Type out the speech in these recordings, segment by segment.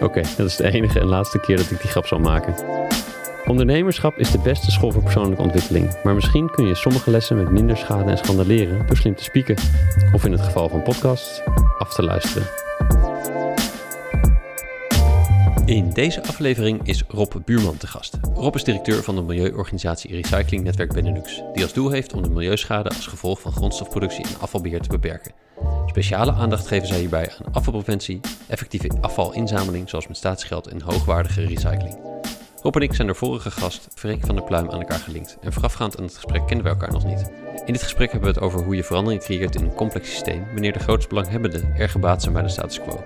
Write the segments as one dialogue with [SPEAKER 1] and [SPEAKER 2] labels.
[SPEAKER 1] Oké, dat is de enige en laatste keer dat ik die grap zal maken. Ondernemerschap is de beste school voor persoonlijke ontwikkeling, maar misschien kun je sommige lessen met minder schade en schande leren door slim te spieken, of in het geval van podcasts, af te luisteren. In deze aflevering is Rob Buurman te gast. Rob is directeur van de milieuorganisatie Recyclingnetwerk Benelux, die als doel heeft om de milieuschade als gevolg van grondstofproductie en afvalbeheer te beperken. Speciale aandacht geven zij hierbij aan afvalpreventie, effectieve afvalinzameling zoals met staatsgeld en hoogwaardige recycling. Rob en ik zijn door vorige gast, Freek van der Pluim, aan elkaar gelinkt. En voorafgaand aan het gesprek kenden we elkaar nog niet. In dit gesprek hebben we het over hoe je verandering creëert in een complex systeem, wanneer de grootste belanghebbenden erg gebaat zijn bij de status quo.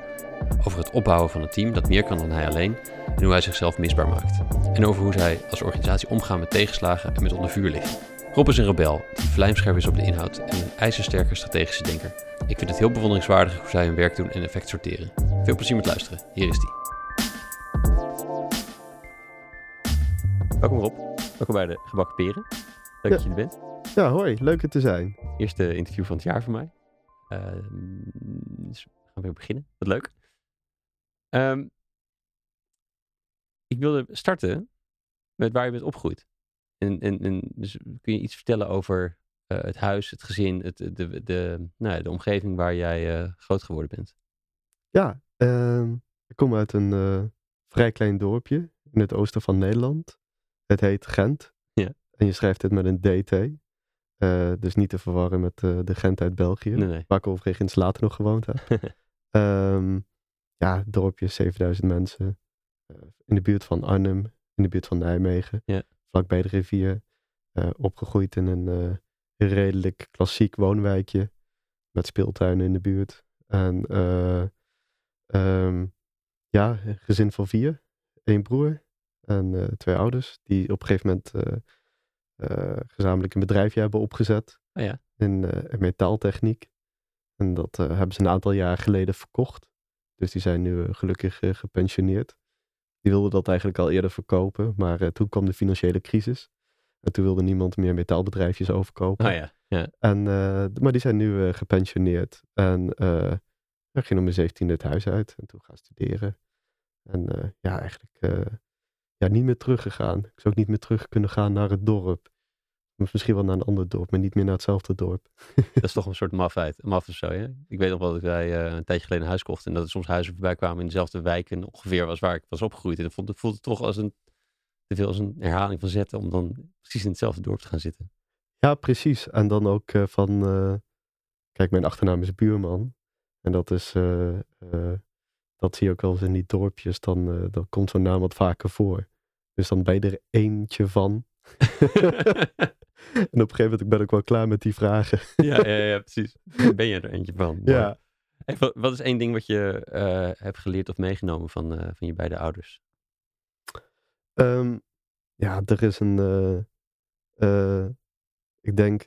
[SPEAKER 1] Over het opbouwen van een team dat meer kan dan hij alleen en hoe hij zichzelf misbaar maakt. En over hoe zij als organisatie omgaan met tegenslagen en met onder vuur liggen. Rob is een rebel die vlijmscherp is op de inhoud en een ijzersterke strategische denker. Ik vind het heel bewonderingswaardig hoe zij hun werk doen en effect sorteren. Veel plezier met luisteren. Hier is die. Welkom Rob. Welkom bij de Gebakken Peren. Leuk
[SPEAKER 2] Ja.
[SPEAKER 1] dat je er bent.
[SPEAKER 2] Ja, hoi, leuk er te zijn.
[SPEAKER 1] Eerste interview van het jaar voor mij. Ehm, dus we gaan weer beginnen. Wat leuk. Ehm, ik wilde starten met waar je bent opgegroeid. En, en, en dus kun je iets vertellen over eh, het huis, het gezin, het, de, de, de, nou, ja, de omgeving waar jij eh, groot geworden bent?
[SPEAKER 2] Ja, ehm, ik kom uit een eh, vrij klein dorpje in het oosten van Nederland. Het heet Gent.
[SPEAKER 1] Ja.
[SPEAKER 2] En je schrijft het met een DT. Eh, dus niet te verwarren met eh, de Gent uit België.
[SPEAKER 1] Nee, nee.
[SPEAKER 2] Waar ik overigens later nog gewoond heb. Ehm, ja, dorpje, 7000 mensen. Eh, in de buurt van Arnhem, in de buurt van Nijmegen.
[SPEAKER 1] Ja.
[SPEAKER 2] Vlakbij de rivier. Eh, opgegroeid in een eh, redelijk klassiek woonwijkje. Met speeltuinen in de buurt. En ehm, ja, een gezin van vier. Eén broer en twee ouders. Die op een gegeven moment gezamenlijk een bedrijfje hebben opgezet.
[SPEAKER 1] Oh ja.
[SPEAKER 2] In, metaaltechniek. En dat hebben ze een aantal jaar geleden verkocht. Dus die zijn nu eh, gelukkig eh, gepensioneerd. Die wilden dat eigenlijk al eerder verkopen. Maar eh, toen kwam de financiële crisis. En toen wilde niemand meer metaalbedrijfjes overkopen.
[SPEAKER 1] Oh ja. ja.
[SPEAKER 2] En, maar die zijn nu gepensioneerd. En eh ik ging om mijn 17e het huis uit. En toen gaan studeren. En ja, eigenlijk ja, niet meer teruggegaan. Ik zou ook niet meer terug kunnen gaan naar het dorp. Misschien wel naar een ander dorp, maar niet meer naar hetzelfde dorp.
[SPEAKER 1] Dat is toch een soort mafheid, maf of zo, hè? Ik weet nog wel dat wij eh, een tijdje geleden een huis kochten en dat er soms huizen voorbij kwamen in dezelfde wijken ongeveer als waar ik was opgegroeid. En dat vond, het voelde toch als een, te veel als een herhaling van zetten om dan precies in hetzelfde dorp te gaan zitten.
[SPEAKER 2] Ja, precies. En dan ook eh, van, eh, kijk, mijn achternaam is Buurman. En dat is, dat zie je ook wel eens in die dorpjes. Dan, dan komt zo'n naam wat vaker voor. Dus dan ben je er eentje van. en op een gegeven moment ben ik wel klaar met die vragen.
[SPEAKER 1] ja, ja, ja, precies. Daar ben je er eentje van.
[SPEAKER 2] Ja.
[SPEAKER 1] Hey, wat, wat is één ding wat je eh, hebt geleerd of meegenomen van, eh, van je beide ouders?
[SPEAKER 2] Ehm, ja, er is een, eh, ik denk,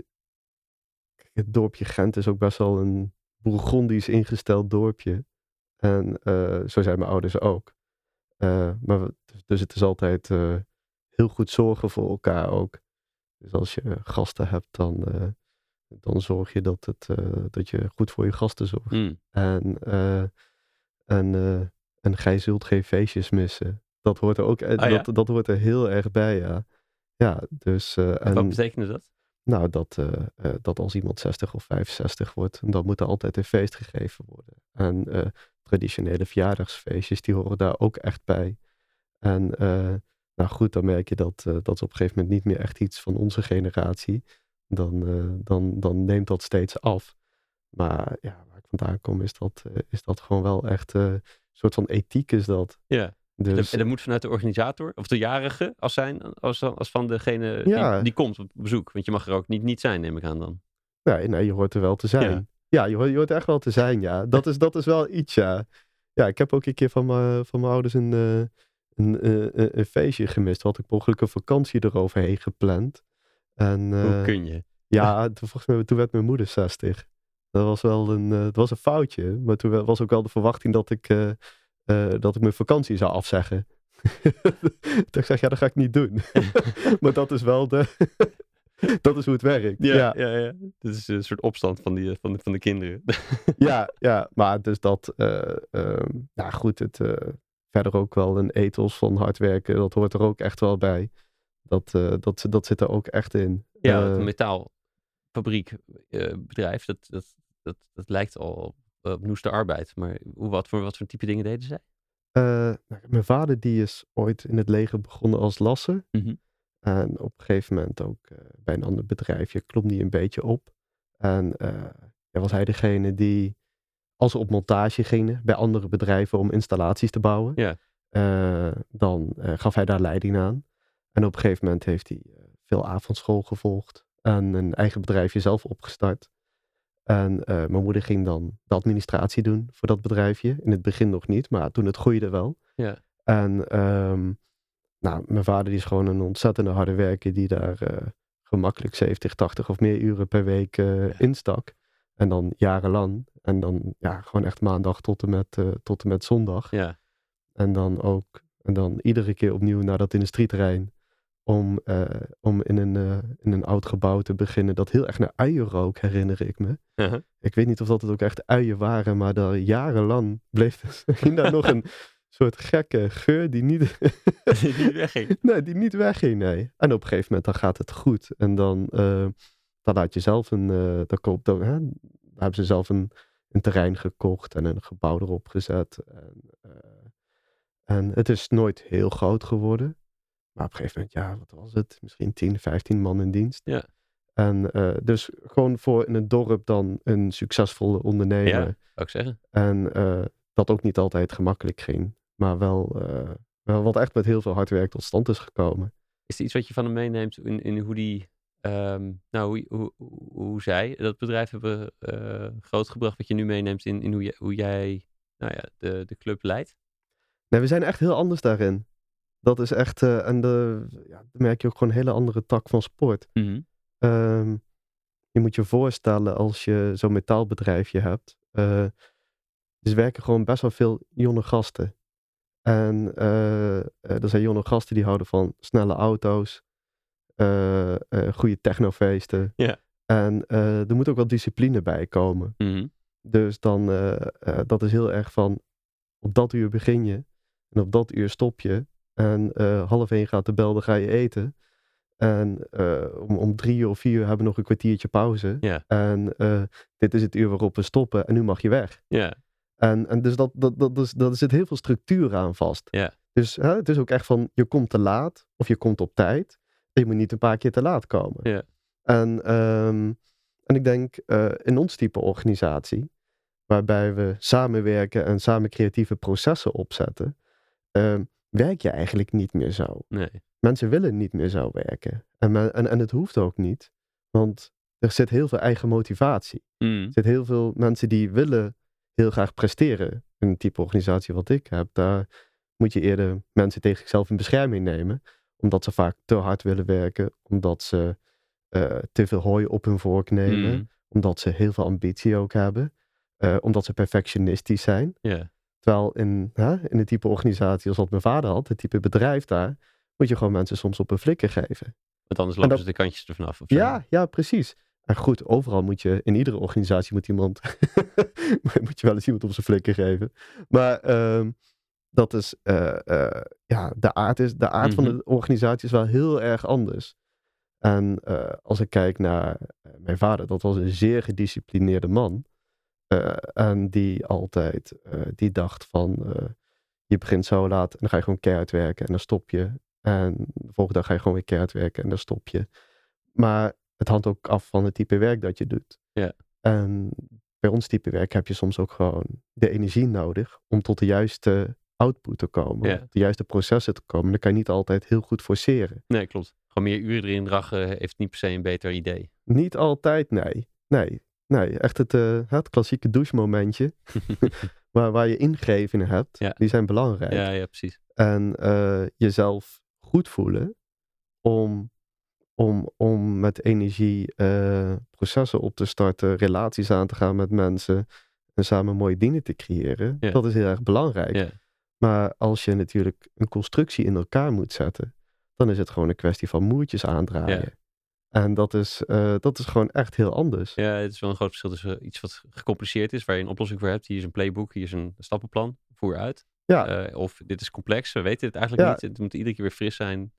[SPEAKER 2] het dorpje Gent is ook best wel een Bourgondisch ingesteld dorpje. En zo zijn mijn ouders ook. Maar dus, dus het is altijd heel goed zorgen voor elkaar ook. Dus als je gasten hebt, dan, eh, dan zorg je dat, het, eh, dat je goed voor je gasten zorgt.
[SPEAKER 1] Mm.
[SPEAKER 2] En, eh, en, en gij zult geen feestjes missen. Dat hoort er ook
[SPEAKER 1] Oh ja?
[SPEAKER 2] dat, dat hoort er heel erg bij, ja. Ja, dus
[SPEAKER 1] En wat
[SPEAKER 2] en,
[SPEAKER 1] betekende dat?
[SPEAKER 2] nou, dat, dat als iemand 60 of 65 wordt, dan moet er altijd een feest gegeven worden. En traditionele verjaardagsfeestjes, die horen daar ook echt bij. En nou goed, dan merk je dat, eh, dat is op een gegeven moment niet meer echt iets van onze generatie. Dan, eh, dan, dan neemt dat steeds af. Maar ja, waar ik vandaan kom, is dat, eh, is dat gewoon wel echt een soort van ethiek is dat.
[SPEAKER 1] Ja.
[SPEAKER 2] Dus,
[SPEAKER 1] en dat moet vanuit de organisator of de jarige als zijn, als, als van degene
[SPEAKER 2] Ja.
[SPEAKER 1] die, die komt op bezoek. Want je mag er ook niet, niet zijn, neem ik aan dan.
[SPEAKER 2] nee, nee, je hoort er wel te zijn. Ja, je, hoort, je hoort echt wel te zijn, ja. Dat is, dat is wel iets, ja. Ja, ik heb ook een keer van mijn, van mijn ouders een, een, eh, een, een feestje gemist. Had ik mogelijk een vakantie eroverheen gepland. En,
[SPEAKER 1] Hoe
[SPEAKER 2] eh,
[SPEAKER 1] kun je?
[SPEAKER 2] ja, toen, volgens mij, toen werd mijn moeder 60. Dat was wel een, eh, het was een foutje. Maar toen was ook wel de verwachting dat ik, eh, eh, dat ik mijn vakantie zou afzeggen. toen ik zeg, ja, dat ga ik niet doen. maar dat is wel de... dat is hoe het werkt.
[SPEAKER 1] Ja, ja. ja, Dit is een soort opstand van, die, van, de, van de kinderen.
[SPEAKER 2] ja, ja, maar dus dat, eh, ehm, ja goed, het, eh, verder ook wel een ethos van hard werken, dat hoort er ook echt wel bij. Dat, eh, dat, dat zit er ook echt in.
[SPEAKER 1] ja,
[SPEAKER 2] Eh,
[SPEAKER 1] het eh, bedrijf, dat, dat, dat, dat lijkt al op noeste arbeid. Maar hoe, wat, voor, wat voor type dingen deden zij?
[SPEAKER 2] eh, nou, mijn vader die is ooit in het leger begonnen als lasser.
[SPEAKER 1] Mhm.
[SPEAKER 2] En op een gegeven moment ook eh, bij een ander bedrijfje klom die een beetje op. En eh, ja, was hij degene die, als ze op montage gingen bij andere bedrijven om installaties te bouwen,
[SPEAKER 1] Ja.
[SPEAKER 2] eh, dan eh, gaf hij daar leiding aan. En op een gegeven moment heeft hij eh, veel avondschool gevolgd en een eigen bedrijfje zelf opgestart. En mijn moeder ging dan de administratie doen voor dat bedrijfje. In het begin nog niet, maar toen het groeide wel.
[SPEAKER 1] Ja.
[SPEAKER 2] En ehm, nou, mijn vader die is gewoon een ontzettende harde werker die daar gemakkelijk 70, 80 of meer uren per week
[SPEAKER 1] Ja.
[SPEAKER 2] instak. En dan jarenlang. En dan ja, gewoon echt maandag tot en met, eh, tot en met zondag.
[SPEAKER 1] Ja.
[SPEAKER 2] En dan ook, en dan iedere keer opnieuw naar dat industrieterrein. Om, eh, om in, een, eh, in een oud gebouw te beginnen. Dat heel erg naar uien rook, herinner ik me.
[SPEAKER 1] Uh-huh.
[SPEAKER 2] Ik weet niet of dat het ook echt uien waren, maar daar jarenlang bleef ging daar nog een soort gekke geur die niet,
[SPEAKER 1] Die niet wegging.
[SPEAKER 2] nee, die niet wegging. Nee. En op een gegeven moment dan gaat het goed. En dan, dan laat je zelf een, eh dan koopt, dan, hè, hebben ze zelf een, een terrein gekocht en een gebouw erop gezet. En, eh, en het is nooit heel groot geworden. Maar op een gegeven moment, ja, wat was het? Misschien 10, 15 man in dienst.
[SPEAKER 1] Ja.
[SPEAKER 2] En eh, dus gewoon voor in het dorp dan een succesvolle ondernemer.
[SPEAKER 1] Ja, zou ik zeggen.
[SPEAKER 2] En dat ook niet altijd gemakkelijk ging. Maar wel, wel wat echt met heel veel hard werk tot stand is gekomen.
[SPEAKER 1] Is er iets wat je van hem meeneemt in, in hoe die, ehm, nou, hoe, hoe, hoe, zij dat bedrijf hebben eh, grootgebracht, wat je nu meeneemt in, in hoe, jij, hoe jij nou ja, de, de club leidt?
[SPEAKER 2] Nee, we zijn echt heel anders daarin. Dat is echt, eh, en de, ja, dan merk je ook gewoon een hele andere tak van sport. Ehm, je moet je voorstellen als je zo'n metaalbedrijfje hebt. dus werken gewoon best wel veel jonge gasten. En eh, er zijn jonge gasten die houden van snelle auto's, goede technofeesten.
[SPEAKER 1] Ja.
[SPEAKER 2] En eh, er moet ook wel discipline bij komen.
[SPEAKER 1] Mhm.
[SPEAKER 2] Dus dan, eh, eh, dat is heel erg van, op dat uur begin je en op dat uur stop je. En eh, half één gaat de bel, dan ga je eten. En eh, om, om drie uur of vier uur hebben we nog een kwartiertje pauze. En eh, dit is het uur waarop we stoppen en nu mag je weg. En, en dus dat, dat, dat, dus, daar zit heel veel structuur aan vast. Dus hè, het is ook echt van, je komt te laat of je komt op tijd. Je moet niet een paar keer te laat komen.
[SPEAKER 1] Ja.
[SPEAKER 2] En, ehm, en ik denk eh, in ons type organisatie, waarbij we samenwerken en samen creatieve processen opzetten, ehm, werk je eigenlijk niet meer zo.
[SPEAKER 1] nee.
[SPEAKER 2] Mensen willen niet meer zo werken. En, men- en, en het hoeft ook niet, want er zit heel veel eigen motivatie.
[SPEAKER 1] Mhm.
[SPEAKER 2] Er zitten heel veel mensen die willen heel graag presteren. In een type organisatie wat ik heb, daar moet je eerder mensen tegen zichzelf in bescherming nemen. Omdat ze vaak te hard willen werken, omdat ze eh, te veel hooi op hun vork nemen,
[SPEAKER 1] Mhm.
[SPEAKER 2] omdat ze heel veel ambitie ook hebben, eh, omdat ze perfectionistisch zijn. Terwijl in, hè, in een type organisatie als wat mijn vader had, het type bedrijf daar, moet je gewoon mensen soms op een flikker geven.
[SPEAKER 1] want anders
[SPEAKER 2] En
[SPEAKER 1] lopen
[SPEAKER 2] dat-
[SPEAKER 1] ze de kantjes er vanaf.
[SPEAKER 2] Ja, ja, precies. En goed, overal moet je, in iedere organisatie moet iemand, moet je wel eens iemand op zijn flikker geven. Maar ehm, dat is, eh, eh, ja, de aard, is, de aard van
[SPEAKER 1] Mhm.
[SPEAKER 2] de organisatie is wel heel erg anders. En eh, als ik kijk naar mijn vader, dat was een zeer gedisciplineerde man. En die altijd, die dacht van, je begint zo laat en dan ga je gewoon keihard werken en dan stop je. En de volgende dag ga je gewoon weer keihard werken en dan stop je. Maar het hangt ook af van het type werk dat je doet. En bij ons type werk heb je soms ook gewoon de energie nodig om tot de juiste output te komen.
[SPEAKER 1] Ja.
[SPEAKER 2] De juiste processen te komen. Dan kan je niet altijd heel goed forceren.
[SPEAKER 1] Nee, klopt. Gewoon meer uren erin dragen heeft niet per se een beter idee.
[SPEAKER 2] Niet altijd, nee. Nee, nee. Echt het, eh, het klassieke douchemomentje. waar, waar je ingevingen hebt,
[SPEAKER 1] Ja.
[SPEAKER 2] die zijn belangrijk.
[SPEAKER 1] Ja, ja, precies.
[SPEAKER 2] En eh, jezelf goed voelen om, om, om met energie eh, processen op te starten, relaties aan te gaan met mensen en samen mooie dingen te creëren.
[SPEAKER 1] Ja.
[SPEAKER 2] Dat is heel erg belangrijk.
[SPEAKER 1] Ja.
[SPEAKER 2] Maar als je natuurlijk een constructie in elkaar moet zetten, dan is het gewoon een kwestie van moertjes aandraaien.
[SPEAKER 1] Ja.
[SPEAKER 2] En dat is, eh, dat is gewoon echt heel anders.
[SPEAKER 1] Ja, het is wel een groot verschil tussen iets wat gecompliceerd is, waar je een oplossing voor hebt. Hier is een playbook, hier is een stappenplan, voer uit.
[SPEAKER 2] Ja.
[SPEAKER 1] Eh, of dit is complex, we weten het eigenlijk
[SPEAKER 2] Ja.
[SPEAKER 1] niet. Het moet iedere keer weer fris zijn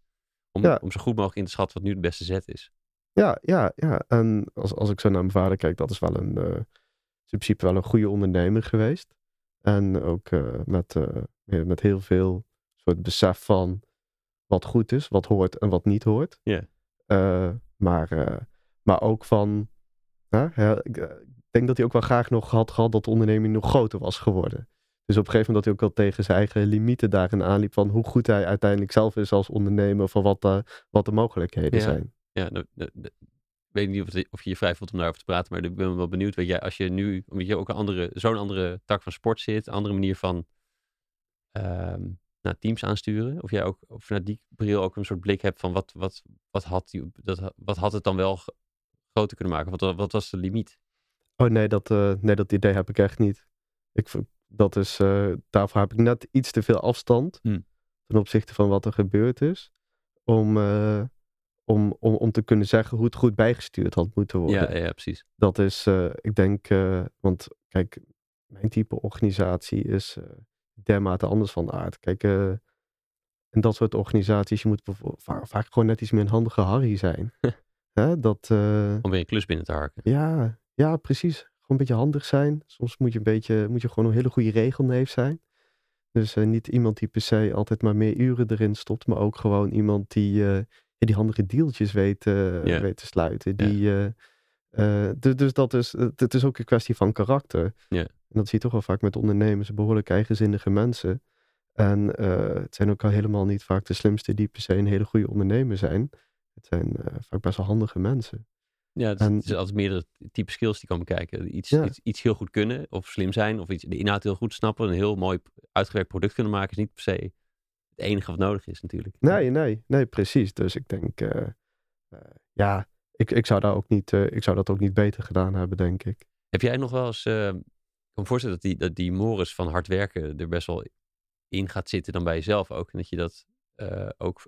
[SPEAKER 1] om,
[SPEAKER 2] Ja.
[SPEAKER 1] om zo goed mogelijk in te schatten wat nu de beste zet is.
[SPEAKER 2] Ja, ja, ja. En als, als ik zo naar mijn vader kijk, dat is wel een, eh, in principe wel een goede ondernemer geweest. En ook eh, met, eh, met heel veel soort besef van wat goed is, wat hoort en wat niet hoort.
[SPEAKER 1] Ja.
[SPEAKER 2] Eh, maar, maar ook van, ik ik denk dat hij ook wel graag nog had gehad dat de onderneming nog groter was geworden. Dus op een gegeven moment dat hij ook wel tegen zijn eigen limieten daarin aanliep van hoe goed hij uiteindelijk zelf is als ondernemer, van wat, de wat de mogelijkheden
[SPEAKER 1] Ja.
[SPEAKER 2] zijn.
[SPEAKER 1] Ja, ik weet niet of, het- of je je vrij voelt om daarover te praten, maar ik ben wel benieuwd. Weet jij, als je nu, omdat je ook een andere, zo'n andere tak van sport zit, een andere manier van ehm, naar teams aansturen, of jij ook of vanuit die bril ook een soort blik hebt van wat, wat, wat, had, die, dat, wat had het dan wel groter kunnen maken? Wat, wa- wat was de limiet?
[SPEAKER 2] Oh nee, dat, eh, nee, dat idee heb ik echt niet. Ik, dat is, eh, daarvoor heb ik net iets te veel afstand
[SPEAKER 1] Hmm.
[SPEAKER 2] ten opzichte van wat er gebeurd is. Om, eh, om, om, om te kunnen zeggen hoe het goed bijgestuurd had moeten worden.
[SPEAKER 1] Ja, ja, precies.
[SPEAKER 2] Dat is, eh, ik denk, eh, want kijk, mijn type organisatie is eh dermate anders van aard. Kijk, in dat soort organisaties, je moet bijvo- va- vaak gewoon net iets meer een handige Harry zijn. Hè, dat,
[SPEAKER 1] Om weer een klus binnen te harken.
[SPEAKER 2] ja, ja, precies. Gewoon een beetje handig zijn. Soms moet je, een beetje, moet je gewoon een hele goede regelneef zijn. Dus niet iemand die per se altijd maar meer uren erin stopt, maar ook gewoon iemand die, die handige weet, eh,
[SPEAKER 1] Ja.
[SPEAKER 2] weet te sluiten. Die, eh, eh, dus, dus dat is, het, het is ook een kwestie van karakter. En dat zie je toch wel vaak met ondernemers, behoorlijk eigenzinnige mensen. En eh, het zijn ook al helemaal niet vaak de slimste die per se een hele goede ondernemer zijn. Het zijn eh, vaak best wel handige mensen.
[SPEAKER 1] Ja, het is,
[SPEAKER 2] En-
[SPEAKER 1] het is altijd meerdere type skills die komen kijken. Iets,
[SPEAKER 2] Ja.
[SPEAKER 1] iets, iets heel goed kunnen of slim zijn of iets, de inhoud heel goed snappen. Een heel mooi uitgewerkt product kunnen maken is niet per se het enige wat nodig is natuurlijk.
[SPEAKER 2] Nee, nee, nee, precies. Dus ik denk, eh, eh, ja, ik, ik, zou daar ook niet, eh, ik zou dat ook niet beter gedaan hebben, denk ik.
[SPEAKER 1] Heb jij nog wel eens, ik kan me voorstellen dat die, dat die Morris van hard werken er best wel in gaat zitten dan bij jezelf ook. En dat je dat ook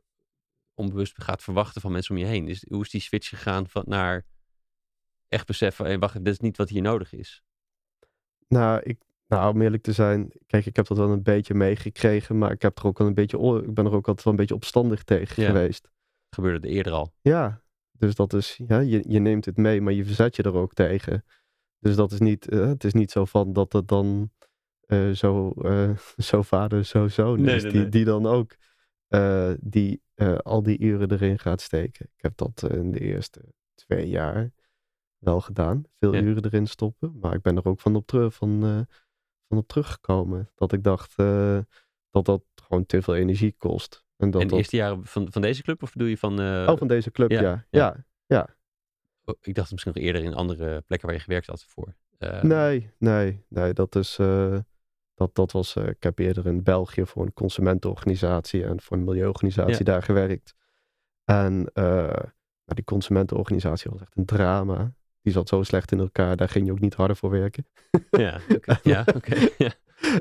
[SPEAKER 1] onbewust gaat verwachten van mensen om je heen. Is, hoe is die switch gegaan van, naar echt beseffen, hey, wacht, dit is niet wat hier nodig is.
[SPEAKER 2] Nou, ik, nou, om eerlijk te zijn, kijk, ik heb dat wel een beetje meegekregen, maar ik, heb er ook wel een beetje, ik ben er ook altijd wel een beetje opstandig tegen
[SPEAKER 1] Ja.
[SPEAKER 2] geweest.
[SPEAKER 1] Gebeurde er eerder al.
[SPEAKER 2] Ja, dus dat is, ja, je, je neemt het mee, maar je verzet je er ook tegen. Dus dat is niet, eh, het is niet zo van dat het dan eh, zo, eh, zo vader, zo zoon
[SPEAKER 1] Nee,
[SPEAKER 2] is,
[SPEAKER 1] nee,
[SPEAKER 2] die,
[SPEAKER 1] nee.
[SPEAKER 2] die dan ook die, al die uren erin gaat steken. Ik heb dat in de eerste twee jaar wel gedaan, veel
[SPEAKER 1] Ja.
[SPEAKER 2] uren erin stoppen, maar ik ben er ook van op, terug, van, van op teruggekomen. Dat ik dacht eh, dat dat gewoon te veel energie kost. En dat
[SPEAKER 1] en de
[SPEAKER 2] dat,
[SPEAKER 1] eerste jaren van, van deze club of bedoel je van... eh,
[SPEAKER 2] oh, van deze club,
[SPEAKER 1] ja,
[SPEAKER 2] ja.
[SPEAKER 1] ja.
[SPEAKER 2] ja.
[SPEAKER 1] oh, ik dacht misschien nog eerder in andere plekken waar je gewerkt had voor. Eh,
[SPEAKER 2] Nee, nee, nee, dat is. dat, dat was. ik heb eerder in België voor een consumentenorganisatie en voor een milieuorganisatie daar gewerkt. En nou, die consumentenorganisatie was echt een drama. Die zat zo slecht in elkaar, daar ging je ook niet harder voor werken.
[SPEAKER 1] Ja, oké. ja, oké. ja.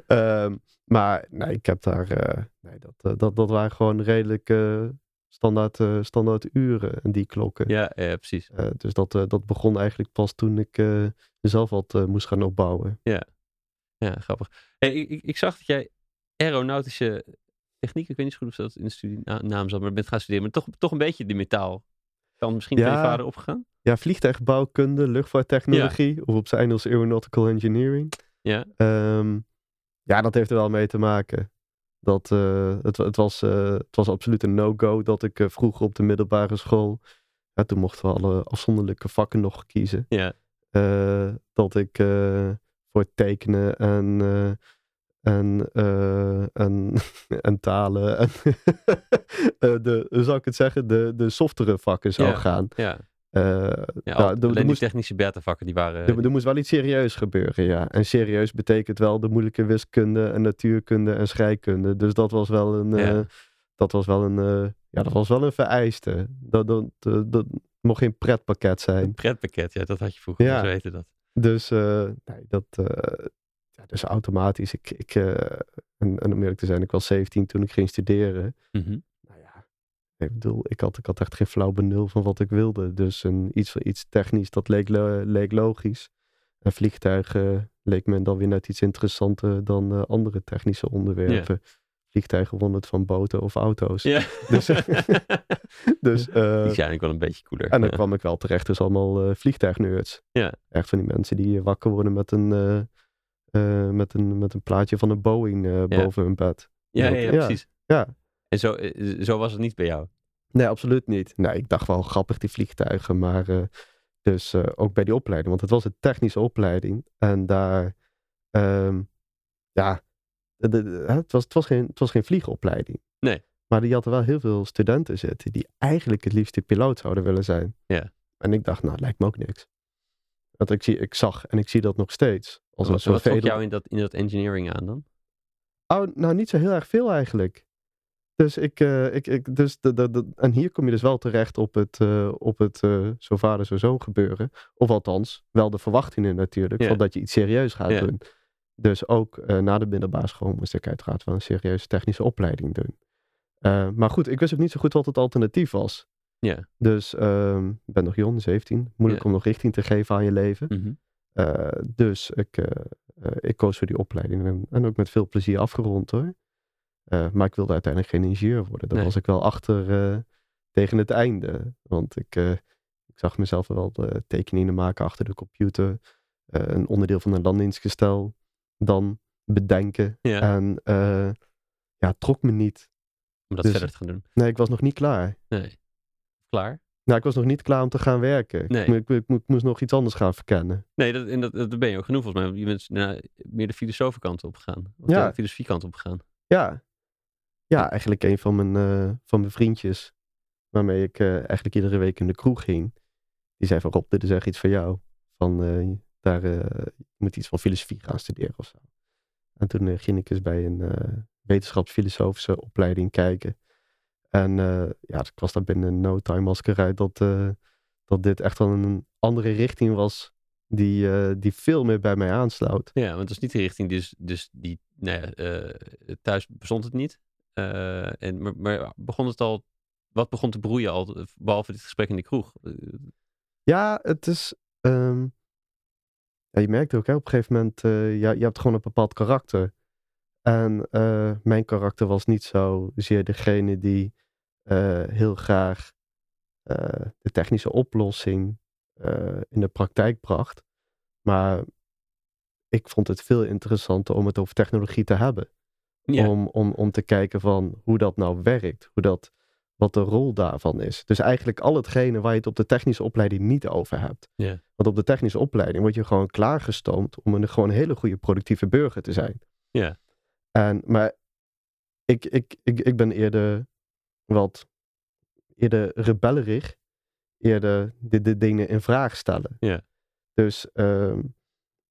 [SPEAKER 2] Ehm, maar nee, ik heb daar. eh, nee, dat, eh, dat, dat waren gewoon redelijk eh, standaard, standaard uren en die klokken.
[SPEAKER 1] ja, ja, precies.
[SPEAKER 2] Dus dat, dat begon eigenlijk pas toen ik mezelf wat moest gaan opbouwen.
[SPEAKER 1] Ja, grappig. Hey, ik, ik, zag dat jij aeronautische techniek, ik weet niet zo goed of dat in de studie na- naam zat, maar bent gaan studeren, maar toch, toch een beetje de metaal. Kan misschien
[SPEAKER 2] Ja.
[SPEAKER 1] vader opgegaan?
[SPEAKER 2] Ja, vliegtuigbouwkunde, luchtvaarttechnologie, of op zijn Engels aeronautical engineering.
[SPEAKER 1] Ja.
[SPEAKER 2] Ehm, ja, dat heeft er wel mee te maken. Dat, eh, het, het, was, eh, het was absoluut een no-go dat ik eh, vroeger op de middelbare school, ja, toen mochten we alle afzonderlijke vakken nog kiezen,
[SPEAKER 1] Ja.
[SPEAKER 2] dat ik voor tekenen en, en, eh, en, en talen en eh, de, hoe zou ik het zeggen, de, de softere vakken zou
[SPEAKER 1] Ja.
[SPEAKER 2] gaan.
[SPEAKER 1] Ja.
[SPEAKER 2] Eh,
[SPEAKER 1] Ja,
[SPEAKER 2] nou,
[SPEAKER 1] die
[SPEAKER 2] moest-
[SPEAKER 1] technische beta-vakken die waren...
[SPEAKER 2] er, er moest wel iets serieus gebeuren, ja. En serieus betekent wel de moeilijke wiskunde en natuurkunde en scheikunde. Dus dat was wel een,
[SPEAKER 1] Ja.
[SPEAKER 2] dat was wel een, ja, dat was wel een vereiste. Dat, dat, dat, dat mocht geen pretpakket zijn.
[SPEAKER 1] Een pretpakket, ja, dat had je vroeger,
[SPEAKER 2] Ja.
[SPEAKER 1] zo heette dat.
[SPEAKER 2] Dus, nee, dat, ja, dus automatisch. Ik, ik, eh, en, en om eerlijk te zijn, ik was 17 toen ik ging studeren.
[SPEAKER 1] Mhm.
[SPEAKER 2] Nou ja, ik bedoel, ik had, ik had echt geen flauw benul van wat ik wilde. Dus een, iets, iets technisch, dat leek, leek logisch. En vliegtuigen leek me dan weer net iets interessanter dan eh, andere technische onderwerpen. Vliegtuigen wonnen het van boten of auto's.
[SPEAKER 1] Ja.
[SPEAKER 2] Dus, dus, eh,
[SPEAKER 1] die zijn eigenlijk wel een beetje cooler.
[SPEAKER 2] en dan
[SPEAKER 1] ja.
[SPEAKER 2] kwam ik wel terecht, dus allemaal eh vliegtuignerds.
[SPEAKER 1] Ja.
[SPEAKER 2] Echt van die mensen die wakker worden met een, eh, eh, met een, met een plaatje van een Boeing eh,
[SPEAKER 1] Ja.
[SPEAKER 2] boven hun bed.
[SPEAKER 1] ja, ja, precies.
[SPEAKER 2] Ja.
[SPEAKER 1] En zo, eh, zo was het niet bij jou.
[SPEAKER 2] Nee, absoluut niet. Nee, ik dacht wel grappig die vliegtuigen, maar dus ook bij die opleiding, want het was een technische opleiding en daar, ehm, ja, de- de- de- het, was, het, was geen, het was geen vliegopleiding.
[SPEAKER 1] Nee.
[SPEAKER 2] Maar die hadden wel heel veel studenten zitten die eigenlijk het liefst piloot zouden willen zijn.
[SPEAKER 1] Ja.
[SPEAKER 2] En ik dacht, nou, lijkt me ook niks. Want ik, zie, ik zag en ik zie dat nog steeds. Als
[SPEAKER 1] Wat, wat trok jou in dat, in dat engineering aan dan?
[SPEAKER 2] Oh, nou, niet zo heel erg veel eigenlijk. Dus ik, eh, ik, ik dus de, de, de- en hier kom je dus wel terecht op het, eh, op het eh, zo vader, zo zoon gebeuren. Of althans, wel de verwachtingen natuurlijk, van dat je iets serieus gaat doen. Dus ook na de middelbare school moest ik uiteraard wel een serieuze technische opleiding doen. Maar goed, ik wist ook niet zo goed wat het alternatief was.
[SPEAKER 1] Ja.
[SPEAKER 2] Dus ehm, ik ben nog jong, 17. Moeilijk
[SPEAKER 1] Ja.
[SPEAKER 2] om nog richting te geven aan je leven.
[SPEAKER 1] Mhm.
[SPEAKER 2] Eh, dus ik, eh, eh, ik koos voor die opleiding en, en ook met veel plezier afgerond hoor. Maar ik wilde uiteindelijk geen ingenieur worden. Daar
[SPEAKER 1] Nee.
[SPEAKER 2] was ik wel achter tegen het einde. Want ik, ik zag mezelf wel tekeningen maken achter de computer. een onderdeel van een landingsgestel. Dan bedenken.
[SPEAKER 1] Ja,
[SPEAKER 2] En ja, trok me niet.
[SPEAKER 1] om dat
[SPEAKER 2] dus-
[SPEAKER 1] verder te gaan doen.
[SPEAKER 2] Nee, ik was nog niet klaar.
[SPEAKER 1] Nee. Klaar?
[SPEAKER 2] Nou, ik was nog niet klaar om te gaan werken.
[SPEAKER 1] Nee.
[SPEAKER 2] Ik, ik, mo- ik moest nog iets anders gaan verkennen.
[SPEAKER 1] Nee, dat, en dat, dat ben je ook genoeg volgens mij. Je bent nou, meer de filosofienkant op gegaan. Of
[SPEAKER 2] Ja.
[SPEAKER 1] de filosofiekant op gegaan.
[SPEAKER 2] Ja, ja eigenlijk een van mijn, eh, van mijn vriendjes, waarmee ik eh, eigenlijk iedere week in de kroeg ging, die zei van Rob, dit is echt iets voor jou. Van, eh, daar, je moet iets van filosofie gaan studeren of zo. En toen ging ik eens bij een wetenschapsfilosofische opleiding kijken. En eh, ja, ik was daar binnen no time als ik eruit dat, eh, dat dit echt wel een andere richting was die, eh, die veel meer bij mij aansluit.
[SPEAKER 1] Ja, want het is niet de richting, dus, dus die, nou ja, thuis bestond het niet. En, maar, maar begon het al, wat begon te broeien al, behalve dit gesprek in de kroeg?
[SPEAKER 2] Ja, het is. ehm, ja, je merkt ook hè, op een gegeven moment, ja, je hebt gewoon een bepaald karakter. En mijn karakter was niet zozeer degene die heel graag eh, de technische oplossing eh, in de praktijk bracht. Maar ik vond het veel interessanter om het over technologie te hebben.
[SPEAKER 1] Ja,
[SPEAKER 2] Om, om, om te kijken van hoe dat nou werkt. Hoe dat, wat de rol daarvan is. Dus eigenlijk al hetgene waar je het op de technische opleiding niet over hebt.
[SPEAKER 1] Ja.
[SPEAKER 2] Want op de technische opleiding word je gewoon klaargestoomd om een gewoon hele goede productieve burger te zijn.
[SPEAKER 1] Ja.
[SPEAKER 2] En, maar ik, ik, ik, ik ben eerder wat eerder rebellerig. Eerder de, de dingen in vraag stellen.
[SPEAKER 1] Ja.
[SPEAKER 2] Dus ehm,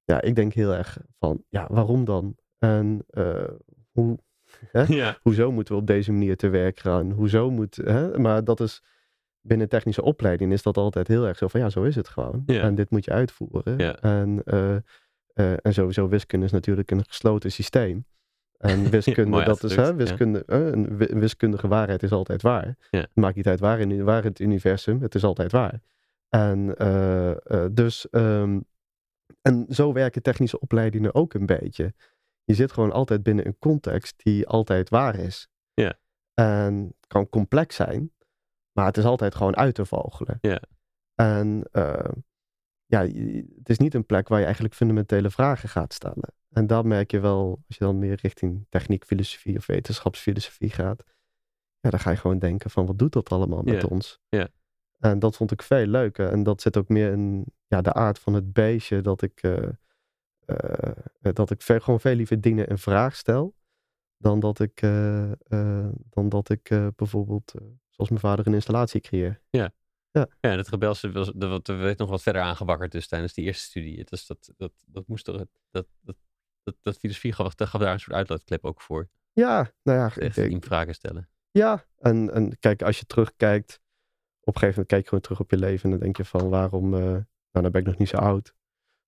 [SPEAKER 2] ja, ik denk heel erg van, ja, waarom dan? En eh, hoe,
[SPEAKER 1] ja,
[SPEAKER 2] hoezo moeten we op deze manier te werk gaan? Hoezo moet, hè? Maar dat is binnen technische opleiding is dat altijd heel erg zo van ja, zo is het gewoon.
[SPEAKER 1] Ja.
[SPEAKER 2] En dit moet je uitvoeren.
[SPEAKER 1] Ja.
[SPEAKER 2] En, eh, eh, en sowieso wiskunde is natuurlijk een gesloten systeem. En wiskunde, dat is, hè,
[SPEAKER 1] ja.
[SPEAKER 2] wiskunde, eh, een wi- wiskundige waarheid is altijd waar.
[SPEAKER 1] Ja.
[SPEAKER 2] Het maakt niet uit waar in, waar in het universum, het is altijd waar. En eh, eh, dus, ehm, en zo werken technische opleidingen ook een beetje. Je zit gewoon altijd binnen een context die altijd waar is.
[SPEAKER 1] Ja.
[SPEAKER 2] En het kan complex zijn, maar het is altijd gewoon uit te vogelen.
[SPEAKER 1] Ja.
[SPEAKER 2] En eh, ja, het is niet een plek waar je eigenlijk fundamentele vragen gaat stellen. En dat merk je wel als je dan meer richting techniek, filosofie of wetenschapsfilosofie gaat. Ja, dan ga je gewoon denken van wat doet dat allemaal met ons?
[SPEAKER 1] Ja.
[SPEAKER 2] En dat vond ik veel leuker. En dat zit ook meer in ja, de aard van het beestje. Dat ik, eh, eh, dat ik veel, gewoon veel liever dingen in vraag stel. Dan dat ik, eh, dan dat ik bijvoorbeeld, zoals mijn vader, een installatie creëer.
[SPEAKER 1] Ja.
[SPEAKER 2] Ja.
[SPEAKER 1] Ja, dat rebelse was, dat, werd nog wat verder aangewakkerd dus tijdens die eerste studie. Dus dat, dat, dat moest toch, dat, dat, dat, dat filosofie gaf, dat gaf daar een soort uitlaatklep ook voor.
[SPEAKER 2] Ja, nou ja, ik
[SPEAKER 1] Echt die vragen stellen.
[SPEAKER 2] Ja, en, en kijk, als je terugkijkt, op een gegeven moment kijk je gewoon terug op je leven en dan denk je van waarom, eh, nou dan ben ik nog niet zo oud,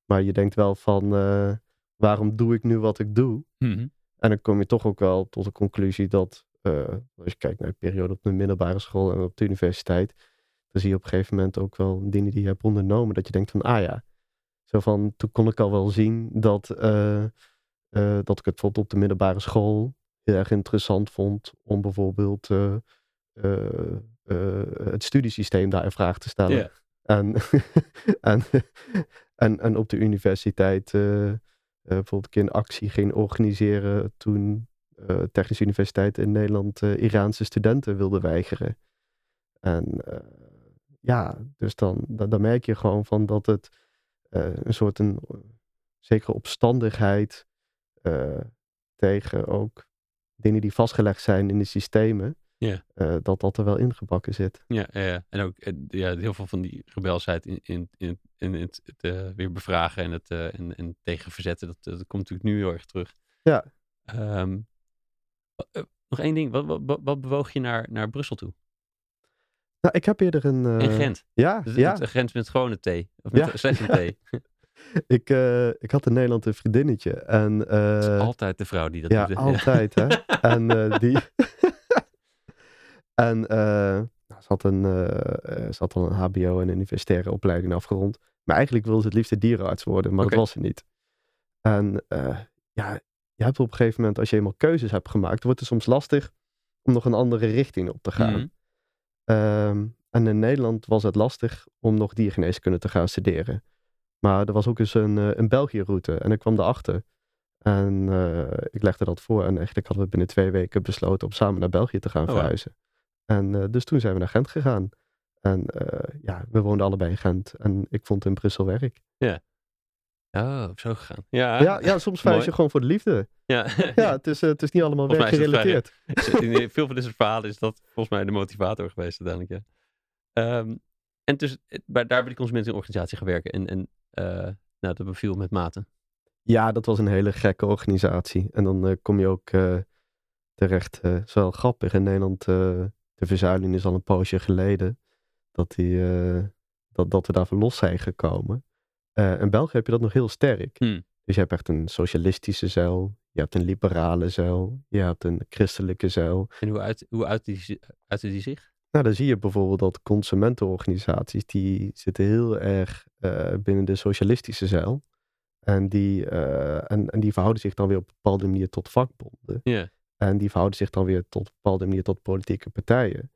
[SPEAKER 2] maar je denkt wel van eh, waarom doe ik nu wat ik doe?
[SPEAKER 1] Mhm.
[SPEAKER 2] En dan kom je toch ook wel tot de conclusie dat, eh, als je kijkt naar de periode op de middelbare school en op de universiteit, dan zie je op een gegeven moment ook wel dingen die je hebt ondernomen, dat je denkt van, ah ja, zo van, toen kon ik al wel zien dat, eh, eh, dat ik het bijvoorbeeld op de middelbare school heel erg interessant vond om bijvoorbeeld eh, het studiesysteem daar in vraag te stellen. En, en, en, en op de universiteit bijvoorbeeld een keer een actie ging organiseren toen Technische Universiteit in Nederland Iraanse studenten wilde weigeren. En ja, dus dan, dan, dan merk je gewoon van dat het eh, een soort een eh, zekere opstandigheid eh, tegen ook dingen die vastgelegd zijn in de systemen,
[SPEAKER 1] Ja.
[SPEAKER 2] dat dat er wel ingebakken zit.
[SPEAKER 1] Ja, ja, en ook ja, heel veel van die rebelsheid in, in, in, in het, het, weer bevragen en het en, en tegen verzetten, dat, dat komt natuurlijk nu heel erg terug.
[SPEAKER 2] Ja.
[SPEAKER 1] Ehm, eh, nog één ding, wat, wat, wat- wat bewoog je naar, naar Brussel toe?
[SPEAKER 2] Nou, ik heb eerder een... eh,
[SPEAKER 1] In Gent.
[SPEAKER 2] Ja,
[SPEAKER 1] Dus
[SPEAKER 2] ja.
[SPEAKER 1] het Gent met gewone thee. Of met
[SPEAKER 2] Ja.
[SPEAKER 1] slechts een thee.
[SPEAKER 2] Ik, eh, ik had in Nederland een vriendinnetje. En,
[SPEAKER 1] is
[SPEAKER 2] eh,
[SPEAKER 1] altijd de vrouw die dat
[SPEAKER 2] ja,
[SPEAKER 1] doet. hè?
[SPEAKER 2] altijd, hè. En eh, die... en eh, nou, ze, had een, eh, eh, ze had al een hbo en een universitaire opleiding afgerond. Maar eigenlijk wilde ze het liefst dierenarts worden, maar dat was ze niet. En eh, ja, je hebt op een gegeven moment, als je eenmaal keuzes hebt gemaakt, wordt het soms lastig om nog een andere richting op te gaan.
[SPEAKER 1] Mhm.
[SPEAKER 2] Ehm, en in Nederland was het lastig om nog diergeneeskunde te gaan studeren. Maar er was ook eens een, eh, een België-route en ik kwam erachter. En eh, ik legde dat voor en eigenlijk hadden we binnen twee weken besloten om samen naar België te gaan
[SPEAKER 1] wow.
[SPEAKER 2] verhuizen. En eh, dus toen zijn we naar Gent gegaan. En ja, we woonden allebei in Gent en ik vond in Brussel werk.
[SPEAKER 1] Oh, zo gegaan. Ja,
[SPEAKER 2] Ja, ja soms verhuis je gewoon voor de liefde.
[SPEAKER 1] ja.
[SPEAKER 2] Ja, het is, eh, het is niet allemaal
[SPEAKER 1] het
[SPEAKER 2] werkgerelateerd.
[SPEAKER 1] In veel van dit soort verhalen is dat volgens mij de motivator geweest uiteindelijk. Ja. Ehm, en dus eh, bij, daar bij die consumentenorganisatie gaan werken. En, en eh, nou, dat beviel met mate.
[SPEAKER 2] Ja, dat was een hele gekke organisatie. En dan eh, kom je ook eh, terecht. eh is wel grappig. In Nederland, eh, de verzuiling is al een poosje geleden. Dat, die, eh, dat, dat we daarvoor los zijn gekomen. Eh, in België heb je dat nog heel sterk.
[SPEAKER 1] Hmm.
[SPEAKER 2] Dus je hebt echt een socialistische zuil. Je hebt een liberale zuil. Je hebt een christelijke zuil.
[SPEAKER 1] En hoe, uit, hoe uitte die, die zich?
[SPEAKER 2] Nou, dan zie je bijvoorbeeld dat consumentenorganisaties, die zitten heel erg eh, binnen de socialistische zuil. En die, eh, en, en die verhouden zich dan weer op een bepaalde manier tot vakbonden.
[SPEAKER 1] Ja.
[SPEAKER 2] En die verhouden zich dan weer tot een bepaalde manier tot politieke partijen.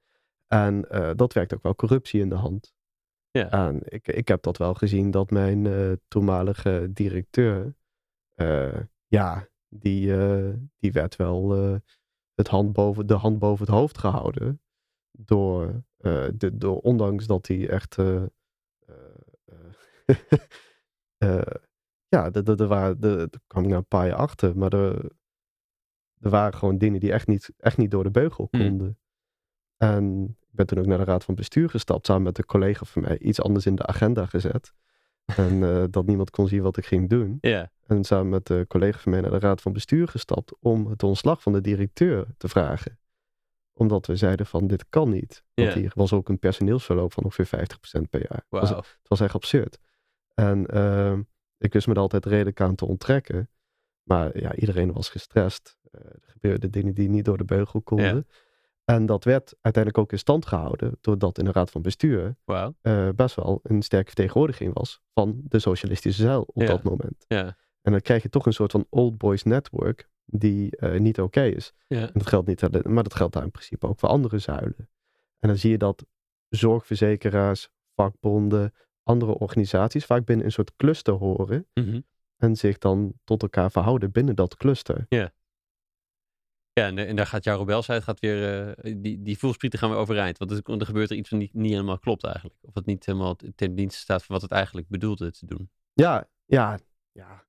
[SPEAKER 2] En dat werkt ook wel corruptie in de hand.
[SPEAKER 1] Ja.
[SPEAKER 2] Ik, ik heb dat wel gezien dat mijn eh, toenmalige directeur, eh, ja, die, eh, die werd wel het hand boven, de hand boven het hoofd gehouden. Door, de, door ondanks dat hij echt. ja, waren- er kwam ik na een paar jaar achter, maar er, er waren gewoon dingen die echt niet, echt niet door de beugel
[SPEAKER 1] Hmm.
[SPEAKER 2] konden. En ik ben toen ook naar de raad van bestuur gestapt, samen met een collega van mij, iets anders in de agenda gezet. En eh, dat niemand kon zien wat ik ging doen. En samen met een collega van mij naar de raad van bestuur gestapt om het ontslag van de directeur te vragen. Omdat we zeiden van dit kan niet. Want hier was ook een personeelsverloop van ongeveer 50% per jaar. Het was-
[SPEAKER 1] Wauw.
[SPEAKER 2] het was echt absurd. En ehm, ik wist me er altijd redelijk aan te onttrekken. Maar ja, iedereen was gestrest. Eh, er gebeurden dingen die niet door de beugel konden. En dat werd uiteindelijk ook in stand gehouden. Doordat in de raad van bestuur eh, best wel een sterke vertegenwoordiging was van de socialistische zeil op
[SPEAKER 1] Ja.
[SPEAKER 2] dat moment.
[SPEAKER 1] Ja.
[SPEAKER 2] En dan krijg je toch een soort van old boys network die eh, niet oké is.
[SPEAKER 1] Ja.
[SPEAKER 2] En dat geldt niet alleen, maar dat geldt daar in principe ook voor andere zuilen. En dan zie je dat zorgverzekeraars, vakbonden, andere organisaties vaak binnen een soort cluster horen
[SPEAKER 1] Mhm.
[SPEAKER 2] en zich dan tot elkaar verhouden binnen dat cluster.
[SPEAKER 1] Ja, en, en daar gaat jouw rebelsheid gaat weer, eh, die, die voelsprieten gaan weer overeind. Want er, er gebeurt er iets wat niet, niet helemaal klopt eigenlijk. Of het niet helemaal ten dienste staat van wat het eigenlijk bedoelde te doen.
[SPEAKER 2] Ja, ja, ja.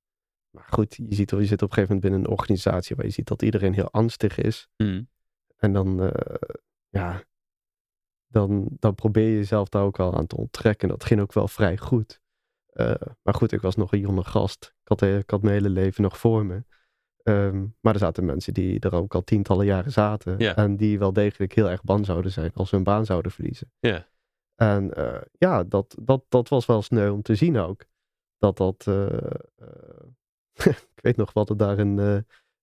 [SPEAKER 2] Maar goed, je, ziet, je zit op een gegeven moment binnen een organisatie waar je ziet dat iedereen heel angstig is.
[SPEAKER 1] Mhm.
[SPEAKER 2] En dan, eh, ja, dan, dan probeer je jezelf daar ook al aan te onttrekken. Dat ging ook wel vrij goed. Eh, maar goed, ik was nog een jonge gast. Ik had, ik had mijn hele leven nog voor me. Ehm, maar er zaten mensen die er ook al tientallen jaren zaten.
[SPEAKER 1] Ja.
[SPEAKER 2] En die wel degelijk heel erg bang zouden zijn als ze hun baan zouden verliezen.
[SPEAKER 1] Ja.
[SPEAKER 2] En eh, ja, dat, dat, dat was wel sneu om te zien ook. Dat dat... eh, eh, ik weet nog wat er daar in,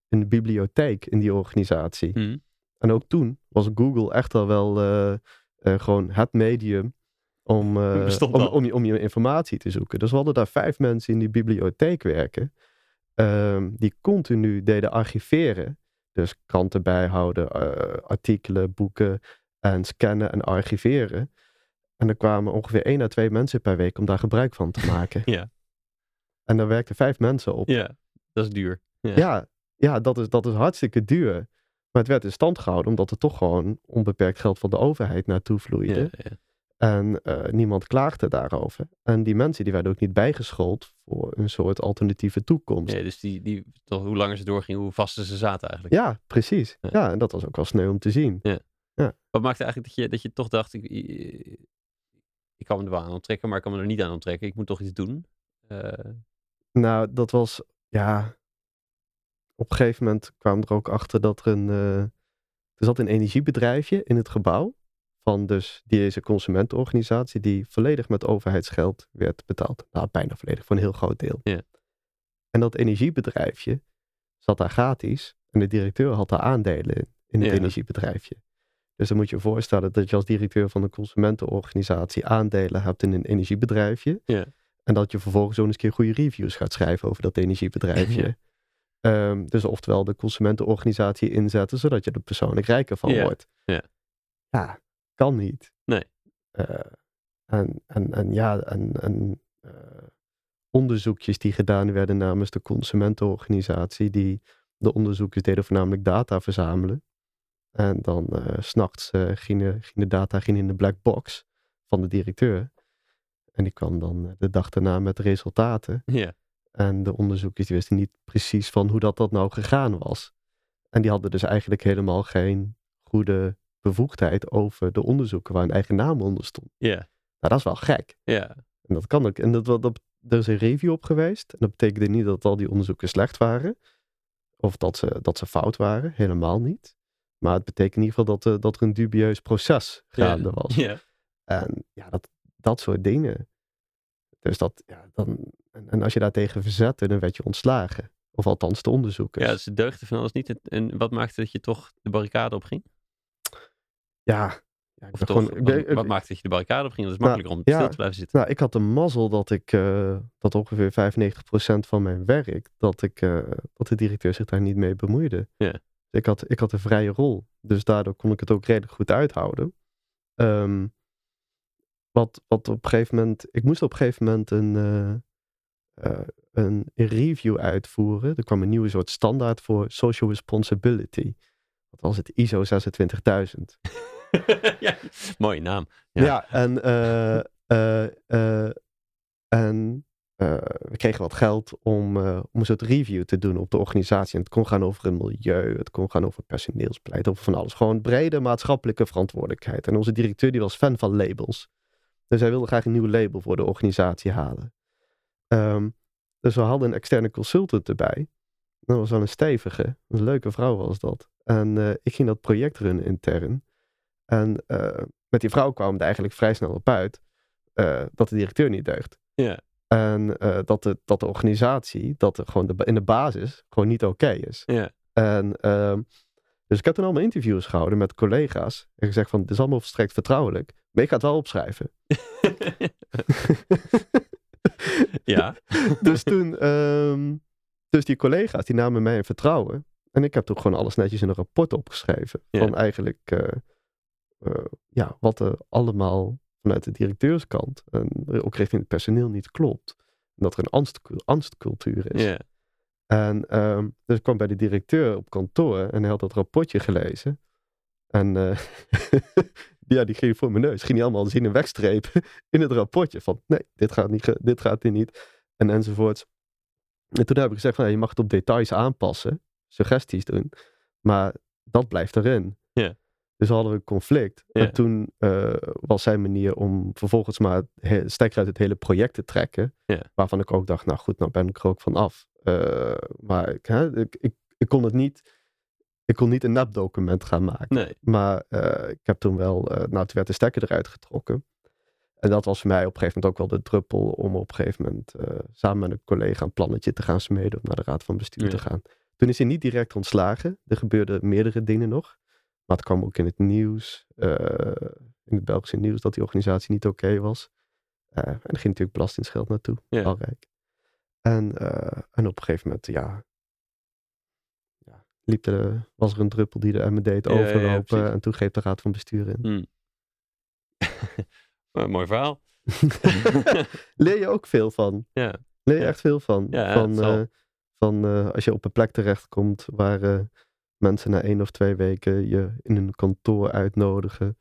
[SPEAKER 2] in de bibliotheek in die organisatie.
[SPEAKER 1] Hm.
[SPEAKER 2] En ook toen was Google echt al wel gewoon het medium om, om,
[SPEAKER 1] al.
[SPEAKER 2] om, je, om je informatie te zoeken. Dus we hadden daar vijf mensen in die bibliotheek werken. Ehm, die continu deden archiveren. Dus kranten bijhouden, eh, artikelen, boeken en scannen en archiveren. En er kwamen ongeveer één à twee mensen per week om daar gebruik van te maken.
[SPEAKER 1] Ja.
[SPEAKER 2] En daar werkten vijf mensen op.
[SPEAKER 1] ja, dat is duur. Ja.
[SPEAKER 2] Ja, ja dat, is, dat is hartstikke duur. Maar het werd in stand gehouden omdat er toch gewoon onbeperkt geld van de overheid naartoe vloeide.
[SPEAKER 1] Ja, ja.
[SPEAKER 2] En eh, niemand klaagde daarover. En die mensen die werden ook niet bijgeschoold voor een soort alternatieve toekomst.
[SPEAKER 1] Ja, dus die, die, toch, hoe langer ze doorgingen, hoe vaster ze zaten eigenlijk.
[SPEAKER 2] Ja, precies.
[SPEAKER 1] Ja.
[SPEAKER 2] Ja, en dat was ook wel sneu om te zien.
[SPEAKER 1] Wat maakte eigenlijk dat je, dat je toch dacht, ik, ik, ik kan me er wel aan onttrekken, maar ik kan me er niet aan onttrekken. Ik moet toch iets doen. Eh,
[SPEAKER 2] Nou, dat was, ja. Op een gegeven moment kwam er ook achter dat er een. eh, er zat een energiebedrijfje in het gebouw. Van dus deze consumentenorganisatie. Die volledig met overheidsgeld werd betaald. Nou, bijna volledig, voor een heel groot deel.
[SPEAKER 1] Ja.
[SPEAKER 2] En dat energiebedrijfje zat daar gratis. En de directeur had daar aandelen in, in het
[SPEAKER 1] Ja.
[SPEAKER 2] energiebedrijfje. Dus dan moet je je voorstellen dat je als directeur van een consumentenorganisatie aandelen hebt in een energiebedrijfje.
[SPEAKER 1] Ja.
[SPEAKER 2] En dat je vervolgens ook eens een keer goede reviews gaat schrijven over dat energiebedrijfje. Ehm, dus oftewel de consumentenorganisatie inzetten, zodat je er persoonlijk rijker van wordt.
[SPEAKER 1] Ja.
[SPEAKER 2] Ja, kan niet.
[SPEAKER 1] Nee.
[SPEAKER 2] Eh, en, en, en ja, en, en eh, onderzoekjes die gedaan werden namens de consumentenorganisatie, die de onderzoekers deden voornamelijk data verzamelen. En dan s s'nachts gingen, de data gingen in de black box van de directeur. En die kwam dan de dag daarna met de resultaten.
[SPEAKER 1] ja.
[SPEAKER 2] En de onderzoekers die wisten niet precies van hoe dat, dat nou gegaan was. En die hadden dus eigenlijk helemaal geen goede bevoegdheid over de onderzoeken waar hun eigen naam onder stond.
[SPEAKER 1] Ja.
[SPEAKER 2] Nou, dat is wel gek.
[SPEAKER 1] Ja.
[SPEAKER 2] En dat kan ook. En dat, dat, er is een review op geweest. En dat betekende niet dat al die onderzoeken slecht waren. Of dat ze, dat ze fout waren. Helemaal niet. Maar het betekent in ieder geval dat, er- dat er een dubieus proces gaande was.
[SPEAKER 1] Ja.
[SPEAKER 2] En ja, dat, dat soort dingen. Dus dat, ja, dan, en, en als je daartegen verzette, dan werd je ontslagen. Of althans de onderzoekers.
[SPEAKER 1] ja, dus de deugde van alles niet. En wat maakte dat je toch de barricade opging?
[SPEAKER 2] Ja, ja, ik
[SPEAKER 1] Of
[SPEAKER 2] ben
[SPEAKER 1] toch,
[SPEAKER 2] gewoon, ik ben-
[SPEAKER 1] wat, maakte dat je de barricade opging? Dat is
[SPEAKER 2] Nou,
[SPEAKER 1] makkelijker om
[SPEAKER 2] ja.
[SPEAKER 1] stil te blijven zitten.
[SPEAKER 2] Nou, ik had de mazzel dat ik, eh, dat ongeveer 95% van mijn werk, dat, ik, eh, dat de directeur zich daar niet mee bemoeide.
[SPEAKER 1] Ja.
[SPEAKER 2] Ik had, ik had een vrije rol, dus daardoor kon ik het ook redelijk goed uithouden. Ehm, wat, wat op een gegeven moment, ik moest op een gegeven moment een, eh, eh, een, een review uitvoeren. Er kwam een nieuwe soort standaard voor social responsibility. Dat was het ISO 26000.
[SPEAKER 1] ja, mooie naam. Ja.
[SPEAKER 2] En, eh, eh, eh, we kregen wat geld om, om een soort review te doen op de organisatie. En het kon gaan over een milieu, het kon gaan over personeelsbeleid, over van alles. Gewoon brede maatschappelijke verantwoordelijkheid. En onze directeur die was fan van labels. Dus hij wilde graag een nieuw label voor de organisatie halen. Ehm, dus we hadden een externe consultant erbij. Dat was wel een stevige, een leuke vrouw was dat. En ik ging dat project runnen intern. En eh, met die vrouw kwam het eigenlijk vrij snel op uit eh, dat de directeur niet deugt.
[SPEAKER 1] Ja.
[SPEAKER 2] En eh, dat, de, dat de organisatie, dat er gewoon de, in de basis gewoon niet oké is.
[SPEAKER 1] Ja.
[SPEAKER 2] En ehm, dus ik heb toen allemaal interviews gehouden met collega's. En gezegd van, dit is allemaal volstrekt vertrouwelijk. Maar ik ga het wel opschrijven.
[SPEAKER 1] ja.
[SPEAKER 2] dus toen, ehm, dus die collega's die namen mij in vertrouwen. En ik heb toen gewoon alles netjes in een rapport opgeschreven.
[SPEAKER 1] Ja.
[SPEAKER 2] Van eigenlijk, ja, wat er allemaal vanuit de directeurskant en ook richting het personeel niet klopt. En dat er een angstcul- angstcultuur is. En ehm, dus ik kwam bij de directeur op kantoor en hij had dat rapportje gelezen. En eh, ja, die ging voor mijn neus. Ging hij allemaal zien en wegstrepen in het rapportje. Van nee, dit gaat, niet, dit gaat hier niet. En enzovoorts. En toen heb ik gezegd van je mag het op details aanpassen. Suggesties doen. Maar dat blijft erin. Dus hadden we een conflict.
[SPEAKER 1] Ja.
[SPEAKER 2] En toen eh, was zijn manier om vervolgens maar stekker uit het hele project te trekken.
[SPEAKER 1] Ja.
[SPEAKER 2] Waarvan ik ook dacht, nou goed, nou ben ik er ook van af. Eh, maar ik, hè, ik, ik, ik kon het niet, ik kon niet een nepdocument gaan maken.
[SPEAKER 1] Nee.
[SPEAKER 2] Maar eh, ik heb toen wel, nou toen werd de stekker eruit getrokken. En dat was voor mij op een gegeven moment ook wel de druppel om op een gegeven moment samen met een collega een plannetje te gaan smeden om naar de raad van bestuur
[SPEAKER 1] Ja.
[SPEAKER 2] te gaan. Toen is hij niet direct ontslagen. Er gebeurden meerdere dingen nog. Maar het kwam ook in het nieuws, eh, in het Belgische nieuws, dat die organisatie niet oké was. Eh, en er ging natuurlijk belastingsgeld naartoe,
[SPEAKER 1] Ja.
[SPEAKER 2] belangrijk. En, eh, en op een gegeven moment, ja, ja liep was er een druppel die de emmer deed
[SPEAKER 1] ja,
[SPEAKER 2] overlopen. en toen greep de raad van bestuur in.
[SPEAKER 1] Hm. Een mooi verhaal.
[SPEAKER 2] Leer je ook veel van.
[SPEAKER 1] Ja.
[SPEAKER 2] Leer je echt veel van.
[SPEAKER 1] Ja,
[SPEAKER 2] van van als je op een plek terechtkomt waar mensen na één of twee weken je in een kantoor uitnodigen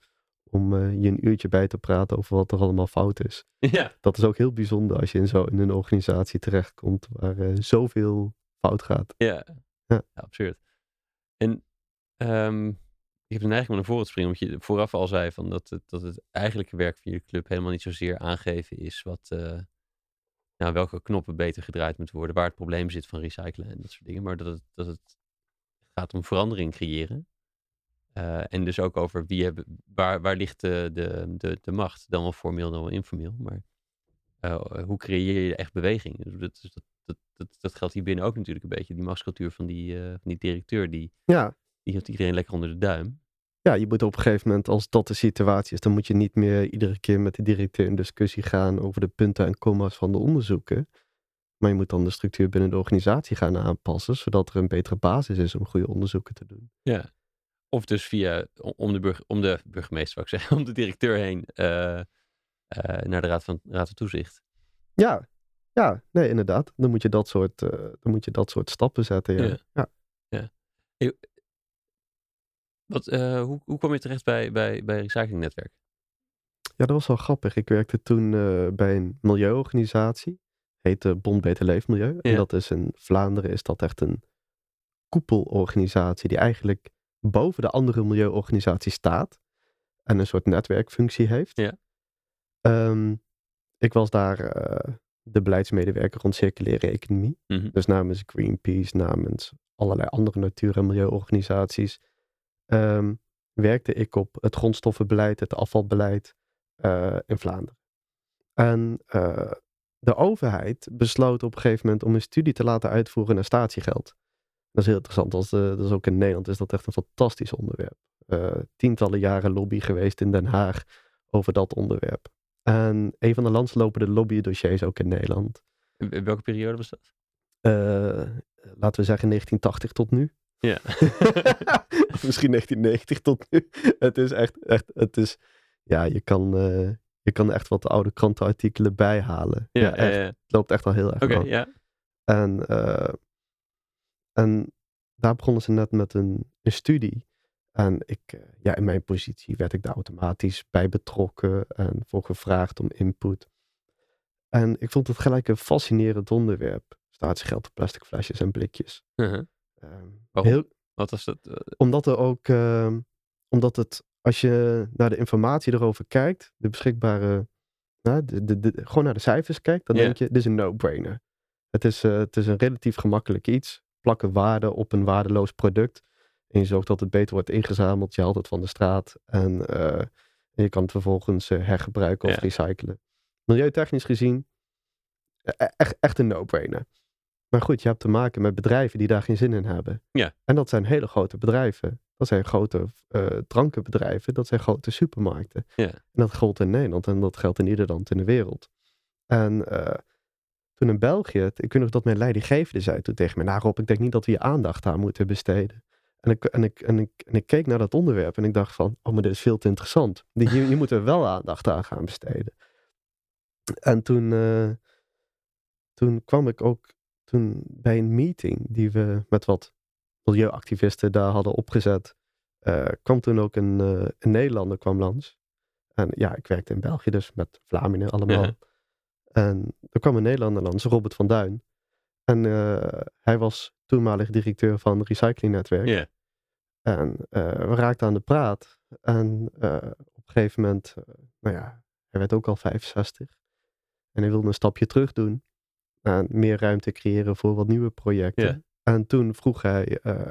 [SPEAKER 2] om eh, je een uurtje bij te praten over wat er allemaal fout is.
[SPEAKER 1] ja.
[SPEAKER 2] Dat is ook heel bijzonder als je in, zo, in een organisatie terechtkomt waar eh, zoveel fout gaat.
[SPEAKER 1] Ja.
[SPEAKER 2] Ja.
[SPEAKER 1] absurd. En ehm, ik heb de neiging om naar voren te springen, omdat je vooraf al zei van dat, het, dat het eigenlijke werk van jullie club helemaal niet zozeer aangeven is wat, eh, nou, welke knoppen beter gedraaid moeten worden, waar het probleem zit van recyclen en dat soort dingen, maar dat het, dat het gaat om verandering creëren. Eh, en dus ook over wie hebben, waar, waar ligt de, de, de, de macht, dan wel formeel, dan wel informeel. Maar eh, hoe creëer je echt beweging? Dus dat, dat, dat, dat, dat geldt hier binnen ook natuurlijk een beetje. Die machtscultuur van die, eh, van die directeur, die,
[SPEAKER 2] Ja,
[SPEAKER 1] die heeft iedereen lekker onder de duim.
[SPEAKER 2] ja, je moet op een gegeven moment, als dat de situatie is, dan moet je niet meer iedere keer met de directeur in discussie gaan over de punten en comma's van de onderzoeken. Maar je moet dan de structuur binnen de organisatie gaan aanpassen, zodat er een betere basis is om goede onderzoeken te doen.
[SPEAKER 1] Ja. Of dus via, om- de, burg, om de burgemeester, wou ik zeggen, om de directeur heen eh, eh, naar de Raad van, raad van Toezicht.
[SPEAKER 2] Ja, ja, nee, inderdaad. Dan moet je dat soort, eh, dan moet je dat soort stappen zetten. Ja.
[SPEAKER 1] Ja.
[SPEAKER 2] Ja.
[SPEAKER 1] Wat, hoe, hoe kwam je terecht bij, bij, bij Recyclingnetwerk?
[SPEAKER 2] Ja, dat was wel grappig. Ik werkte toen bij een milieuorganisatie. Heette Bond Beter Leefmilieu. En dat is in Vlaanderen is dat echt een koepelorganisatie die eigenlijk boven de andere milieuorganisaties staat. En een soort netwerkfunctie heeft.
[SPEAKER 1] Ja.
[SPEAKER 2] Ehm, ik was daar eh, de beleidsmedewerker rond circulaire economie.
[SPEAKER 1] Mhm.
[SPEAKER 2] Dus namens Greenpeace, namens allerlei andere natuur- en milieuorganisaties, ehm, werkte ik op het grondstoffenbeleid, het afvalbeleid eh, in Vlaanderen. En eh, de overheid besloot op een gegeven moment om een studie te laten uitvoeren naar statiegeld. Dat is heel interessant, eh, dat is ook in Nederland is dat echt een fantastisch onderwerp. Eh, tientallen jaren lobby geweest in Den Haag over dat onderwerp. En een van de landslopende lobbydossiers ook in Nederland.
[SPEAKER 1] In welke periode was dat?
[SPEAKER 2] Eh, laten we zeggen 1980 tot nu.
[SPEAKER 1] Ja.
[SPEAKER 2] Of misschien 1990 tot nu. Het is echt, echt het is, ja, je kan, eh, je kan echt wat oude krantenartikelen bijhalen. Ja,
[SPEAKER 1] ja,
[SPEAKER 2] echt.
[SPEAKER 1] eh,
[SPEAKER 2] Het loopt echt al heel erg
[SPEAKER 1] Oké, ja.
[SPEAKER 2] En, eh, en daar begonnen ze net met een, een studie. En ik, eh, ja, in mijn positie werd ik daar automatisch bij betrokken en voor gevraagd om input. En ik vond het gelijk een fascinerend onderwerp. Statiegeld op plastic flesjes en blikjes.
[SPEAKER 1] Uh-huh.
[SPEAKER 2] Ehm,
[SPEAKER 1] Waarom?
[SPEAKER 2] heel,
[SPEAKER 1] Wat was dat? eh,
[SPEAKER 2] omdat er ook, ehm, omdat het, als je naar de informatie erover kijkt, de beschikbare, nou, de, de, de- gewoon naar de cijfers kijkt, dan denk je, dit is een no-brainer. Het is, eh, het is een relatief gemakkelijk iets. Plakken waarde op een waardeloos product. En je zorgt dat het beter wordt ingezameld. Je haalt het van de straat. En, eh, en je kan het vervolgens eh, hergebruiken of recyclen. Milieutechnisch gezien, e- e- echt, echt een no-brainer. Maar goed, je hebt te maken met bedrijven die daar geen zin in hebben.
[SPEAKER 1] Ja.
[SPEAKER 2] En dat zijn hele grote bedrijven. Dat zijn grote eh, drankenbedrijven. Dat zijn grote supermarkten.
[SPEAKER 1] Ja.
[SPEAKER 2] En dat geldt in Nederland en dat geldt in ieder land in de wereld. En eh, toen in België, ik weet nog dat mijn leidinggevende zei toen tegen me, nou Rob, ik denk niet dat we je aandacht aan moeten besteden. En ik, en, ik, en, ik, en ik keek naar dat onderwerp en ik dacht van, oh maar dit is veel te interessant. Hier, hier moeten we wel aandacht aan gaan besteden. En toen, eh, toen kwam ik ook toen bij een meeting die we met wat milieuactivisten daar hadden opgezet, eh, kwam toen ook een, eh, een Nederlander kwam langs. En ja, ik werkte in België dus met Vlamingen allemaal.
[SPEAKER 1] Ja.
[SPEAKER 2] En er kwam een Nederlander langs, Robert van Duin. En eh, hij was toenmalig directeur van Recyclingnetwerk.
[SPEAKER 1] Ja.
[SPEAKER 2] En we raakten aan de praat. En uh, op een gegeven moment, uh, nou ja, hij werd ook al 65. En hij wilde een stapje terug doen. En meer ruimte creëren voor wat nieuwe projecten.
[SPEAKER 1] Ja.
[SPEAKER 2] En toen vroeg hij uh,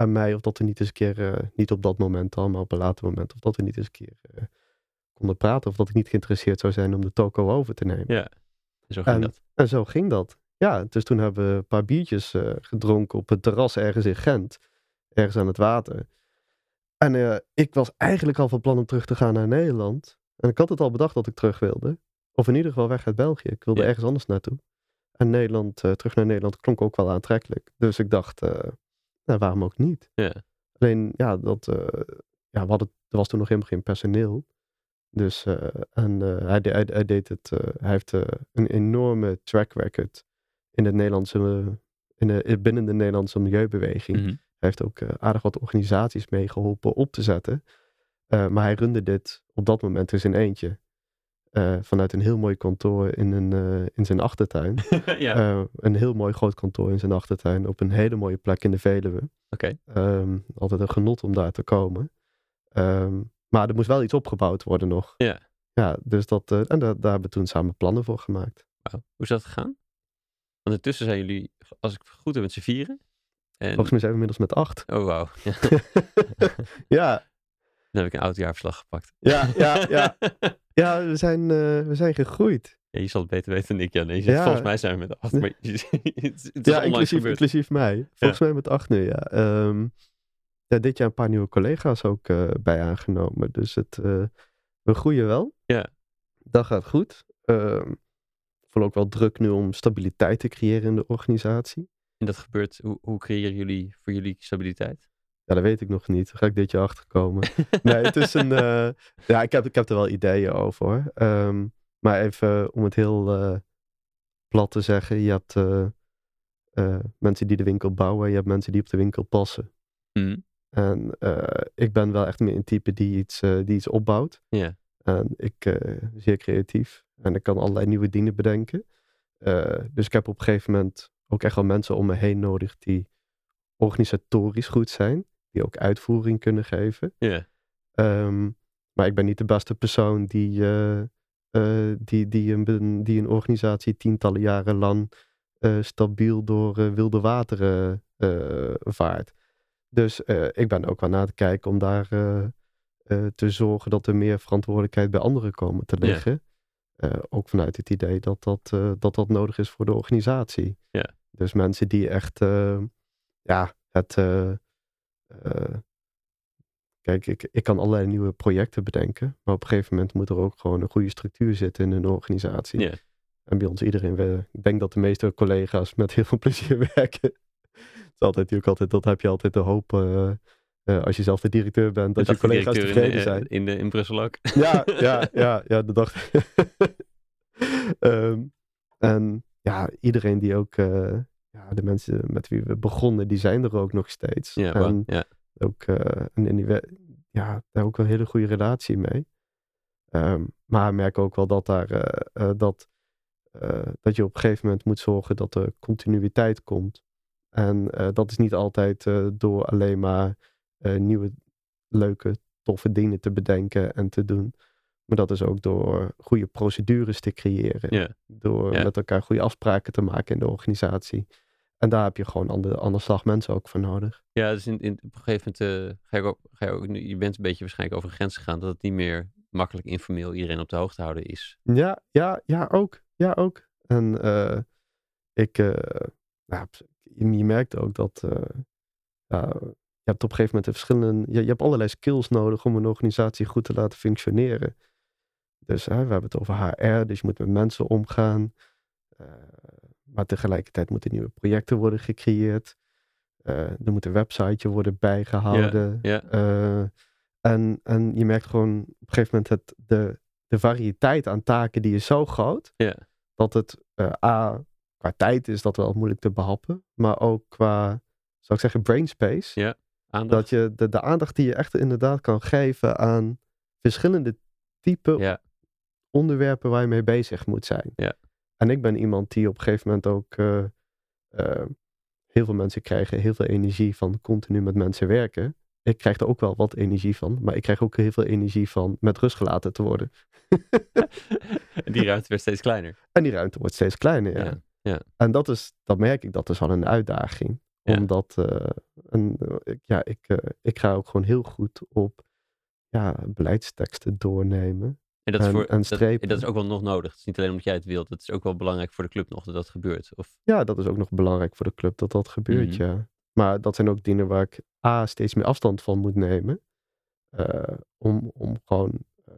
[SPEAKER 2] aan mij of dat we niet eens een keer, niet op dat moment al, maar op een later moment, of dat we niet eens een keer konden praten. Of dat ik niet geïnteresseerd zou zijn om de toko over te nemen.
[SPEAKER 1] Ja, en zo ging
[SPEAKER 2] en,
[SPEAKER 1] dat.
[SPEAKER 2] En zo ging dat. Ja, dus toen hebben we een paar biertjes uh, gedronken op het terras ergens in Gent. Ergens aan het water. En ik was eigenlijk al van plan om terug te gaan naar Nederland. En ik had het al bedacht dat ik terug wilde. Of in ieder geval weg uit België. Ik wilde
[SPEAKER 1] Ja.
[SPEAKER 2] ergens anders naartoe. En Nederland, terug naar Nederland klonk ook wel aantrekkelijk. Dus ik dacht, nou, waarom ook niet?
[SPEAKER 1] Ja.
[SPEAKER 2] Alleen, ja, dat, ja we hadden, er was toen nog helemaal geen personeel. Dus, uh, en uh, hij, hij, hij, deed het, hij heeft een enorme track record in het Nederlandse, in de, binnen de Nederlandse milieubeweging.
[SPEAKER 1] Mhm.
[SPEAKER 2] Hij heeft ook aardig wat organisaties meegeholpen op te zetten. maar hij runde dit op dat moment dus in eentje. Vanuit een heel mooi kantoor in, een, in zijn achtertuin.
[SPEAKER 1] ja.
[SPEAKER 2] een heel mooi groot kantoor in zijn achtertuin. Op een hele mooie plek in de Veluwe.
[SPEAKER 1] Oké.
[SPEAKER 2] Um, altijd een genot om daar te komen. Um, maar er moest wel iets opgebouwd worden nog.
[SPEAKER 1] Ja.
[SPEAKER 2] Ja, dus dat, en daar, daar hebben we toen samen plannen voor gemaakt.
[SPEAKER 1] Wow. Hoe is dat gegaan? Want intussen zijn jullie, als ik goed heb, met z'n vieren. En...
[SPEAKER 2] Volgens mij zijn we inmiddels met acht.
[SPEAKER 1] Oh, wauw. Ja. Dan heb ik een oudjaarverslag gepakt.
[SPEAKER 2] Ja, ja, ja. ja we, zijn, uh, we zijn gegroeid.
[SPEAKER 1] Ja, je zal het beter weten dan ik, Jan.
[SPEAKER 2] Ja.
[SPEAKER 1] Volgens mij zijn we met acht. Maar het, het is
[SPEAKER 2] ja, inclusief, inclusief mij. Volgens mij met acht nu, ja. Um, ja, dit jaar een paar nieuwe collega's ook uh, bij aangenomen. Dus het, uh, we groeien wel.
[SPEAKER 1] Ja.
[SPEAKER 2] Dat gaat goed. Ik voel ook wel druk nu om stabiliteit te creëren in de organisatie.
[SPEAKER 1] En dat gebeurt, hoe, hoe creëren jullie voor jullie stabiliteit?
[SPEAKER 2] Ja, dat weet ik nog niet. Daar ga ik dit jaar achterkomen. nee, het is een... Uh, ja, ik heb, ik heb er wel ideeën over hoor. Um, maar even om het heel uh, plat te zeggen. Je hebt uh, mensen die de winkel bouwen. Je hebt mensen die op de winkel passen.
[SPEAKER 1] Mm.
[SPEAKER 2] En ik ben wel echt meer een type die iets, die iets opbouwt.
[SPEAKER 1] Ja.
[SPEAKER 2] En ik zeer creatief. En ik kan allerlei nieuwe dingen bedenken. Dus ik heb op een gegeven moment ook echt wel mensen om me heen nodig die organisatorisch goed zijn. Die ook uitvoering kunnen geven.
[SPEAKER 1] Ja.
[SPEAKER 2] Um, maar ik ben niet de beste persoon die, uh, die, die, een, die een organisatie tientallen jaren lang stabiel door wilde wateren vaart. Dus ik ben ook wel na te kijken om daar te zorgen dat er meer verantwoordelijkheid bij anderen komen te liggen. Ook vanuit het idee dat dat, dat dat nodig is voor de organisatie. Dus mensen die echt, ja, het. Kijk, ik, ik kan allerlei nieuwe projecten bedenken, maar op een gegeven moment moet er ook gewoon een goede structuur zitten in een organisatie.
[SPEAKER 1] Yeah.
[SPEAKER 2] En bij ons iedereen, we, ik denk dat de meeste collega's met heel veel plezier werken is altijd natuurlijk altijd, dat heb je altijd de hoop uh, uh, als je zelf de directeur bent, dat, dat je collega's tevreden
[SPEAKER 1] in,
[SPEAKER 2] zijn.
[SPEAKER 1] In, de, in Brussel ook.
[SPEAKER 2] Ja, ja, ja, ja, dat dacht ik. um, en ja, iedereen die ook, uh, ja, de mensen met wie we begonnen, die zijn er ook nog steeds.
[SPEAKER 1] Ja,
[SPEAKER 2] en
[SPEAKER 1] ja.
[SPEAKER 2] ook, en in die, ja, daar ook een hele goede relatie mee. Um, maar ik merk ook wel dat daar, dat, dat je op een gegeven moment moet zorgen dat er continuïteit komt. En dat is niet altijd door alleen maar nieuwe, leuke, toffe dingen te bedenken en te doen. Maar dat is ook door goede procedures te creëren.
[SPEAKER 1] Yeah.
[SPEAKER 2] Door
[SPEAKER 1] Yeah.
[SPEAKER 2] met elkaar goede afspraken te maken in de organisatie. En daar heb je gewoon ander, ander slag mensen ook voor nodig.
[SPEAKER 1] Ja, dus in, in, op een gegeven moment ga je, ook, ga je ook, je bent een beetje waarschijnlijk over de grens gegaan, dat het niet meer makkelijk informeel iedereen op de hoogte houden is.
[SPEAKER 2] Ja, ja, ja, ook. Ja, ook. En ik, nou, je merkt ook dat uh, ja, je hebt op een gegeven moment verschillende, je, je, hebt allerlei skills nodig om een organisatie goed te laten functioneren. Dus hè, we hebben het over HR, dus je moet met mensen omgaan. Uh, maar tegelijkertijd moeten nieuwe projecten worden gecreëerd. Uh, er moet een websiteje worden bijgehouden.
[SPEAKER 1] Yeah, yeah.
[SPEAKER 2] en, en je merkt gewoon op een gegeven moment het, de, de variëteit aan taken die is zo groot.
[SPEAKER 1] Yeah.
[SPEAKER 2] Dat het A, qua tijd is dat wel moeilijk te behappen. Maar ook qua, zou ik zeggen, brain space.
[SPEAKER 1] Ja, aandacht.
[SPEAKER 2] Dat je de, de aandacht die je echt inderdaad kan geven aan verschillende type
[SPEAKER 1] ja.
[SPEAKER 2] Onderwerpen waar je mee bezig moet zijn.
[SPEAKER 1] Ja.
[SPEAKER 2] En ik ben iemand die op een gegeven moment ook... Uh, uh, heel veel mensen krijgen heel veel energie van continu met mensen werken. ik krijg er ook wel wat energie van. Maar ik krijg ook heel veel energie van met rust gelaten te worden.
[SPEAKER 1] en die ruimte werd steeds kleiner.
[SPEAKER 2] En die ruimte wordt steeds kleiner, ja.
[SPEAKER 1] Ja, ja.
[SPEAKER 2] En dat, is, dat merk ik, dat is wel een uitdaging.
[SPEAKER 1] Ja.
[SPEAKER 2] Omdat, eh, en, eh, ja, ik, eh, ik ga ook gewoon heel goed op ja, beleidsteksten doornemen.
[SPEAKER 1] En dat is, voor,
[SPEAKER 2] en
[SPEAKER 1] dat, is ook wel nog nodig. Het is niet alleen omdat jij het wilt. Het is ook wel belangrijk voor de club nog dat dat gebeurt. Of,
[SPEAKER 2] Ja, dat is ook nog belangrijk voor de club dat dat gebeurt,
[SPEAKER 1] Mhm.
[SPEAKER 2] ja. Maar dat zijn ook dingen waar ik A, steeds meer afstand van moet nemen. eh, om, om gewoon eh,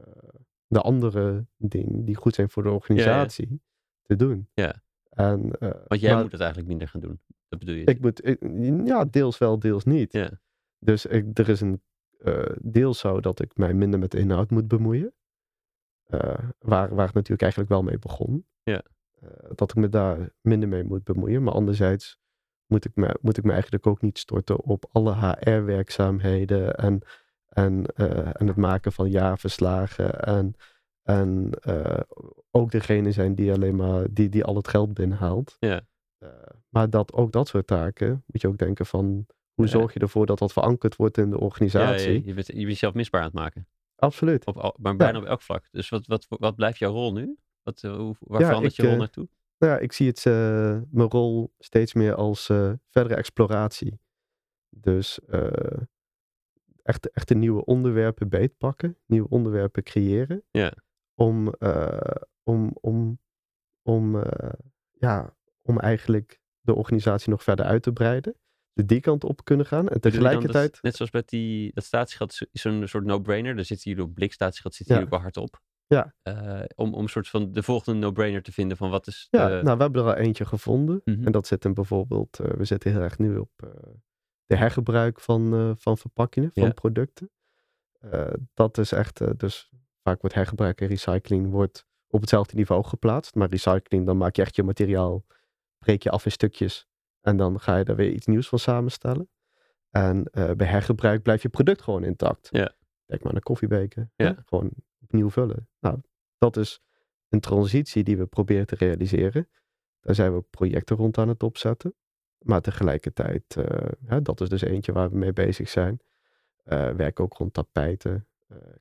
[SPEAKER 2] de andere dingen die goed zijn voor de organisatie te doen.
[SPEAKER 1] Ja.
[SPEAKER 2] En, eh,
[SPEAKER 1] want jij
[SPEAKER 2] maar
[SPEAKER 1] moet het eigenlijk minder gaan doen. Dat bedoel je?
[SPEAKER 2] ik moet, ik- ja, deels wel, deels niet.
[SPEAKER 1] Ja.
[SPEAKER 2] Dus ik, er is een eh deel zo dat ik mij minder met de inhoud moet bemoeien. Eh, waar, waar het natuurlijk eigenlijk wel mee begon.
[SPEAKER 1] Ja.
[SPEAKER 2] Eh, dat ik me daar minder mee moet bemoeien. Maar anderzijds moet ik me, moet ik me eigenlijk ook niet storten op alle HR-werkzaamheden en, en, eh, en het maken van jaarverslagen. En, en ook degene zijn die alleen maar die, die al het geld binnenhaalt.
[SPEAKER 1] Ja.
[SPEAKER 2] Maar dat ook dat soort taken moet je ook denken van hoe
[SPEAKER 1] Ja.
[SPEAKER 2] zorg je ervoor dat dat verankerd wordt in de
[SPEAKER 1] Ja,
[SPEAKER 2] organisatie.
[SPEAKER 1] je, je, bent, je bent jezelf misbaar aan het maken.
[SPEAKER 2] Absoluut.
[SPEAKER 1] Op, al- maar bijna op elk vlak. Dus wat, wat, wat blijft jouw rol nu? Wat, eh, hoe, waar
[SPEAKER 2] Ja,
[SPEAKER 1] verandert
[SPEAKER 2] ik,
[SPEAKER 1] je rol
[SPEAKER 2] eh,
[SPEAKER 1] naartoe?
[SPEAKER 2] Nou ja, ik zie het, eh, mijn rol steeds meer als verdere exploratie. Dus echt, echte nieuwe onderwerpen beetpakken, nieuwe onderwerpen creëren.
[SPEAKER 1] Ja.
[SPEAKER 2] Om, om, om, om, ja, om eigenlijk de organisatie nog verder uit te breiden. De die kant op kunnen gaan. En
[SPEAKER 1] dat-
[SPEAKER 2] tegelijkertijd.
[SPEAKER 1] net zoals met die, dat statiegeld is- soort no-brainer. Daar zitten jullie op blik statiegeld zitten
[SPEAKER 2] Ja.
[SPEAKER 1] jullie ook wel hard op.
[SPEAKER 2] Ja.
[SPEAKER 1] Eh, om, om een soort van de volgende no-brainer te vinden van wat is
[SPEAKER 2] Ja, nou, we hebben er al eentje gevonden.
[SPEAKER 1] Mhm.
[SPEAKER 2] En dat zit hem bijvoorbeeld, eh, we zitten heel erg nu op eh, de hergebruik van, van verpakkingen, van
[SPEAKER 1] Ja.
[SPEAKER 2] producten. Dat is echt, dus vaak wordt hergebruik en recycling wordt op hetzelfde niveau geplaatst. Maar recycling, dan maak je echt je materiaal, breek je af in stukjes. En dan ga je daar weer iets nieuws van samenstellen. En eh, bij hergebruik blijft je product gewoon intact.
[SPEAKER 1] Ja.
[SPEAKER 2] Denk maar aan een koffiebeker.
[SPEAKER 1] Ja.
[SPEAKER 2] Gewoon opnieuw vullen. Nou, dat is een transitie die we proberen te realiseren. Daar zijn we ook projecten rond aan het opzetten. Maar tegelijkertijd, eh, hè, dat is dus eentje waar we mee bezig zijn. Eh werken ook rond tapijten.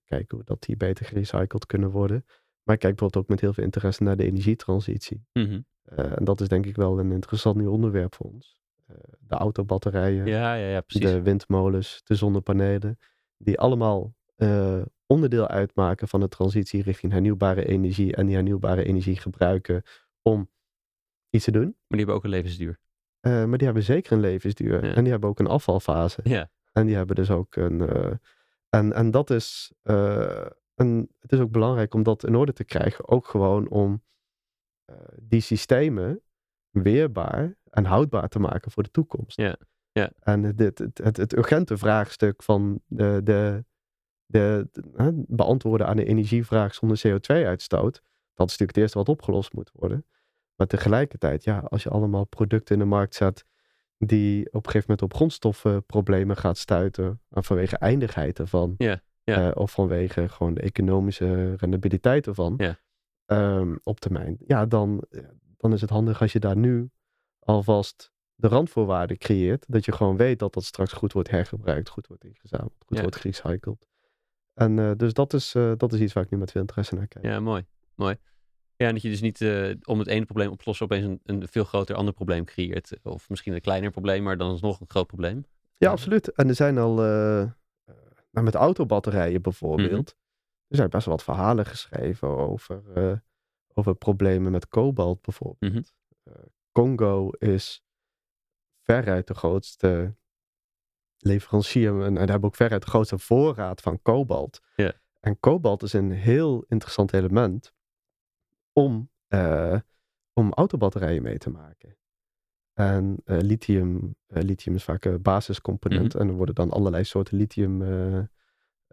[SPEAKER 2] kijken hoe dat die beter gerecycled kunnen worden. Maar ik kijk bijvoorbeeld ook met heel veel interesse naar de energietransitie. Eh, en dat is denk ik wel een interessant nieuw onderwerp voor ons. Eh, de autobatterijen,
[SPEAKER 1] Ja, ja, ja, precies.
[SPEAKER 2] de windmolens, de zonnepanelen. Die allemaal eh, onderdeel uitmaken van de transitie richting hernieuwbare energie. En die hernieuwbare energie gebruiken om iets te doen.
[SPEAKER 1] Maar die hebben ook een levensduur.
[SPEAKER 2] Eh, maar die hebben zeker een levensduur.
[SPEAKER 1] Ja.
[SPEAKER 2] En die hebben ook een afvalfase.
[SPEAKER 1] Ja,
[SPEAKER 2] En die hebben dus ook een. eh, en, en dat is. eh, een, het is ook belangrijk om dat in orde te krijgen. Ook gewoon om eh, die systemen weerbaar en houdbaar te maken voor de toekomst.
[SPEAKER 1] Ja, ja.
[SPEAKER 2] En dit, het, het, het urgente vraagstuk van de, de, de, de- beantwoorden aan de energievraag zonder CO2-uitstoot. Dat is natuurlijk het eerste wat opgelost moet worden. Maar tegelijkertijd, ja, als je allemaal producten in de markt zet die op een gegeven moment op grondstoffenproblemen gaat stuiten. en vanwege eindigheid ervan. Eh, of vanwege gewoon de economische rendabiliteit ervan.
[SPEAKER 1] Ja.
[SPEAKER 2] Ehm, op termijn. Ja, dan, dan is het handig als je daar nu alvast de randvoorwaarden creëert. Dat je gewoon weet dat dat straks goed wordt hergebruikt, goed wordt ingezameld, goed
[SPEAKER 1] Ja.
[SPEAKER 2] wordt gerecycled. En eh, dus dat is, eh, dat is iets waar ik nu met veel interesse naar kijk.
[SPEAKER 1] ja, mooi. Mooi. Ja, en dat je dus niet eh, om het ene probleem op te lossen opeens een, een veel groter ander probleem creëert. Of misschien een kleiner probleem, maar dan is nog een groot probleem.
[SPEAKER 2] Ja, absoluut. En er zijn al, eh, eh, nou, met autobatterijen bijvoorbeeld, er zijn best wel wat verhalen geschreven over, eh, over problemen met kobalt bijvoorbeeld.
[SPEAKER 1] Mhm.
[SPEAKER 2] Eh, Congo is veruit de grootste leverancier en, daar hebben ook veruit de grootste voorraad van kobalt. En kobalt is een heel interessant element om, eh, om autobatterijen mee te maken. En lithium, lithium is vaak een basiscomponent. En er worden dan allerlei soorten lithium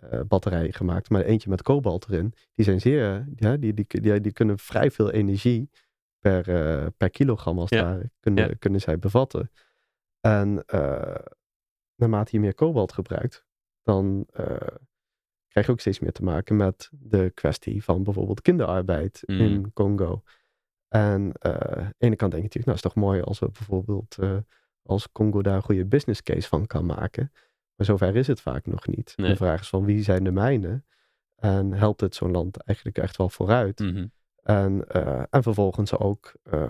[SPEAKER 2] eh, eh, batterijen gemaakt. Maar eentje met kobalt erin, die zijn zeer, ja, die, die, die, die kunnen vrij veel energie per, eh, per kilogram als het
[SPEAKER 1] Ja.
[SPEAKER 2] ware, kunnen,
[SPEAKER 1] Ja.
[SPEAKER 2] kunnen zij bevatten. En eh, naarmate je meer kobalt gebruikt, dan eh, krijg je ook steeds meer te maken met de kwestie van bijvoorbeeld kinderarbeid
[SPEAKER 1] Mm.
[SPEAKER 2] in Congo. En eh, aan de ene kant denk je natuurlijk, nou is toch mooi als we bijvoorbeeld eh, als Congo daar een goede business case van kan maken. Maar zover is het vaak nog niet.
[SPEAKER 1] Nee.
[SPEAKER 2] De vraag is van wie zijn de mijnen? En helpt het zo'n land eigenlijk echt wel vooruit?
[SPEAKER 1] Mhm.
[SPEAKER 2] En, eh, en vervolgens ook, eh,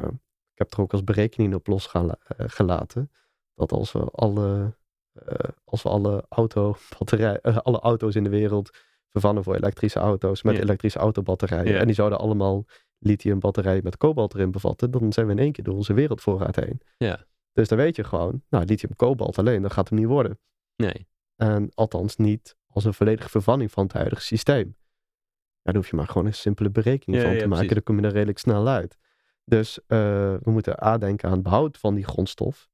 [SPEAKER 2] ik heb er ook als berekening op losgelaten, dat als we alle, eh, als we alle, auto batterij, eh, alle auto's in de wereld vervangen voor elektrische auto's met
[SPEAKER 1] Ja.
[SPEAKER 2] elektrische autobatterijen,
[SPEAKER 1] Ja.
[SPEAKER 2] en die zouden allemaal lithium batterijen met kobalt erin bevatten, dan zijn we in één keer door onze wereldvoorraad heen.
[SPEAKER 1] Ja.
[SPEAKER 2] Dus dan weet je gewoon, nou lithium kobalt alleen, dat gaat hem niet worden.
[SPEAKER 1] Nee.
[SPEAKER 2] En althans niet als een volledige vervanging van het huidige systeem. Ja, daar hoef je maar gewoon een simpele berekening
[SPEAKER 1] Ja,
[SPEAKER 2] van
[SPEAKER 1] ja,
[SPEAKER 2] te maken.
[SPEAKER 1] precies.
[SPEAKER 2] Dan kom je er redelijk snel uit. Dus eh, we moeten A denken aan het behoud van die grondstof.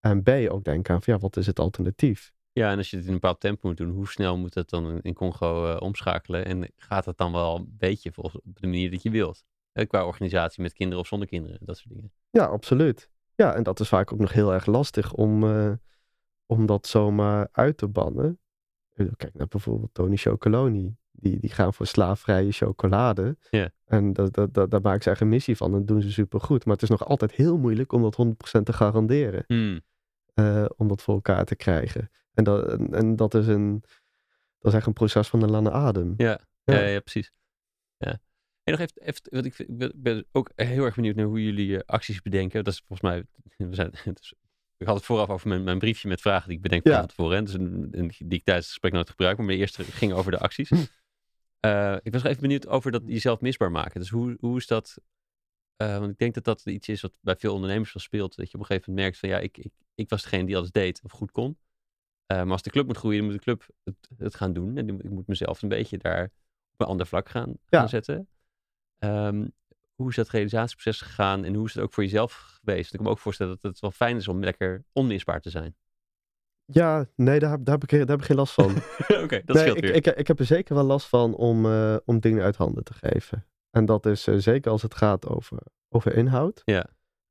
[SPEAKER 2] En B ook denken aan van, ja, wat is het alternatief?
[SPEAKER 1] Ja, en als je het in een bepaald tempo moet doen, hoe snel moet het dan in- Congo eh, omschakelen? En gaat het dan wel een beetje volgens op de manier dat je wilt? Eh, qua organisatie met kinderen of zonder kinderen, dat soort dingen.
[SPEAKER 2] Ja, absoluut. Ja, en dat is vaak ook nog heel erg lastig om, om dat zomaar uit te bannen. Eh, Kijk naar bijvoorbeeld Tony Chocoloni. Die, die gaan voor slaafvrije chocolade. En dat, dat, dat, daar maken ze een missie van. En dat doen ze supergoed. Maar het is nog altijd heel moeilijk om dat 100% te garanderen.
[SPEAKER 1] Hmm.
[SPEAKER 2] eh, om dat voor elkaar te krijgen. En dat, en, en dat, is een, dat is echt een proces van de lange adem.
[SPEAKER 1] Ja,
[SPEAKER 2] Ja.
[SPEAKER 1] ja. ja, precies. Ja. En nog even, even wat ik, ben- ook heel erg benieuwd naar hoe jullie eh, acties bedenken. Dat is volgens mij, we zijn, het is- ik had het vooraf over mijn, mijn briefje met vragen die ik bedenk
[SPEAKER 2] Ja.
[SPEAKER 1] van tevoren. hè. Dus een, een, die ik tijdens het gesprek nooit gebruik, maar mijn eerste ging over de acties. Eh, ik was nog even benieuwd over dat jezelf misbaar maken. Dus hoe, hoe is dat? eh, want ik denk dat dat iets is wat bij veel ondernemers wel speelt. Dat je op een gegeven moment merkt van ja, ik, ik, ik was degene die alles deed of goed kon. Eh, maar als de club moet groeien, dan moet de club het, het gaan doen. En ik moet mezelf een beetje daar op een ander vlak gaan,
[SPEAKER 2] Ja.
[SPEAKER 1] gaan zetten. Ehm, hoe is dat realisatieproces gegaan en hoe is het ook voor jezelf geweest? Ik kan me ook voorstellen dat het wel fijn is om lekker onmisbaar te zijn.
[SPEAKER 2] Ja, nee, daar, heb- daar, heb ik, daar heb ik geen last van.
[SPEAKER 1] Oké, dat
[SPEAKER 2] nee,
[SPEAKER 1] scheelt
[SPEAKER 2] ik,
[SPEAKER 1] weer.
[SPEAKER 2] ik, ik heb er zeker wel last van om, eh, om dingen uit handen te geven. En dat is eh, zeker als het gaat over, over inhoud.
[SPEAKER 1] Ja.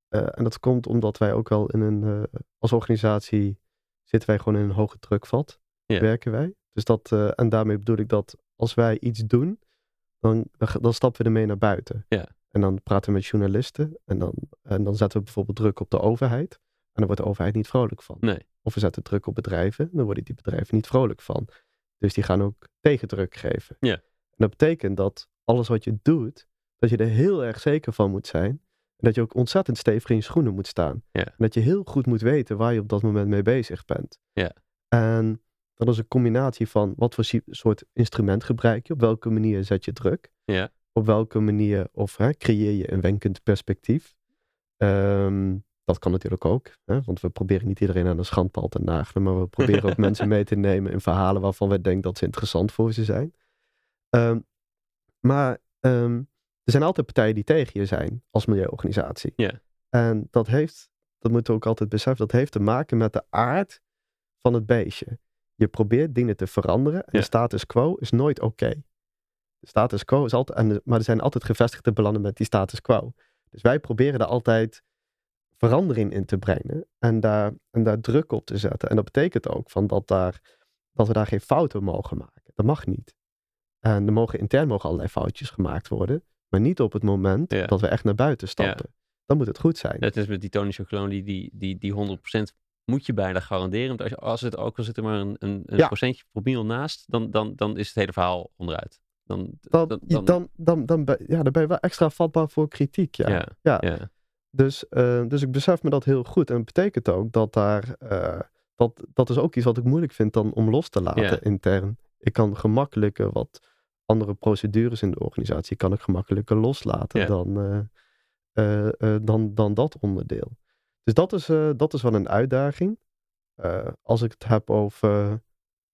[SPEAKER 2] Eh, en dat komt omdat wij ook wel in een, als organisatie zitten wij gewoon in een hoge drukvat.
[SPEAKER 1] Ja.
[SPEAKER 2] Werken wij. Dus dat, en daarmee bedoel ik dat als wij iets doen, dan, dan stappen we ermee naar buiten.
[SPEAKER 1] Ja.
[SPEAKER 2] En dan praten we met journalisten. En dan, en dan zetten we bijvoorbeeld druk op de overheid. En dan wordt de overheid niet vrolijk van.
[SPEAKER 1] Nee.
[SPEAKER 2] Of we zetten druk op bedrijven. Dan worden die bedrijven niet vrolijk van. Dus die gaan ook tegendruk geven.
[SPEAKER 1] Ja.
[SPEAKER 2] En dat betekent dat alles wat je doet, dat je er heel erg zeker van moet zijn. En dat je ook ontzettend stevig in je schoenen moet staan.
[SPEAKER 1] Ja.
[SPEAKER 2] En dat je heel goed moet weten waar je op dat moment mee bezig bent.
[SPEAKER 1] Ja.
[SPEAKER 2] En dat is een combinatie van wat voor soort instrument gebruik je, op welke manier zet je druk,
[SPEAKER 1] Ja.
[SPEAKER 2] Op welke manier of hè, creëer je een wenkend perspectief. Ehm, dat kan natuurlijk ook, hè, want we proberen niet iedereen aan een schandpaal te nagelen, maar we proberen ook mensen mee te nemen in verhalen waarvan we denken dat ze interessant voor ze zijn. Ehm, maar ehm, er zijn altijd partijen die tegen je zijn als milieuorganisatie.
[SPEAKER 1] Ja.
[SPEAKER 2] En dat heeft, dat moeten we ook altijd beseffen, dat heeft te maken met de aard van het beestje. Je probeert dingen te veranderen en de status quo is nooit oké. De status quo is altijd, en maar er zijn altijd gevestigde belangen met die status quo. Dus wij proberen daar altijd verandering in te brengen en daar, en daar druk op te zetten. En dat betekent ook van dat, daar, dat we daar geen fouten mogen maken. Dat mag niet. En er mogen intern mogen allerlei foutjes gemaakt worden, maar niet op het moment
[SPEAKER 1] Ja.
[SPEAKER 2] dat we echt naar buiten stappen. Dan moet het goed zijn.
[SPEAKER 1] Net als met die Tony Chocolonely, die, die, die 100% moet je bijna garanderen. Want als, je, als het ook al zit er maar een, een, een
[SPEAKER 2] Ja.
[SPEAKER 1] procentje promiel naast, dan, dan, dan is het hele verhaal onderuit. Dan,
[SPEAKER 2] dan,
[SPEAKER 1] dan,
[SPEAKER 2] dan, dan, dan, dan, ben, ja, dan ben je wel extra vatbaar voor kritiek. Ja.
[SPEAKER 1] ja,
[SPEAKER 2] Ja.
[SPEAKER 1] ja.
[SPEAKER 2] Dus, eh, dus ik besef me dat heel goed. En het betekent ook dat daar. eh, dat, dat is ook iets wat ik moeilijk vind dan om los te laten intern. Ik kan gemakkelijker wat andere procedures in de organisatie kan ik gemakkelijker loslaten dan, eh, dan, dan dat onderdeel. Dus dat is, dat is wel een uitdaging. Als ik het heb over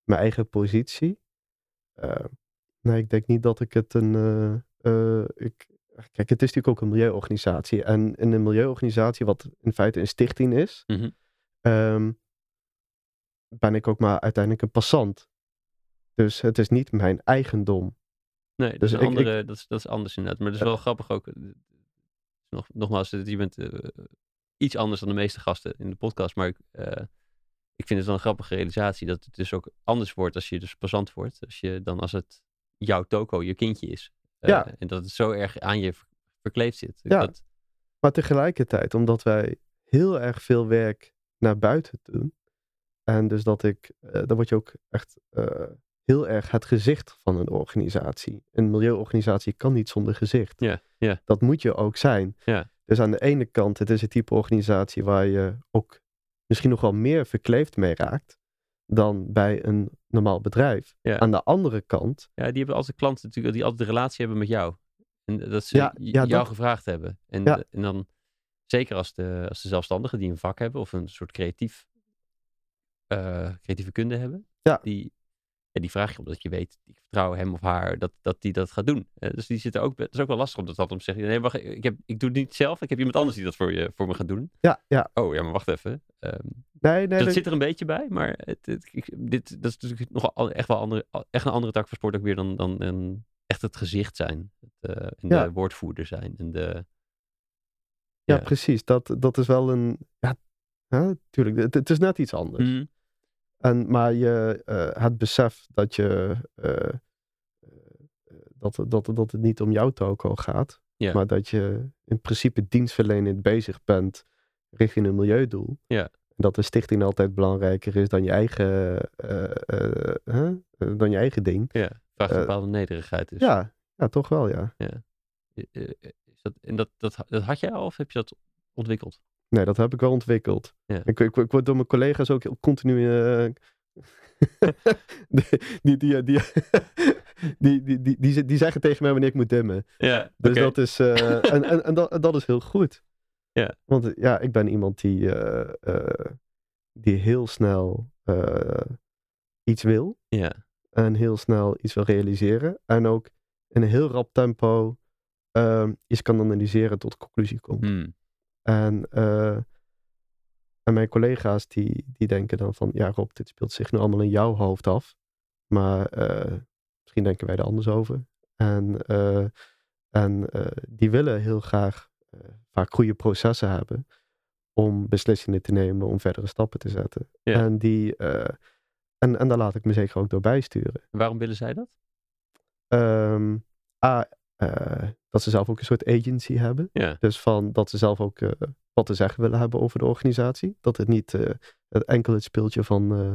[SPEAKER 2] mijn eigen positie. Nee, ik denk niet dat ik het een. eh, eh, ik, kijk, het is natuurlijk ook een milieuorganisatie. En in een milieuorganisatie, wat in feite een stichting is,
[SPEAKER 1] Mhm.
[SPEAKER 2] ehm, ben ik ook maar uiteindelijk een passant. Dus het is niet mijn eigendom.
[SPEAKER 1] Nee, dat,
[SPEAKER 2] Dus
[SPEAKER 1] is
[SPEAKER 2] ik-
[SPEAKER 1] andere, dat, is, dat is anders inderdaad. Maar dat is wel grappig ook. eh, Nog, nogmaals, je bent iets anders dan de meeste gasten in de podcast. Maar ik, ik vind het wel een grappige realisatie dat het dus ook anders wordt als je dus passant wordt. Als je dan als het jouw toko, je kindje is. Eh,
[SPEAKER 2] Ja.
[SPEAKER 1] En dat het zo erg aan je ver- verkleefd zit.
[SPEAKER 2] Ja.
[SPEAKER 1] Dat,
[SPEAKER 2] Maar tegelijkertijd, omdat wij heel erg veel werk naar buiten doen, En dus dat ik, eh, dan word je ook echt eh, heel erg het gezicht van een organisatie. Een milieuorganisatie kan niet zonder gezicht.
[SPEAKER 1] Ja, ja.
[SPEAKER 2] Dat moet je ook zijn.
[SPEAKER 1] Ja.
[SPEAKER 2] Dus aan de ene kant, het is een type organisatie waar je ook misschien nog wel meer verkleefd mee raakt dan bij een normaal bedrijf.
[SPEAKER 1] Ja.
[SPEAKER 2] Aan de andere kant,
[SPEAKER 1] Ja, die hebben als de klanten natuurlijk, die altijd de relatie hebben met jou. En dat ze
[SPEAKER 2] Ja,
[SPEAKER 1] j-
[SPEAKER 2] ja,
[SPEAKER 1] jou
[SPEAKER 2] dat-
[SPEAKER 1] gevraagd hebben. En, en dan, zeker als de, als de zelfstandigen die een vak hebben of een soort creatief, eh, creatieve kunde hebben.
[SPEAKER 2] Ja.
[SPEAKER 1] Die, ja, die vraag je omdat je weet, ik vertrouw hem of haar dat, dat die dat gaat doen. Eh, dus die zitten ook, het is ook wel lastig om dat altijd om te zeggen. Nee, wacht, ik, heb, ik doe het niet zelf. Ik heb iemand anders die dat voor, je, voor me gaat doen.
[SPEAKER 2] ja, ja.
[SPEAKER 1] Oh ja, maar wacht even. Ehm,
[SPEAKER 2] Nee, nee,
[SPEAKER 1] dat
[SPEAKER 2] dat-
[SPEAKER 1] zit er een beetje bij, maar het, het- ik- dit, dat is natuurlijk nog al- echt wel andere, echt een andere tak van sport ook weer dan, dan een, echt het gezicht zijn. Het, en
[SPEAKER 2] Ja.
[SPEAKER 1] de woordvoerder zijn. En de,
[SPEAKER 2] ja,
[SPEAKER 1] ja.
[SPEAKER 2] precies. Dat, dat is wel een, ja, hè, tuurlijk, het, het is net iets anders.
[SPEAKER 1] Mhm.
[SPEAKER 2] En, maar je, eh, het besef dat je, eh, dat, dat, dat het niet om jouw toko gaat, maar dat je in principe dienstverlenend bezig bent richting een milieudoel.
[SPEAKER 1] Ja
[SPEAKER 2] dat de stichting altijd belangrijker is dan je eigen, eh, eh, dan je eigen ding.
[SPEAKER 1] Ja, vraagt
[SPEAKER 2] eh, een
[SPEAKER 1] bepaalde nederigheid is.
[SPEAKER 2] Ja, ja, toch wel, ja.
[SPEAKER 1] ja. Is dat, en dat, dat, dat had jij al of heb je dat ontwikkeld?
[SPEAKER 2] Nee, dat heb ik wel ontwikkeld. Ik, ik, ik, word door mijn collega's ook continu. Die, die, die, die, die, die, die, zeggen tegen mij wanneer ik moet demmen.
[SPEAKER 1] Ja,
[SPEAKER 2] dus dat is. En, en, dat, dat is heel goed.
[SPEAKER 1] Ja.
[SPEAKER 2] Want eh, ja, ik ben iemand die, eh, eh, die heel snel iets wil.
[SPEAKER 1] Ja,
[SPEAKER 2] En heel snel iets wil realiseren. En ook in een heel rap tempo eh, iets kan analyseren tot conclusie komt.
[SPEAKER 1] Hmm.
[SPEAKER 2] En, en mijn collega's die, die denken dan van, ja Rob, dit speelt zich nu allemaal in jouw hoofd af. Maar misschien denken wij er anders over. En, en die willen heel graag vaak goede processen hebben om beslissingen te nemen, om verdere stappen te zetten.
[SPEAKER 1] Ja.
[SPEAKER 2] En, die, eh, en, en daar laat ik me zeker ook door bijsturen.
[SPEAKER 1] En waarom willen zij dat?
[SPEAKER 2] Ehm, A, eh, dat ze zelf ook een soort agency hebben.
[SPEAKER 1] Ja,
[SPEAKER 2] Dus van dat ze zelf ook eh, wat te zeggen willen hebben over de organisatie. Dat het niet eh, het enkel het speeltje van, eh,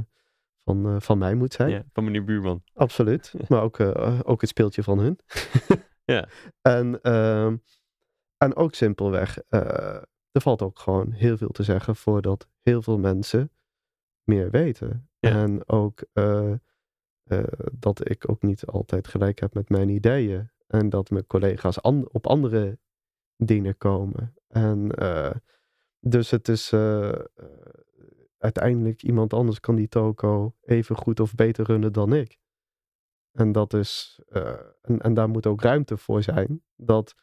[SPEAKER 2] van, eh, van mij moet zijn.
[SPEAKER 1] ja van meneer Buurman.
[SPEAKER 2] Absoluut. Maar ook, eh, ook het speeltje van hun.
[SPEAKER 1] Ja.
[SPEAKER 2] En, ehm, en ook simpelweg, eh, er valt ook gewoon heel veel te zeggen voordat heel veel mensen meer weten.
[SPEAKER 1] Ja.
[SPEAKER 2] En ook eh, eh, dat ik ook niet altijd gelijk heb met mijn ideeën. En dat mijn collega's an- op andere dingen komen. En dus het is uiteindelijk iemand anders kan die toko even goed of beter runnen dan ik. En dat is, en, en daar moet ook ruimte voor zijn dat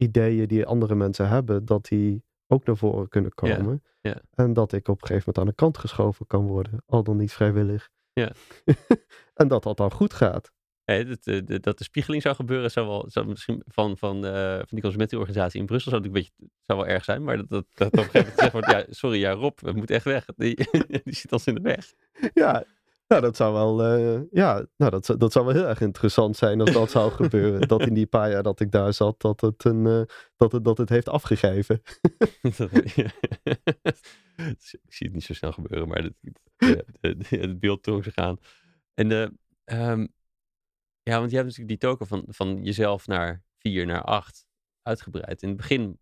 [SPEAKER 2] ideeën die andere mensen hebben, dat die ook naar voren kunnen komen.
[SPEAKER 1] ja.
[SPEAKER 2] En dat ik op een gegeven moment aan de kant geschoven kan worden, al dan niet vrijwillig.
[SPEAKER 1] Ja.
[SPEAKER 2] en dat dat dan goed gaat.
[SPEAKER 1] Dat, eh, de- dat de spiegeling zou gebeuren, zou wel, zou misschien van, van, eh, van die consumentenorganisatie in Brussel, zou een beetje, zou wel erg zijn, maar dat, dat, dat op een gegeven moment gezegd wordt, ja, sorry, ja, Rob, we moeten echt weg. Die, die zit ons in de weg.
[SPEAKER 2] Ja, nou, dat zou wel, eh, ja, nou, dat, dat zou wel heel erg interessant zijn als dat zou gebeuren. dat in die paar jaar dat ik daar zat, dat het, een, eh, dat het, dat het heeft afgegeven.
[SPEAKER 1] Ik zie het niet zo snel gebeuren, maar het, het, beeld trok zich aan. En eh, ehm, ja, want je hebt natuurlijk die token van, van jezelf naar vier, naar acht uitgebreid. In het begin,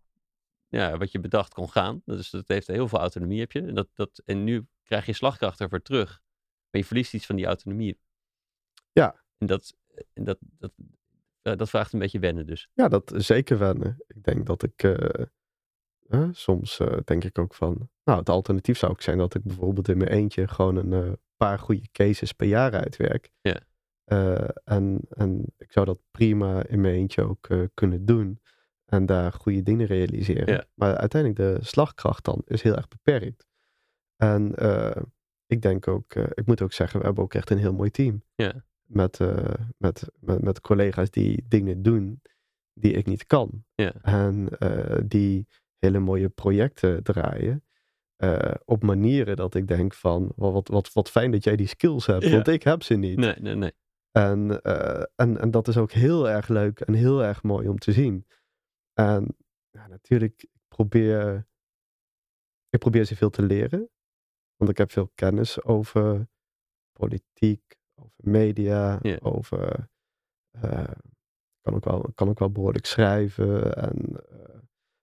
[SPEAKER 1] ja, wat je bedacht kon gaan. Dus dat heeft heel veel autonomie heb je. En, dat, dat, en nu krijg je slagkracht ervoor terug. Maar je verliest iets van die autonomie.
[SPEAKER 2] Ja.
[SPEAKER 1] En dat, en dat, dat, eh, dat vraagt een beetje wennen dus.
[SPEAKER 2] Ja, dat zeker wennen. Ik denk dat ik eh, eh, soms denk ik ook van, nou, het alternatief zou ook zijn dat ik bijvoorbeeld in mijn eentje gewoon een paar goede cases per jaar uitwerk.
[SPEAKER 1] Ja.
[SPEAKER 2] En, en ik zou dat prima in mijn eentje ook kunnen doen. En daar goede dingen realiseren.
[SPEAKER 1] Ja.
[SPEAKER 2] Maar uiteindelijk de slagkracht dan is heel erg beperkt. En ik denk ook, eh, ik moet ook zeggen, we hebben ook echt een heel mooi team.
[SPEAKER 1] Ja.
[SPEAKER 2] Met, eh, met, met, met collega's die dingen doen die ik niet kan.
[SPEAKER 1] Ja.
[SPEAKER 2] En eh, die hele mooie projecten draaien. op manieren dat ik denk van, wat, wat, wat, wat fijn dat jij die skills hebt,
[SPEAKER 1] Ja.
[SPEAKER 2] want ik heb ze niet.
[SPEAKER 1] Nee, nee, nee.
[SPEAKER 2] En, en, en dat is ook heel erg leuk en heel erg mooi om te zien. En ja, natuurlijk, ik probeer, ik probeer zoveel te leren. Want ik heb veel kennis over politiek, over media, over. eh, kan, ook wel, kan ook wel behoorlijk schrijven. En, eh,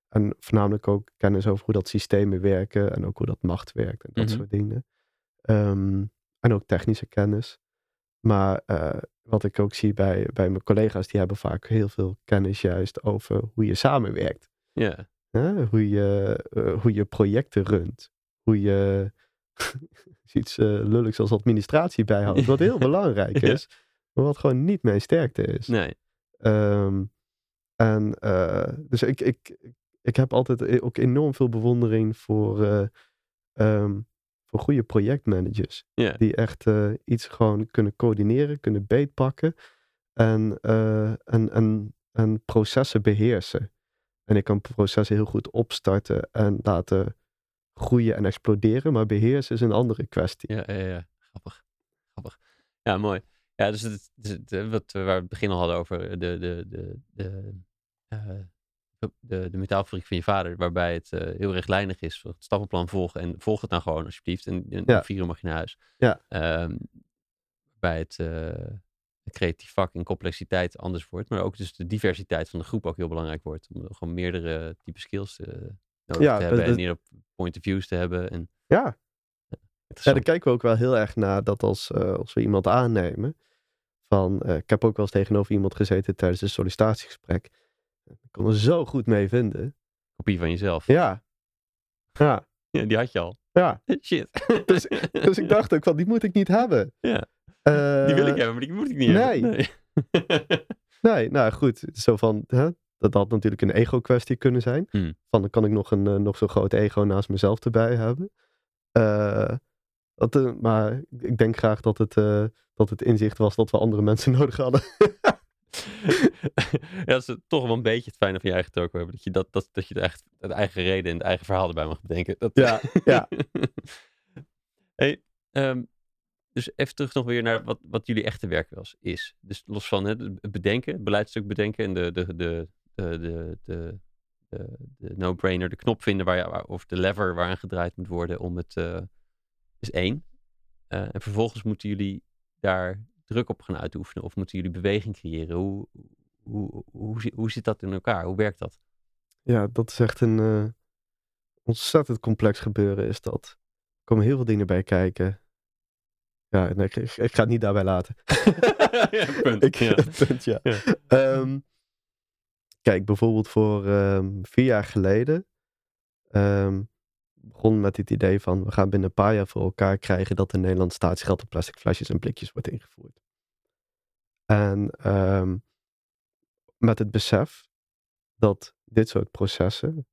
[SPEAKER 2] en voornamelijk ook kennis over hoe dat systemen werken. En ook hoe dat macht werkt en dat
[SPEAKER 1] Mhm.
[SPEAKER 2] soort dingen. Ehm, en ook technische kennis. Maar eh, wat ik ook zie bij, bij mijn collega's, die hebben vaak heel veel kennis juist over hoe je samenwerkt.
[SPEAKER 1] Ja.
[SPEAKER 2] Hoe, je, hoe je projecten runt. Hoe je iets eh lulligs als administratie bijhoudt. Wat heel belangrijk
[SPEAKER 1] Ja.
[SPEAKER 2] is. Maar wat gewoon niet mijn sterkte is.
[SPEAKER 1] Nee.
[SPEAKER 2] Ehm, en eh, dus ik, ik, ik heb altijd e- ook enorm veel bewondering voor, eh, ehm, voor goede projectmanagers. Die echt iets gewoon kunnen coördineren, kunnen beetpakken. En, en, en, en processen beheersen. En ik kan processen heel goed opstarten en laten groeien en exploderen. Maar beheersen is een andere kwestie.
[SPEAKER 1] Ja, ja, ja. Grappig. Grappig. Ja, mooi. Ja, dus het, het, eh, wat we waar we het begin al hadden over de, de, de, de, eh, de, de, de metaalfabriek van je vader, waarbij het eh, heel rechtlijnig is. Het stappenplan volgen en volg het nou gewoon alsjeblieft. En, en
[SPEAKER 2] Ja.
[SPEAKER 1] om vier uur mag je naar huis.
[SPEAKER 2] Ja.
[SPEAKER 1] Ehm, bij het, eh, het creatief vak en complexiteit anders wordt, maar ook dus de diversiteit van de groep ook heel belangrijk wordt. Om gewoon meerdere type skills eh, nodig
[SPEAKER 2] Ja,
[SPEAKER 1] te
[SPEAKER 2] dat-
[SPEAKER 1] hebben en
[SPEAKER 2] dat-
[SPEAKER 1] meer point of views te hebben. En,
[SPEAKER 2] Ja, Ja, daar kijken we ook wel heel erg naar dat als, eh, als we iemand aannemen. Van, eh, ik heb ook wel eens tegenover iemand gezeten tijdens een sollicitatiegesprek. Ik kon er zo goed mee vinden.
[SPEAKER 1] Kopie van jezelf.
[SPEAKER 2] Ja. Ja.
[SPEAKER 1] Ja, die had je al.
[SPEAKER 2] Ja.
[SPEAKER 1] Shit.
[SPEAKER 2] Dus, dus ik dacht ook van, die moet ik niet hebben.
[SPEAKER 1] Ja.
[SPEAKER 2] Eh,
[SPEAKER 1] Die wil ik hebben, maar die moet ik niet
[SPEAKER 2] nee.
[SPEAKER 1] hebben. Nee.
[SPEAKER 2] Nee, nou goed. Zo van, hè, dat had natuurlijk een ego-kwestie kunnen zijn.
[SPEAKER 1] Hmm.
[SPEAKER 2] Van, dan kan ik nog een eh, nog zo'n groot ego naast mezelf erbij hebben. Eh, dat, eh, maar ik denk graag dat het, dat het inzicht was dat we andere mensen nodig hadden.
[SPEAKER 1] ja, dat is toch wel een beetje het fijne van je eigen toko hebben. Dat je, dat, dat, dat je eigen, de eigen reden en het eigen verhaal erbij mag bedenken. Dat,
[SPEAKER 2] Ja, ja.
[SPEAKER 1] hey, ehm, dus even terug nog weer naar wat, wat jullie echte werk was, is. Dus los van hè, het bedenken, het beleidstuk bedenken en de, de, de, de, de, de, de, no-brainer, de knop vinden waar je, waar, of de lever waaraan gedraaid moet worden om het, eh, is één. Eh, en vervolgens moeten jullie daar druk op gaan uitoefenen of moeten jullie beweging creëren. Hoe, hoe, hoe, zi- hoe zit dat in elkaar? Hoe werkt dat?
[SPEAKER 2] Ja, dat is echt een eh, ontzettend complex gebeuren is dat. Er komen heel veel dingen bij kijken. Ja, nee, ik, ik ga het niet daarbij laten.
[SPEAKER 1] Ja, punt.
[SPEAKER 2] Ik,
[SPEAKER 1] Ja.
[SPEAKER 2] punt, ja.
[SPEAKER 1] Ja.
[SPEAKER 2] Ehm, kijk, bijvoorbeeld voor ehm, vier jaar geleden ehm, begon met het idee van we gaan binnen een paar jaar voor elkaar krijgen dat in Nederland staatsgeld op plastic flesjes en blikjes wordt ingevoerd. En ehm, met het besef dat dit soort processen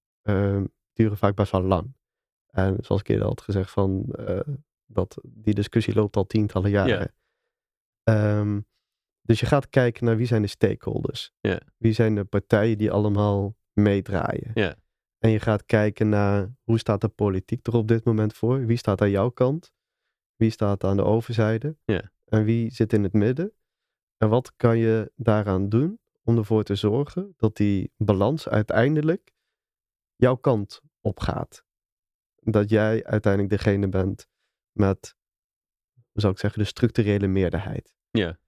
[SPEAKER 2] duren vaak best wel lang. En zoals ik eerder had gezegd, van, eh, dat die discussie loopt al tientallen jaren. Ehm, dus je gaat kijken naar wie zijn de stakeholders.
[SPEAKER 1] Ja.
[SPEAKER 2] Wie zijn de partijen die allemaal meedraaien.
[SPEAKER 1] Ja.
[SPEAKER 2] En je gaat kijken naar hoe staat de politiek er op dit moment voor. Wie staat aan jouw kant? Wie staat aan de overzijde?
[SPEAKER 1] Ja.
[SPEAKER 2] En wie zit in het midden? En wat kan je daaraan doen om ervoor te zorgen dat die balans uiteindelijk jouw kant op gaat? Dat jij uiteindelijk degene bent met, hoe zou ik zeggen, de structurele meerderheid.
[SPEAKER 1] Ja.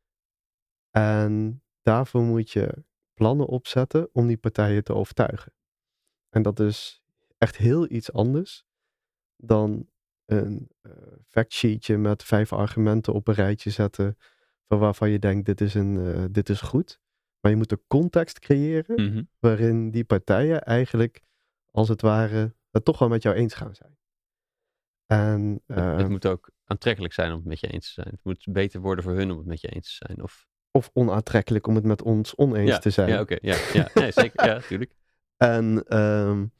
[SPEAKER 2] En daarvoor moet je plannen opzetten om die partijen te overtuigen. En dat is echt heel iets anders dan een uh, factsheetje met vijf argumenten op een rijtje zetten. Van waarvan je denkt, dit is, een, uh, dit is goed. Maar je moet een context creëren
[SPEAKER 1] Mhm.
[SPEAKER 2] waarin die partijen eigenlijk, als het ware, het toch wel met jou eens gaan zijn. En,
[SPEAKER 1] Het, het moet ook aantrekkelijk zijn om het met je eens te zijn. Het moet beter worden voor hun om het met je eens te zijn. Of,
[SPEAKER 2] of onaantrekkelijk om het met ons oneens
[SPEAKER 1] ja,
[SPEAKER 2] te zijn.
[SPEAKER 1] Ja, oké. Ja, ja. Nee, zeker. Ja, tuurlijk.
[SPEAKER 2] En um,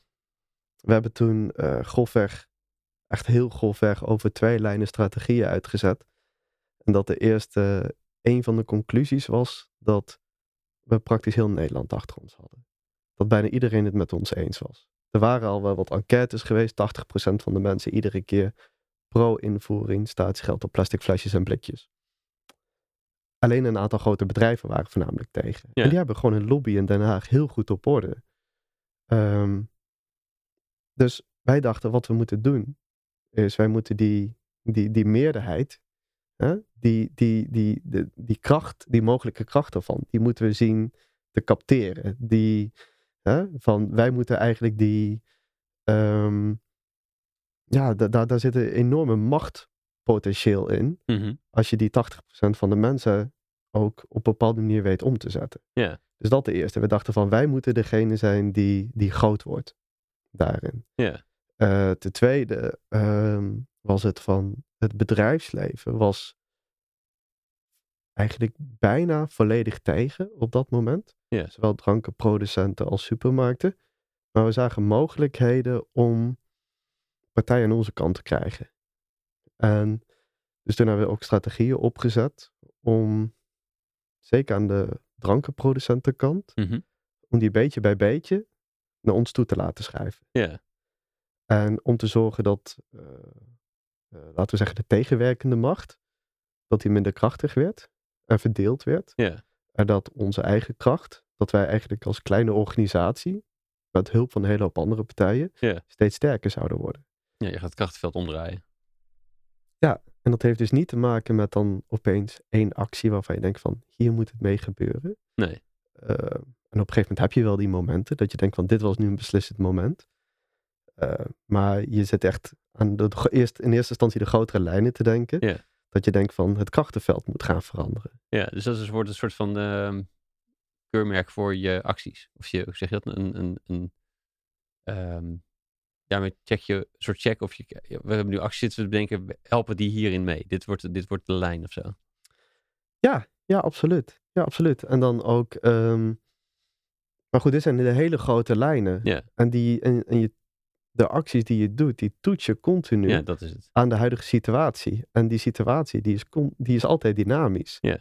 [SPEAKER 2] we hebben toen uh, grofweg, echt heel grofweg, over twee lijnen strategieën uitgezet. En dat de eerste, een van de conclusies was dat we praktisch heel Nederland achter ons hadden. Dat bijna iedereen het met ons eens was. Er waren al wel wat enquêtes geweest, 80% van de mensen iedere keer pro-invoering staatsgeld op plastic flesjes en blikjes. Alleen een aantal grote bedrijven waren voornamelijk tegen.
[SPEAKER 1] Ja.
[SPEAKER 2] En die hebben gewoon hun lobby in Den Haag heel goed op orde. Um, dus wij dachten, wat we moeten doen, is wij moeten die, die, die meerderheid, hè, die, die, die, die, die kracht, die mogelijke kracht ervan, die moeten we zien te capteren. Die, hè, van, wij moeten eigenlijk die, ehm, ja, da- daar daar zit een enorme machtpotentieel in.
[SPEAKER 1] Mhm.
[SPEAKER 2] Als je die 80% van de mensen ook op een bepaalde manier weet om te zetten.
[SPEAKER 1] Ja.
[SPEAKER 2] Dus dat de eerste. We dachten van wij moeten degene zijn die, die groot wordt daarin.
[SPEAKER 1] Ja.
[SPEAKER 2] Eh, ten tweede ehm, was het van het bedrijfsleven was eigenlijk bijna volledig tegen op dat moment.
[SPEAKER 1] Ja.
[SPEAKER 2] Zowel drankenproducenten als supermarkten. Maar we zagen mogelijkheden om partijen aan onze kant te krijgen. En dus toen hebben we ook strategieën opgezet om, zeker aan de drankenproducentenkant,
[SPEAKER 1] Mhm.
[SPEAKER 2] om die beetje bij beetje naar ons toe te laten schrijven.
[SPEAKER 1] Ja.
[SPEAKER 2] En om te zorgen dat, eh, eh, laten we zeggen, de tegenwerkende macht, dat die minder krachtig werd en verdeeld werd.
[SPEAKER 1] Ja.
[SPEAKER 2] En dat onze eigen kracht, dat wij eigenlijk als kleine organisatie, met hulp van een hele hoop andere partijen,
[SPEAKER 1] Ja.
[SPEAKER 2] steeds sterker zouden worden.
[SPEAKER 1] Ja, je gaat het krachtenveld omdraaien.
[SPEAKER 2] En dat heeft dus niet te maken met dan opeens één actie waarvan je denkt van, hier moet het mee gebeuren.
[SPEAKER 1] Nee.
[SPEAKER 2] Eh, en op een gegeven moment heb je wel die momenten dat je denkt van, dit was nu een beslissend moment. Eh, maar je zit echt aan de, eerst, in eerste instantie de grotere lijnen te denken.
[SPEAKER 1] Ja.
[SPEAKER 2] Dat je denkt van, het krachtenveld moet gaan veranderen.
[SPEAKER 1] Ja, dus dat is, wordt een soort van ehm, keurmerk voor je acties. Of je, hoe zeg je dat? Een, een, een, ehm, daarmee check je, soort check of je, we hebben nu acties zitten te bedenken, helpen die hierin mee? Dit wordt, dit wordt de lijn of zo.
[SPEAKER 2] Ja, ja, absoluut. Ja, absoluut. En dan ook, ehm, maar goed, dit zijn de hele grote lijnen.
[SPEAKER 1] Ja.
[SPEAKER 2] En, die, en, en je, de acties die je doet, die toets je continu.
[SPEAKER 1] Ja, dat is het.
[SPEAKER 2] aan de huidige situatie. En die situatie, die is, die is altijd dynamisch.
[SPEAKER 1] Ja.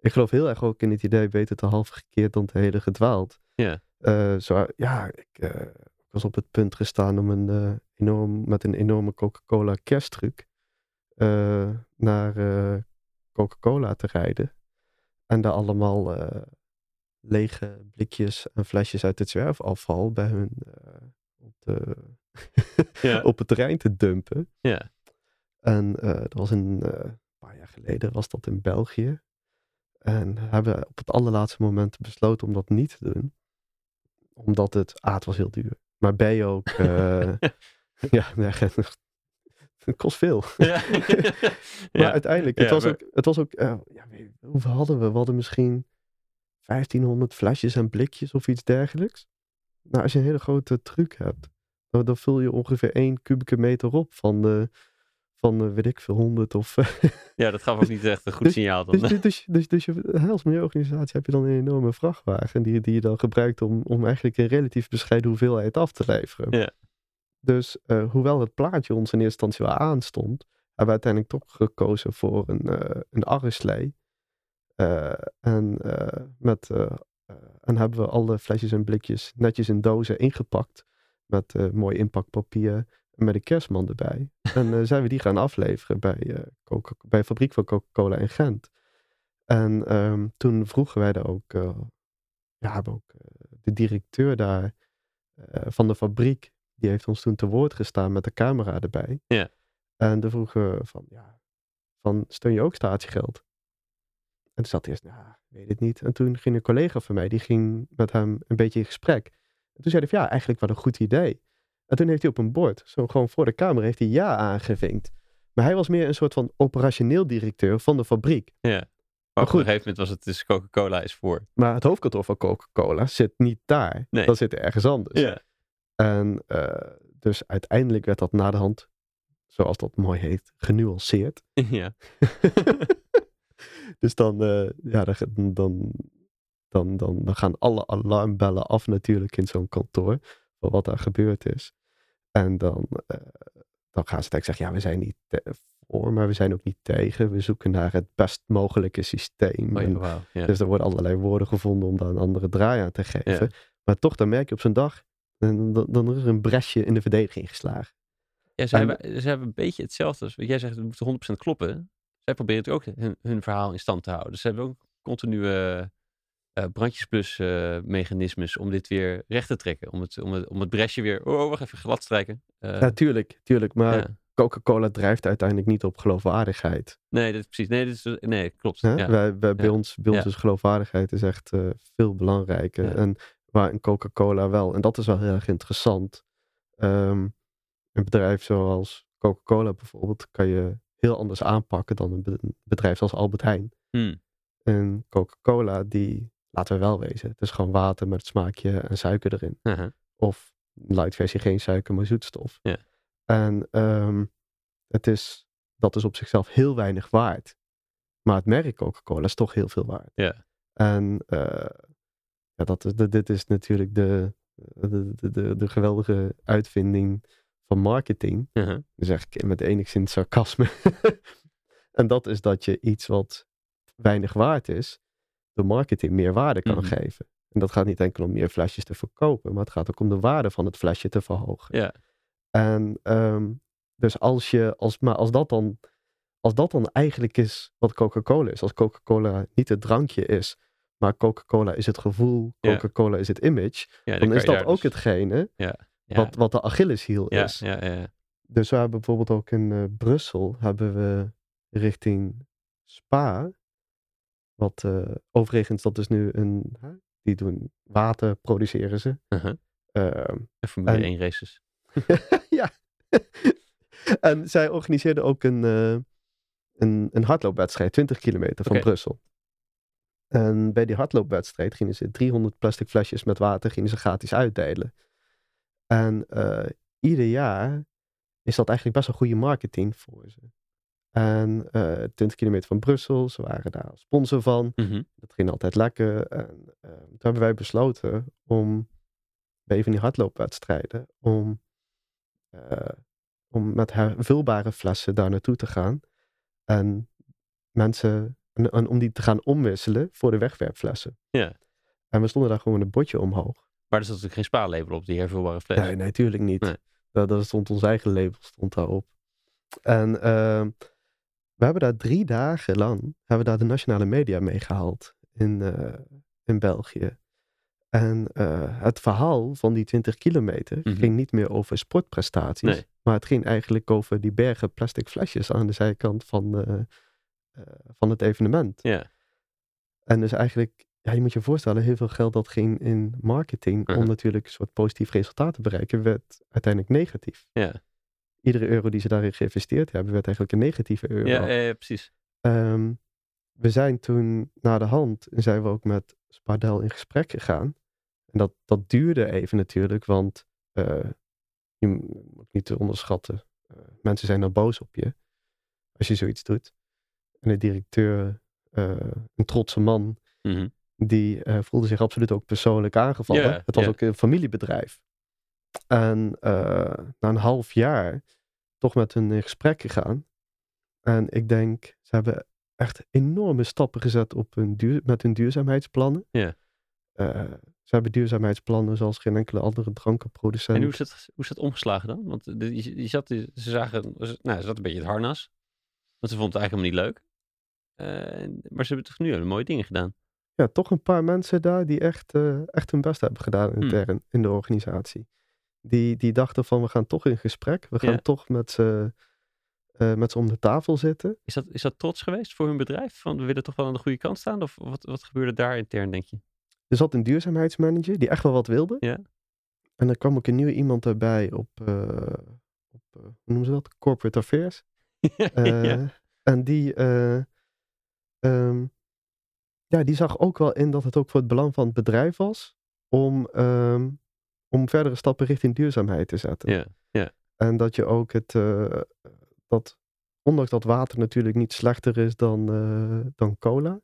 [SPEAKER 2] Ik geloof heel erg ook in het idee, beter te half gekeerd dan te hele gedwaald.
[SPEAKER 1] Ja.
[SPEAKER 2] Eh, zo, ja, ik eh, was op het punt gestaan om een, eh, enorm, met een enorme Coca-Cola kersttruc eh, naar eh, Coca-Cola te rijden. En daar allemaal lege blikjes en flesjes uit het zwerfafval bij hun op, de,
[SPEAKER 1] Ja.
[SPEAKER 2] op het terrein te dumpen.
[SPEAKER 1] Ja.
[SPEAKER 2] En dat was een paar jaar geleden, was dat in België. En hebben op het allerlaatste moment besloten om dat niet te doen. Omdat het, A, het was heel duur. Maar B ook, eh, ja, nee, het kost veel.
[SPEAKER 1] Ja.
[SPEAKER 2] Maar
[SPEAKER 1] ja.
[SPEAKER 2] uiteindelijk, het
[SPEAKER 1] Ja,
[SPEAKER 2] was
[SPEAKER 1] maar-
[SPEAKER 2] ook, het was ook eh, hoeveel hadden we? We hadden misschien 1500 flesjes en blikjes of iets dergelijks. Nou, als je een hele grote truc hebt, dan, dan vul je ongeveer 1 kubieke meter op van, de, van eh, weet ik veel, 100 of...
[SPEAKER 1] ja, dat gaf ook niet echt een goed
[SPEAKER 2] Dus-
[SPEAKER 1] signaal dan.
[SPEAKER 2] dus, dus, dus, dus, je, als milieuorganisatie heb je dan een enorme vrachtwagen die, die je dan gebruikt om, om eigenlijk een relatief bescheiden hoeveelheid af te leveren.
[SPEAKER 1] Ja.
[SPEAKER 2] Dus eh, hoewel het plaatje ons in eerste instantie wel aanstond, hebben we uiteindelijk toch gekozen voor een, eh een arreslee. Eh, en, eh, met, eh, eh, en hebben we alle flesjes en blikjes netjes in dozen ingepakt. Met eh, mooi inpakpapier met een kerstman erbij. en eh, zijn we die gaan afleveren bij, eh Coca bij de fabriek van Coca-Cola in Gent. En ehm, toen vroegen wij daar ook, eh, ja, hebben ook de directeur daar van de fabriek, die heeft ons toen te woord gestaan met de camera erbij.
[SPEAKER 1] Ja.
[SPEAKER 2] En toen vroegen we van, ja, van steun je ook statiegeld? En toen zat hij eerst, nou, weet het niet. En toen ging een collega van mij, die ging met hem een beetje in gesprek. En toen zei hij van, ja, eigenlijk wel een goed idee. En toen heeft hij op een bord, zo gewoon voor de camera, heeft hij ja aangevinkt. Maar hij was meer een soort van operationeel directeur van de fabriek.
[SPEAKER 1] Ja. Maar op
[SPEAKER 2] goed.
[SPEAKER 1] een gegeven moment was het dus Coca-Cola is voor.
[SPEAKER 2] Maar het hoofdkantoor van Coca-Cola zit niet daar.
[SPEAKER 1] Nee.
[SPEAKER 2] Dat zit ergens anders.
[SPEAKER 1] Ja.
[SPEAKER 2] En eh, dus uiteindelijk werd dat na de hand, zoals dat mooi heet, genuanceerd.
[SPEAKER 1] ja.
[SPEAKER 2] dus dan, eh, ja, dan, dan, dan, dan gaan alle alarmbellen af natuurlijk in zo'n kantoor. Van wat daar gebeurd is. En dan, eh, dan gaan ze zeggen, ja, we zijn niet voor, maar we zijn ook niet tegen. We zoeken naar het best mogelijke systeem.
[SPEAKER 1] Oh, ja.
[SPEAKER 2] Dus er worden allerlei woorden gevonden om daar een andere draai aan te geven. Maar toch, dan merk je op zijn dag, dan, dan, is er een bresje in de verdediging geslagen.
[SPEAKER 1] Ja, ze,
[SPEAKER 2] En-
[SPEAKER 1] hebben, ze hebben een beetje hetzelfde als wat jij zegt, het moet 100% kloppen. Zij proberen het ook hun, hun verhaal in stand te houden. Dus ze hebben ook continue mechanismes om dit weer recht te trekken. Om het, om het, om het bresje weer, oh, wacht even, glad strijken. Eh,
[SPEAKER 2] Ja, tuurlijk, tuurlijk. Maar
[SPEAKER 1] ja.
[SPEAKER 2] Coca-Cola drijft uiteindelijk niet op geloofwaardigheid.
[SPEAKER 1] Nee, dat is precies. Nee, dat is, nee klopt.
[SPEAKER 2] Hè?
[SPEAKER 1] Ja.
[SPEAKER 2] Wij, wij, bij ons, bij ons is geloofwaardigheid is echt eh, veel belangrijker. En waar een Coca-Cola wel, en dat is wel heel erg interessant. Ehm, een bedrijf zoals Coca-Cola bijvoorbeeld kan je heel anders aanpakken dan een bedrijf zoals Albert Heijn.
[SPEAKER 1] Hmm.
[SPEAKER 2] En Coca-Cola, die, laten we wel wezen, het is gewoon water met het smaakje en suiker erin.
[SPEAKER 1] Aha.
[SPEAKER 2] Of light versie geen suiker, maar zoetstof. En ehm, het is, dat is op zichzelf heel weinig waard. Maar het merk Coca-Cola is toch heel veel waard. En eh, ja, dat is, de- dit is natuurlijk de, de, de, de, geweldige uitvinding van marketing. Dat zeg ik met enigszins sarcasme. en dat is dat je iets wat weinig waard is, door marketing meer waarde kan
[SPEAKER 1] Mhm.
[SPEAKER 2] geven. En dat gaat niet enkel om meer flesjes te verkopen, maar het gaat ook om de waarde van het flesje te verhogen.
[SPEAKER 1] Ja.
[SPEAKER 2] En ehm, dus als je, als, maar als dat dan, als dat dan eigenlijk is wat Coca-Cola is, als Coca-Cola niet het drankje is, maar Coca-Cola is het gevoel,
[SPEAKER 1] Ja.
[SPEAKER 2] Coca-Cola is het image,
[SPEAKER 1] Ja,
[SPEAKER 2] dan is dat ook
[SPEAKER 1] dus-
[SPEAKER 2] hetgene wat, wat de Achilleshiel is.
[SPEAKER 1] ja, ja, ja.
[SPEAKER 2] Dus we hebben bijvoorbeeld ook in eh, Brussel hebben we richting Spa, wat eh, overigens dat is nu een, die doen water produceren ze.
[SPEAKER 1] Aha.
[SPEAKER 2] Ehm,
[SPEAKER 1] En Formule
[SPEAKER 2] En-
[SPEAKER 1] 1 races.
[SPEAKER 2] ja. en zij organiseerden ook een, eh, een, een hardloopwedstrijd, 20 kilometer van. Brussel. En bij die hardloopwedstrijd gingen ze 300 plastic flesjes met water gingen ze gratis uitdelen. En eh, ieder jaar is dat eigenlijk best wel goede marketing voor ze. En eh 20 kilometer van Brussel, ze waren daar sponsor van.
[SPEAKER 1] Mhm.
[SPEAKER 2] Dat ging altijd lekker. En eh, toen hebben wij besloten om bij een van die hardloopwedstrijden, om, eh, om met hervulbare flessen daar naartoe te gaan. En mensen, en, en om die te gaan omwisselen voor de wegwerpflessen.
[SPEAKER 1] Ja.
[SPEAKER 2] En we stonden daar gewoon een bordje omhoog.
[SPEAKER 1] Maar er zat natuurlijk geen spaarlabel op die hervulbare fles.
[SPEAKER 2] Nee, natuurlijk niet.
[SPEAKER 1] Nee.
[SPEAKER 2] Dat, dat stond ons eigen label stond daarop. En ehm, we hebben daar drie dagen lang hebben we daar de nationale media mee gehaald in, eh, in België. En eh, het verhaal van die 20 kilometer
[SPEAKER 1] Mhm.
[SPEAKER 2] ging niet meer over sportprestaties.
[SPEAKER 1] Nee.
[SPEAKER 2] Maar het ging eigenlijk over die bergen plastic flesjes aan de zijkant van, eh, van het evenement.
[SPEAKER 1] Ja.
[SPEAKER 2] En dus eigenlijk, ja, je moet je voorstellen, heel veel geld dat ging in marketing om natuurlijk een soort positief resultaat te bereiken, werd uiteindelijk negatief.
[SPEAKER 1] Ja.
[SPEAKER 2] Iedere euro die ze daarin geïnvesteerd hebben, werd eigenlijk een negatieve euro.
[SPEAKER 1] Ja, precies.
[SPEAKER 2] Ehm, we zijn toen na de hand, en zijn we ook met Spardel in gesprek gegaan. En dat, dat duurde even natuurlijk, want eh, je moet niet te onderschatten. eh, mensen zijn dan boos op je als je zoiets doet. En de directeur, eh, een trotse man,
[SPEAKER 1] Mhm.
[SPEAKER 2] die voelde zich absoluut ook persoonlijk aangevallen. Het was ook een familiebedrijf. En na een half jaar toch met hun in gesprek gegaan. En ik denk, ze hebben echt enorme stappen gezet op hun duur, met hun duurzaamheidsplannen.
[SPEAKER 1] Ja.
[SPEAKER 2] Eh, ze hebben duurzaamheidsplannen zoals geen enkele andere drankenproducent.
[SPEAKER 1] En hoe is, dat, hoe is dat omgeslagen dan? Want de, je, je zat, ze zagen, nou, ze zat een beetje het harnas. Want ze vond het eigenlijk helemaal niet leuk. Eh, maar ze hebben toch nu hele mooie dingen gedaan.
[SPEAKER 2] Ja, toch een paar mensen daar die echt, eh, echt hun best hebben gedaan
[SPEAKER 1] Hmm.
[SPEAKER 2] intern in de organisatie. Die, die dachten van, we gaan toch in gesprek. We gaan
[SPEAKER 1] Ja.
[SPEAKER 2] toch met ze, eh, met ze om de tafel zitten.
[SPEAKER 1] Is dat, is dat trots geweest voor hun bedrijf? Van we willen toch wel aan de goede kant staan? Of wat, wat gebeurde daar intern, denk je?
[SPEAKER 2] Er zat een duurzaamheidsmanager die echt wel wat wilde.
[SPEAKER 1] Ja.
[SPEAKER 2] En er kwam ook een nieuwe iemand erbij op, eh, op eh, hoe noemen ze dat? Corporate Affairs.
[SPEAKER 1] Ja.
[SPEAKER 2] En die, eh, ehm, ja, die zag ook wel in dat het ook voor het belang van het bedrijf was om, ehm, om verdere stappen richting duurzaamheid te zetten.
[SPEAKER 1] Ja.
[SPEAKER 2] En dat je ook het, eh, dat ondanks dat water natuurlijk niet slechter is dan, eh, dan cola,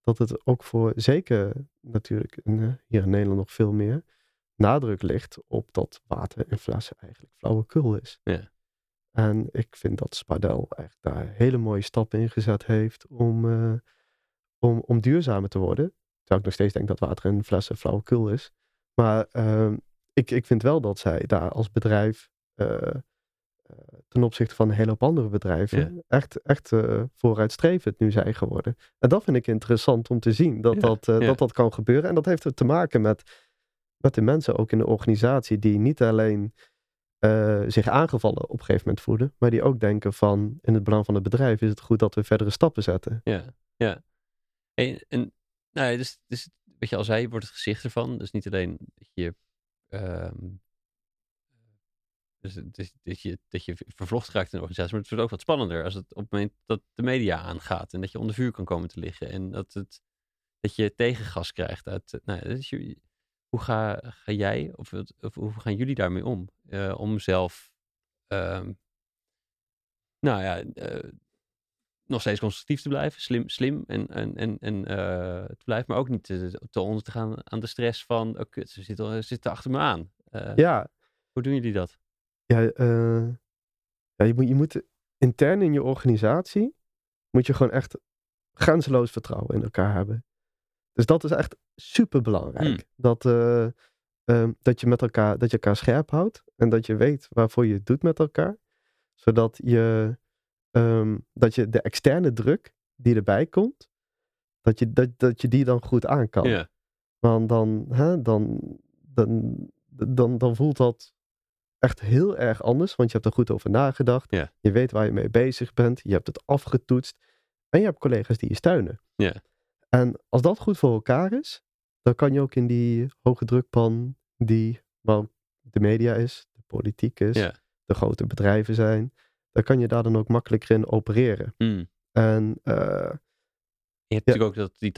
[SPEAKER 2] dat het ook voor, zeker natuurlijk in, eh, hier in Nederland nog veel meer, nadruk ligt op dat water in flessen eigenlijk flauwekul is.
[SPEAKER 1] Ja.
[SPEAKER 2] En ik vind dat Spardel echt daar hele mooie stappen in gezet heeft om, om, om duurzamer te worden. Terwijl ik nog steeds denk dat water in flessen flauwekul is. Maar ehm, ik, ik vind wel dat zij daar als bedrijf eh, eh, ten opzichte van een hele hoop andere bedrijven echt, echt eh, vooruitstrevend nu zijn geworden. En dat vind ik interessant om te zien, dat
[SPEAKER 1] Ja,
[SPEAKER 2] dat,
[SPEAKER 1] ja.
[SPEAKER 2] dat, dat kan gebeuren. En dat heeft te maken met, met de mensen ook in de organisatie die niet alleen zich aangevallen op een gegeven moment voelen. Maar die ook denken van in het belang van het bedrijf is het goed dat we verdere stappen zetten.
[SPEAKER 1] Ja, ja. En, en nou, dus, dus wat je al zei, wordt het gezicht ervan. Dus niet alleen dat je, ehm, dus, dus, dat je, dat je vervlocht raakt in een organisatie, maar het wordt ook wat spannender als het op het moment dat de media aangaat en dat je onder vuur kan komen te liggen en dat, het, dat je tegengas krijgt. Uit, nou, dus hoe ga, ga jij of, of hoe gaan jullie daarmee om? Eh, om zelf, ehm, nou ja, eh, nog steeds constructief te blijven, slim, slim en, en, en, en eh, te blijven, maar ook niet te, te onder te gaan aan de stress van, oh kut, ze zitten, ze zitten achter me aan. Eh,
[SPEAKER 2] Ja,
[SPEAKER 1] Hoe doen jullie dat?
[SPEAKER 2] ja, eh, ja je, moet, je moet intern in je organisatie moet je gewoon echt grenzeloos vertrouwen in elkaar hebben. Dus dat is echt super belangrijk.
[SPEAKER 1] Hmm.
[SPEAKER 2] Dat, eh, ehm, dat je met elkaar, dat je elkaar scherp houdt en dat je weet waarvoor je het doet met elkaar. Zodat je, ehm, dat je de externe druk die erbij komt, dat je, dat, dat je die dan goed aan kan. Want dan, hè, dan, dan, dan, dan voelt dat echt heel erg anders. Want je hebt er goed over nagedacht. Je weet waar je mee bezig bent. Je hebt het afgetoetst. En je hebt collega's die je steunen. En als dat goed voor elkaar is, dan kan je ook in die hoge drukpan die ook de media is, de politiek is, de grote bedrijven zijn, dan kan je daar dan ook makkelijker in opereren.
[SPEAKER 1] Hmm.
[SPEAKER 2] En eh,
[SPEAKER 1] Je hebt natuurlijk ook dat die 80%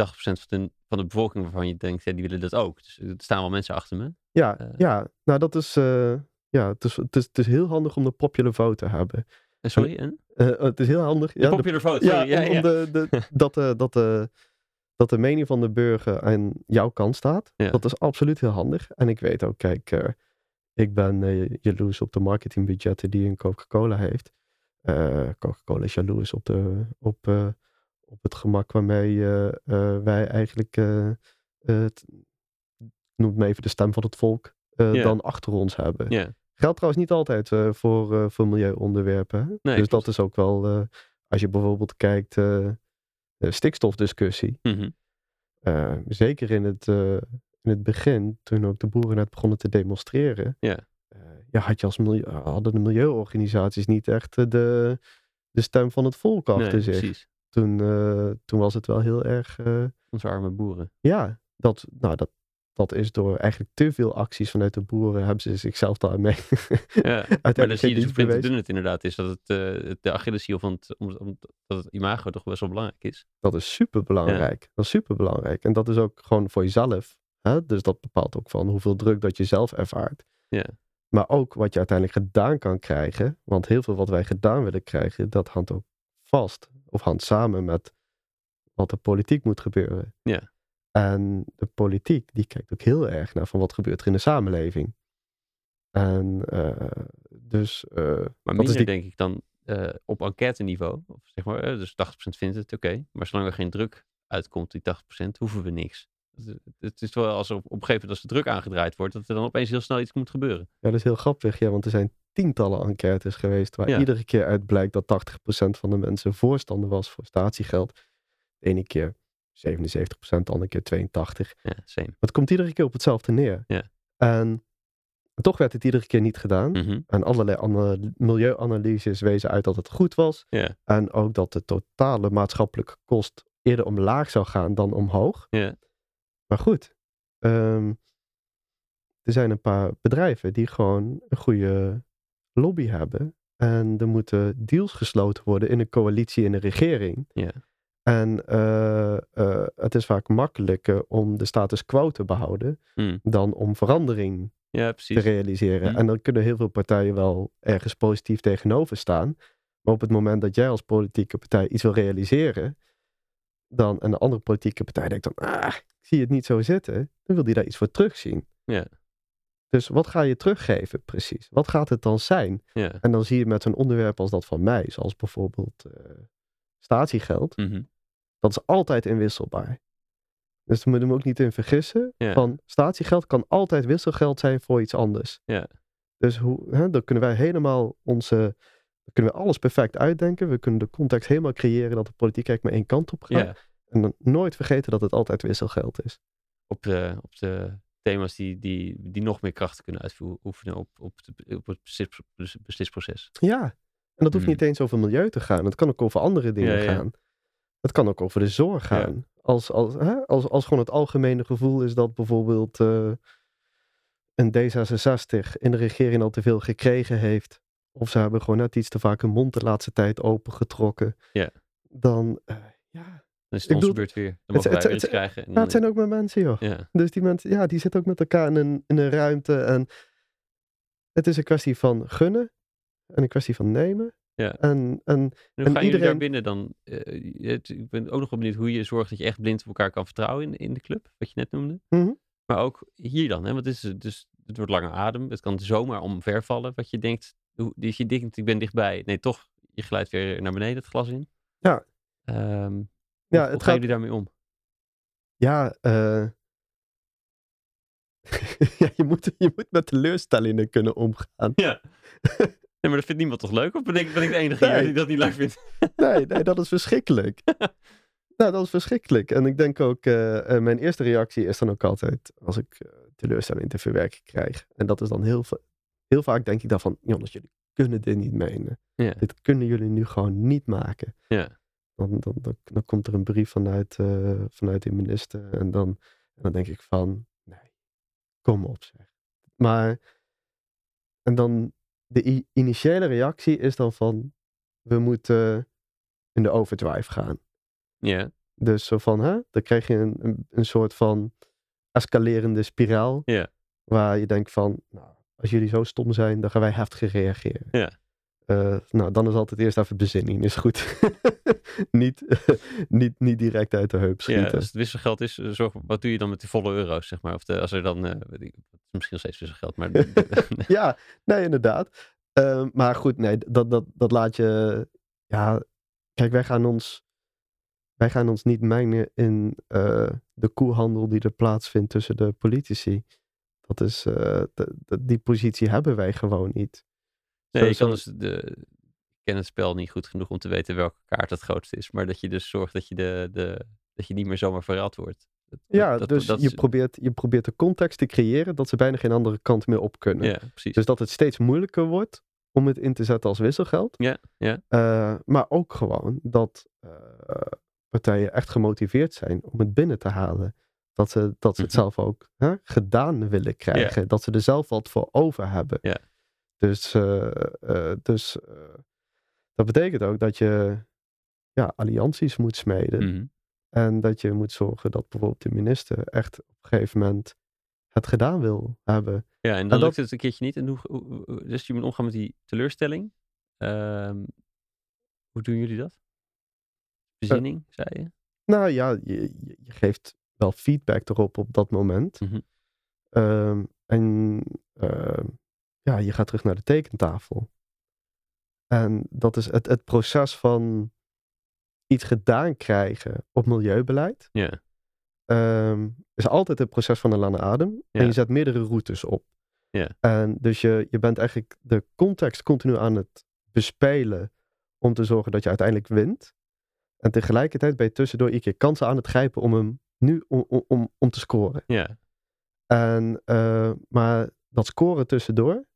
[SPEAKER 1] van de, van de bevolking waarvan je denkt, ja, die willen dat ook. Dus er staan wel mensen achter me.
[SPEAKER 2] Ja,
[SPEAKER 1] Eh.
[SPEAKER 2] ja, nou dat is, eh, ja, het is, het, is, het is heel handig om de popular vote te hebben.
[SPEAKER 1] En sorry, en?
[SPEAKER 2] Eh, het is heel handig.
[SPEAKER 1] De
[SPEAKER 2] ja, de-
[SPEAKER 1] popular vote,
[SPEAKER 2] ja,
[SPEAKER 1] sorry. Ja,
[SPEAKER 2] om. De, de, dat, de, dat, de, dat de mening van de burger aan jouw kant staat. Dat is absoluut heel handig. En ik weet ook, kijk, ik ben jaloers op de marketingbudgetten die een Coca-Cola heeft. Eh, Coca-Cola is jaloers op, de, op, eh, op het gemak waarmee eh, wij eigenlijk, het, noem het maar even de stem van het volk, dan achter ons hebben.
[SPEAKER 1] Ja,
[SPEAKER 2] Geldt trouwens niet altijd voor, voor milieuonderwerpen.
[SPEAKER 1] Nee,
[SPEAKER 2] dus dat is ook wel, als je bijvoorbeeld kijkt, de stikstofdiscussie.
[SPEAKER 1] Mhm.
[SPEAKER 2] zeker in het, in het begin, toen ook de boeren net begonnen te demonstreren.
[SPEAKER 1] Ja.
[SPEAKER 2] Eh, ja, had je als milieu, hadden de milieuorganisaties niet echt eh, de, de stem van het volk achter
[SPEAKER 1] nee,
[SPEAKER 2] zich.
[SPEAKER 1] precies.
[SPEAKER 2] Toen, eh, toen was het wel heel erg. eh,
[SPEAKER 1] Onze arme boeren.
[SPEAKER 2] ja, dat, nou, dat, dat is door eigenlijk te veel acties vanuit de boeren hebben ze zichzelf daarmee
[SPEAKER 1] Ja, maar dan zie je dus hoe dun het inderdaad is. Dat het eh, de Achilleshiel van het, om, om, dat het imago toch best wel belangrijk is.
[SPEAKER 2] Dat is super belangrijk. Dat is super belangrijk. En dat is ook gewoon voor jezelf. Hè? Dus dat bepaalt ook van hoeveel druk dat je zelf ervaart.
[SPEAKER 1] Ja.
[SPEAKER 2] Maar ook wat je uiteindelijk gedaan kan krijgen. Want heel veel wat wij gedaan willen krijgen, dat hangt ook vast. Of hangt samen met wat de politiek moet gebeuren.
[SPEAKER 1] Ja.
[SPEAKER 2] En de politiek, die kijkt ook heel erg naar van wat gebeurt er in de samenleving. En eh, dus... eh,
[SPEAKER 1] Maar
[SPEAKER 2] dat is
[SPEAKER 1] minder
[SPEAKER 2] die-
[SPEAKER 1] denk ik dan eh, op enquête niveau. Of zeg maar, dus 80% vindt het oké. Maar zolang er geen druk uitkomt, die 80%, hoeven we niks. Het, is wel als er op, een gegeven moment als de druk aangedraaid wordt, dat er dan opeens heel snel iets moet gebeuren.
[SPEAKER 2] Ja, dat is heel grappig, ja, want er zijn tientallen enquêtes geweest waar
[SPEAKER 1] Ja.
[SPEAKER 2] iedere keer uit blijkt dat 80% van de mensen voorstander was voor statiegeld. De ene keer 77%, de andere keer 82%.
[SPEAKER 1] Ja, same.
[SPEAKER 2] Maar het komt iedere keer op hetzelfde neer.
[SPEAKER 1] Ja.
[SPEAKER 2] En toch werd het iedere keer niet gedaan.
[SPEAKER 1] Mhm.
[SPEAKER 2] En allerlei milieuanalyses wezen uit dat het goed was.
[SPEAKER 1] Ja,
[SPEAKER 2] En ook dat de totale maatschappelijke kost eerder omlaag zou gaan dan omhoog.
[SPEAKER 1] ja,
[SPEAKER 2] Maar goed, ehm, er zijn een paar bedrijven die gewoon een goede lobby hebben. En er moeten deals gesloten worden in een coalitie in de regering.
[SPEAKER 1] ja.
[SPEAKER 2] En eh, eh, het is vaak makkelijker om de status quo te behouden
[SPEAKER 1] Mm.
[SPEAKER 2] dan om verandering
[SPEAKER 1] ja
[SPEAKER 2] te realiseren.
[SPEAKER 1] Mhm.
[SPEAKER 2] En dan kunnen heel veel partijen wel ergens positief tegenover staan. Maar op het moment dat jij als politieke partij iets wil realiseren, dan en de andere politieke partij denkt dan, ah, ik zie het niet zo zitten, dan wil die daar iets voor terugzien.
[SPEAKER 1] Ja.
[SPEAKER 2] Dus wat ga je teruggeven precies? Wat gaat het dan zijn?
[SPEAKER 1] Ja.
[SPEAKER 2] En dan zie je met zo'n onderwerp als dat van mij, zoals bijvoorbeeld eh, statiegeld,
[SPEAKER 1] Mhm.
[SPEAKER 2] dat is altijd inwisselbaar. Dus daar moet je hem ook niet in vergissen.
[SPEAKER 1] Ja.
[SPEAKER 2] Van statiegeld kan altijd wisselgeld zijn voor iets anders.
[SPEAKER 1] Ja.
[SPEAKER 2] Dus hoe, hè, dan kunnen wij helemaal onze. Dan kunnen we alles perfect uitdenken. We kunnen de context helemaal creëren dat de politiek eigenlijk maar één kant op gaat. En dan nooit vergeten dat het altijd wisselgeld is.
[SPEAKER 1] Op, de, op de thema's die, die, die nog meer kracht kunnen uitoefenen op, op, de, op het beslis- bes- beslisproces.
[SPEAKER 2] Ja, en dat hoeft
[SPEAKER 1] Hmm.
[SPEAKER 2] niet eens over milieu te gaan. Het kan ook over andere dingen
[SPEAKER 1] Ja, ja.
[SPEAKER 2] gaan. Het kan ook over de zorg
[SPEAKER 1] Ja.
[SPEAKER 2] gaan. Als, als, hè? Als, als gewoon het algemene gevoel is dat bijvoorbeeld eh, een D66 in de regering al te veel gekregen heeft. Of ze hebben gewoon net iets te vaak hun mond de laatste tijd opengetrokken.
[SPEAKER 1] Ja.
[SPEAKER 2] Dan, eh, ja.
[SPEAKER 1] Dan is het onze beurt weer. Dan
[SPEAKER 2] het-
[SPEAKER 1] mogen wij
[SPEAKER 2] het-
[SPEAKER 1] iets krijgen. en
[SPEAKER 2] Ja, het zijn ook maar mensen, joh.
[SPEAKER 1] ja.
[SPEAKER 2] Dus die mensen, ja, die zitten ook met elkaar in een, in een ruimte. En het is een kwestie van gunnen. En een kwestie van nemen.
[SPEAKER 1] Ja.
[SPEAKER 2] En, en
[SPEAKER 1] En hoe
[SPEAKER 2] En
[SPEAKER 1] gaan jullie daar
[SPEAKER 2] iedereen-
[SPEAKER 1] binnen dan? eh, het- ik ben ook nog wel benieuwd hoe je zorgt dat je echt blind op elkaar kan vertrouwen in, in de club, wat je net noemde.
[SPEAKER 2] Mhm.
[SPEAKER 1] Maar ook hier dan, hè? want het, is, dus, het wordt langer adem. Het kan zomaar omvervallen. Wat je denkt, dus je denkt, ik ben dichtbij. Nee, toch, je glijdt weer naar beneden het glas in.
[SPEAKER 2] Ja.
[SPEAKER 1] Ehm, hoe,
[SPEAKER 2] Ja,
[SPEAKER 1] hoe
[SPEAKER 2] het
[SPEAKER 1] gaan
[SPEAKER 2] gaat-
[SPEAKER 1] jullie daarmee om?
[SPEAKER 2] Ja, eh, ja je, moet, je moet met teleurstellingen kunnen omgaan.
[SPEAKER 1] Ja. Nee, maar dat vindt niemand toch leuk? Of ben ik, ben ik de enige
[SPEAKER 2] Nee.
[SPEAKER 1] die dat niet leuk vindt?
[SPEAKER 2] Nee, nee, dat is verschrikkelijk. nou, dat is verschrikkelijk. En ik denk ook, eh, eh, mijn eerste reactie is dan ook altijd als ik eh, teleurstelling te verwerken krijg. En dat is dan heel, heel vaak denk ik dan van, jongens, jullie kunnen dit niet menen.
[SPEAKER 1] Ja.
[SPEAKER 2] Dit kunnen jullie nu gewoon niet maken.
[SPEAKER 1] Ja.
[SPEAKER 2] Dan, dan, dan, dan komt er een brief vanuit, eh, vanuit de minister. En dan, dan denk ik van, nee, kom op zeg. Maar, en dan de initiële reactie is dan van, we moeten in de overdrive gaan.
[SPEAKER 1] Ja,
[SPEAKER 2] Dus zo van, hè, dan krijg je een, een, een soort van escalerende spiraal.
[SPEAKER 1] Ja.
[SPEAKER 2] Waar je denkt van, nou, als jullie zo stom zijn, dan gaan wij heftig reageren.
[SPEAKER 1] Ja.
[SPEAKER 2] Eh, nou, dan is altijd eerst even bezinning, is goed. niet, niet, niet direct uit de heup
[SPEAKER 1] ja,
[SPEAKER 2] schieten.
[SPEAKER 1] als het wisselgeld is, eh, zorg, wat doe je dan met die volle euro's, zeg maar? Of de, als er dan, weet ik, het is misschien nog steeds wisselgeld, maar
[SPEAKER 2] ja, nee, inderdaad. Ehm, maar goed, nee, dat, dat, dat laat je. Ja, kijk, wij gaan ons. Wij gaan ons niet mengen in de koehandel die er plaatsvindt tussen de politici. Dat is, eh, de- de- die positie hebben wij gewoon niet.
[SPEAKER 1] Nee,
[SPEAKER 2] Zo-
[SPEAKER 1] je kan dus de, ik ken het spel niet goed genoeg om te weten welke kaart het grootste is. Maar dat je dus zorgt dat je, de, de, dat je niet meer zomaar verraad wordt. Dat-
[SPEAKER 2] Ja,
[SPEAKER 1] dat-
[SPEAKER 2] dus
[SPEAKER 1] dat
[SPEAKER 2] je,
[SPEAKER 1] is-
[SPEAKER 2] probeert, je probeert de context te creëren dat ze bijna geen andere kant meer op kunnen.
[SPEAKER 1] Ja, precies.
[SPEAKER 2] Dus dat het steeds moeilijker wordt om het in te zetten als wisselgeld.
[SPEAKER 1] Ja, ja.
[SPEAKER 2] Eh, maar ook gewoon dat eh, partijen echt gemotiveerd zijn om het binnen te halen. Dat ze, dat ze het
[SPEAKER 1] Mhm.
[SPEAKER 2] zelf ook hè, gedaan willen krijgen. Dat ze er zelf wat voor over hebben. Dus, eh, eh, dus eh, dat betekent ook dat je ja, allianties moet smeden.
[SPEAKER 1] Mhm.
[SPEAKER 2] En dat je moet zorgen dat bijvoorbeeld de minister echt op een gegeven moment het gedaan wil hebben.
[SPEAKER 1] Ja, en dan
[SPEAKER 2] dat-
[SPEAKER 1] lukt het een keertje niet. En hoe, hoe- hoe- dus je moet omgaan met die teleurstelling. Ehm, hoe doen jullie dat? Bezinning, zei je?
[SPEAKER 2] Nou ja, je, je geeft wel feedback erop op dat moment.
[SPEAKER 1] Mhm.
[SPEAKER 2] Ehm, en ehm, ja, je gaat terug naar de tekentafel. En dat is het, het proces van iets gedaan krijgen op milieubeleid.
[SPEAKER 1] Ja,
[SPEAKER 2] ehm, is altijd het proces van een lange adem. En je zet meerdere routes op.
[SPEAKER 1] Ja.
[SPEAKER 2] En dus je, je bent eigenlijk de context continu aan het bespelen om te zorgen dat je uiteindelijk wint. En tegelijkertijd ben je tussendoor iedere keer kansen aan het grijpen om hem nu om, om, om, te scoren.
[SPEAKER 1] ja,
[SPEAKER 2] En, eh, maar dat scoren tussendoor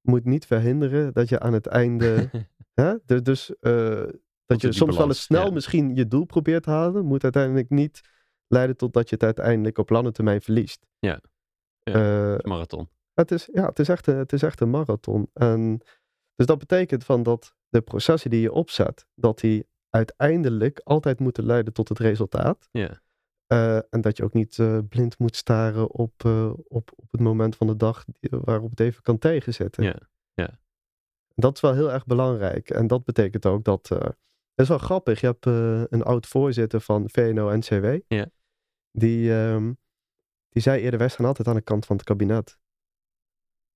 [SPEAKER 2] moet niet verhinderen dat je aan het einde. hè, dus dus eh, dat je soms wel eens snel
[SPEAKER 1] ja.
[SPEAKER 2] misschien je doel probeert te halen, moet uiteindelijk niet leiden tot dat je het uiteindelijk op lange termijn verliest.
[SPEAKER 1] Ja. Ja.
[SPEAKER 2] Eh,
[SPEAKER 1] marathon.
[SPEAKER 2] het, is, ja, het, is echt een, het is echt een marathon. En, dus dat betekent van dat de processen die je opzet, dat die uiteindelijk altijd moeten leiden tot het resultaat.
[SPEAKER 1] Ja,
[SPEAKER 2] Eh, en dat je ook niet eh, blind moet staren op, eh, op, op het moment van de dag waarop het even kan tegenzitten.
[SPEAKER 1] Ja, ja.
[SPEAKER 2] Dat is wel heel erg belangrijk. En dat betekent ook dat. het is wel grappig. Je hebt een oud voorzitter van VNO-NCW.
[SPEAKER 1] Ja.
[SPEAKER 2] Die, ehm, die zei eerder: wij staan altijd aan de kant van het kabinet.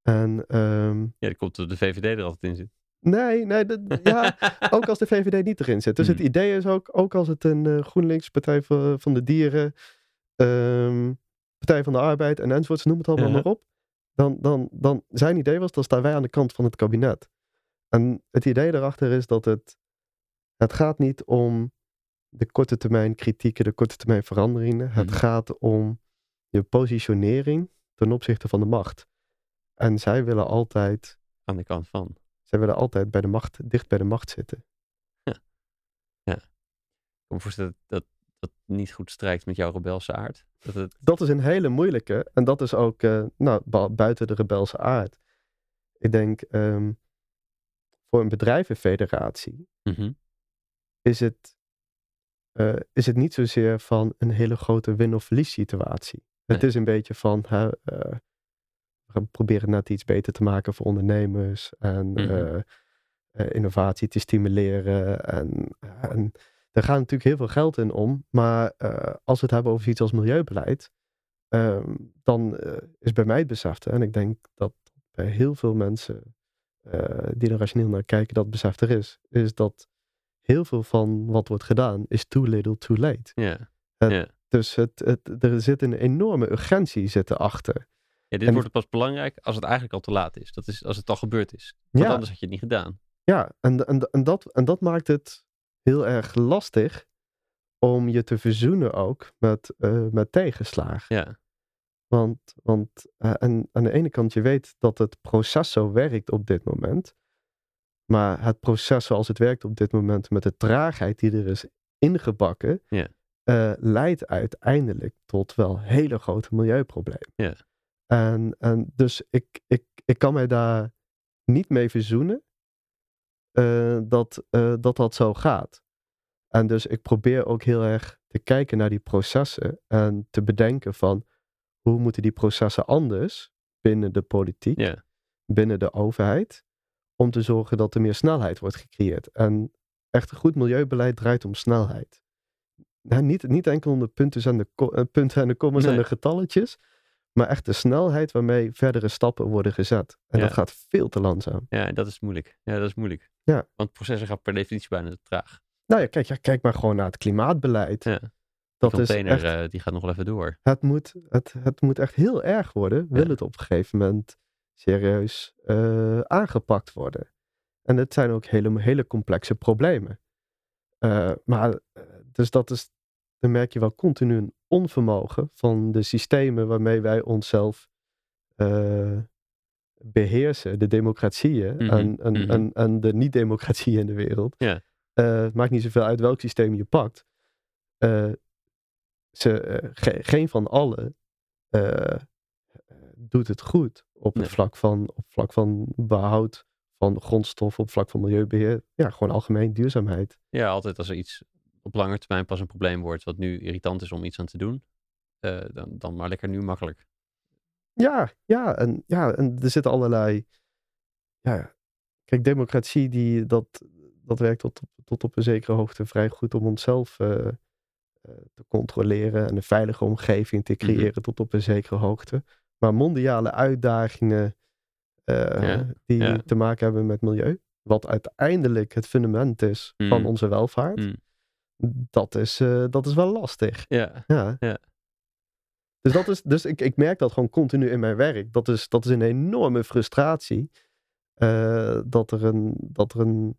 [SPEAKER 2] En ehm,
[SPEAKER 1] ja, die komt dat de VVD er altijd in zit.
[SPEAKER 2] Nee, nee, dat- ja, ook als de VVD niet erin zit. Dus het
[SPEAKER 1] Hmm.
[SPEAKER 2] idee is ook, ook als het een eh, GroenLinks, Partij van, van de Dieren, ehm, Partij van de Arbeid en enzovoorts, noem het allemaal maar op. Dan, dan, dan zijn idee was, dan staan wij aan de kant van het kabinet. En het idee daarachter is dat het, het gaat niet om de korte termijn kritieken, de korte termijn veranderingen. Het
[SPEAKER 1] Mhm.
[SPEAKER 2] gaat om je positionering ten opzichte van de macht. En zij willen altijd,
[SPEAKER 1] Aan de kant van.
[SPEAKER 2] Zij willen altijd bij de macht, dicht bij de macht zitten.
[SPEAKER 1] Ik kan me voorstellen dat dat, niet goed strijkt met jouw rebelse aard. Dat het,
[SPEAKER 2] Dat is een hele moeilijke. En dat is ook eh, nou, buiten de rebelse aard. Ik denk, ehm, voor een bedrijvenfederatie
[SPEAKER 1] Mhm.
[SPEAKER 2] is het, eh, is het niet zozeer van een hele grote win- of verlies situatie. Het is een beetje van, eh, proberen net iets beter te maken voor ondernemers en
[SPEAKER 1] Mhm.
[SPEAKER 2] eh, eh, innovatie te stimuleren. En, en daar gaat natuurlijk heel veel geld in om. Maar eh, als we het hebben over iets als milieubeleid, ehm, dan is bij mij het besefte, en ik denk dat bij heel veel mensen die er rationeel naar kijken, dat besef er is, is dat heel veel van wat wordt gedaan is too little too late.
[SPEAKER 1] Ja.
[SPEAKER 2] Dus het, het, er zit een enorme urgentie zit erachter.
[SPEAKER 1] Ja, dit
[SPEAKER 2] En-
[SPEAKER 1] wordt pas belangrijk als het eigenlijk al te laat is. Dat is als het al gebeurd is. Want
[SPEAKER 2] Ja.
[SPEAKER 1] anders had je het niet gedaan.
[SPEAKER 2] Ja, en, en, en, dat, en dat maakt het heel erg lastig om je te verzoenen ook met, eh, met tegenslagen.
[SPEAKER 1] Ja.
[SPEAKER 2] Want, want eh, en, aan de ene kant, je weet dat het proces zo werkt op dit moment. Maar het proces zoals het werkt op dit moment, met de traagheid die er is ingebakken,
[SPEAKER 1] Ja.
[SPEAKER 2] eh, leidt uiteindelijk tot wel hele grote milieuproblemen.
[SPEAKER 1] Ja.
[SPEAKER 2] En, en dus ik, ik, ik kan mij daar niet mee verzoenen eh, dat, eh, dat dat zo gaat. En dus ik probeer ook heel erg te kijken naar die processen en te bedenken van hoe moeten die processen anders binnen de politiek, binnen de overheid, om te zorgen dat er meer snelheid wordt gecreëerd. En echt een goed milieubeleid draait om snelheid. Nou, niet, niet enkel om de punten en de, eh, punten en de commas en
[SPEAKER 1] Nee.
[SPEAKER 2] de getalletjes, maar echt de snelheid waarmee verdere stappen worden gezet. En
[SPEAKER 1] Ja.
[SPEAKER 2] dat gaat veel te langzaam.
[SPEAKER 1] ja, dat is moeilijk. Ja, dat is moeilijk.
[SPEAKER 2] Ja.
[SPEAKER 1] Want processen gaan per definitie bijna te traag.
[SPEAKER 2] Nou ja, kijk, ja, kijk maar gewoon naar het klimaatbeleid.
[SPEAKER 1] Ja. Die
[SPEAKER 2] dat is
[SPEAKER 1] container
[SPEAKER 2] echt,
[SPEAKER 1] eh, die gaat nog wel even door.
[SPEAKER 2] het, moet, het, het moet echt heel erg worden, wil
[SPEAKER 1] Ja.
[SPEAKER 2] het op een gegeven moment serieus eh, aangepakt worden. En het zijn ook hele, hele complexe problemen. Eh, maar, dus dat is, dan merk je wel continu een onvermogen van de systemen waarmee wij onszelf eh, beheersen, de democratieën
[SPEAKER 1] Mhm,
[SPEAKER 2] en, en,
[SPEAKER 1] mhm.
[SPEAKER 2] en, en de niet-democratieën in de wereld.
[SPEAKER 1] Ja.
[SPEAKER 2] Eh, het maakt niet zoveel uit welk systeem je pakt. Eh, ze, eh, ge- geen van allen eh, eh, doet het goed op
[SPEAKER 1] Nee.
[SPEAKER 2] het vlak van, op vlak van behoud van grondstoffen, op vlak van milieubeheer. Ja, gewoon algemeen duurzaamheid.
[SPEAKER 1] Ja, altijd als er iets op lange termijn pas een probleem wordt, wat nu irritant is om iets aan te doen, eh, dan, dan maar lekker nu makkelijk.
[SPEAKER 2] Ja, ja, en, ja, en er zitten allerlei. Ja, kijk, democratie, die, dat, dat werkt tot, tot op een zekere hoogte vrij goed om onszelf eh, eh, te controleren en een veilige omgeving te
[SPEAKER 1] Mhm.
[SPEAKER 2] creëren tot op een zekere hoogte. Maar mondiale uitdagingen
[SPEAKER 1] Ja,
[SPEAKER 2] die
[SPEAKER 1] ja.
[SPEAKER 2] te maken hebben met milieu, wat uiteindelijk het fundament is van
[SPEAKER 1] Mm.
[SPEAKER 2] onze welvaart,
[SPEAKER 1] Mm.
[SPEAKER 2] Dat, is, eh, dat is wel lastig.
[SPEAKER 1] Ja,
[SPEAKER 2] Ja.
[SPEAKER 1] Ja.
[SPEAKER 2] Dus, dat is, dus ik, ik merk dat gewoon continu in mijn werk. Dat is, dat is een enorme frustratie. eh, dat er een. Dat er een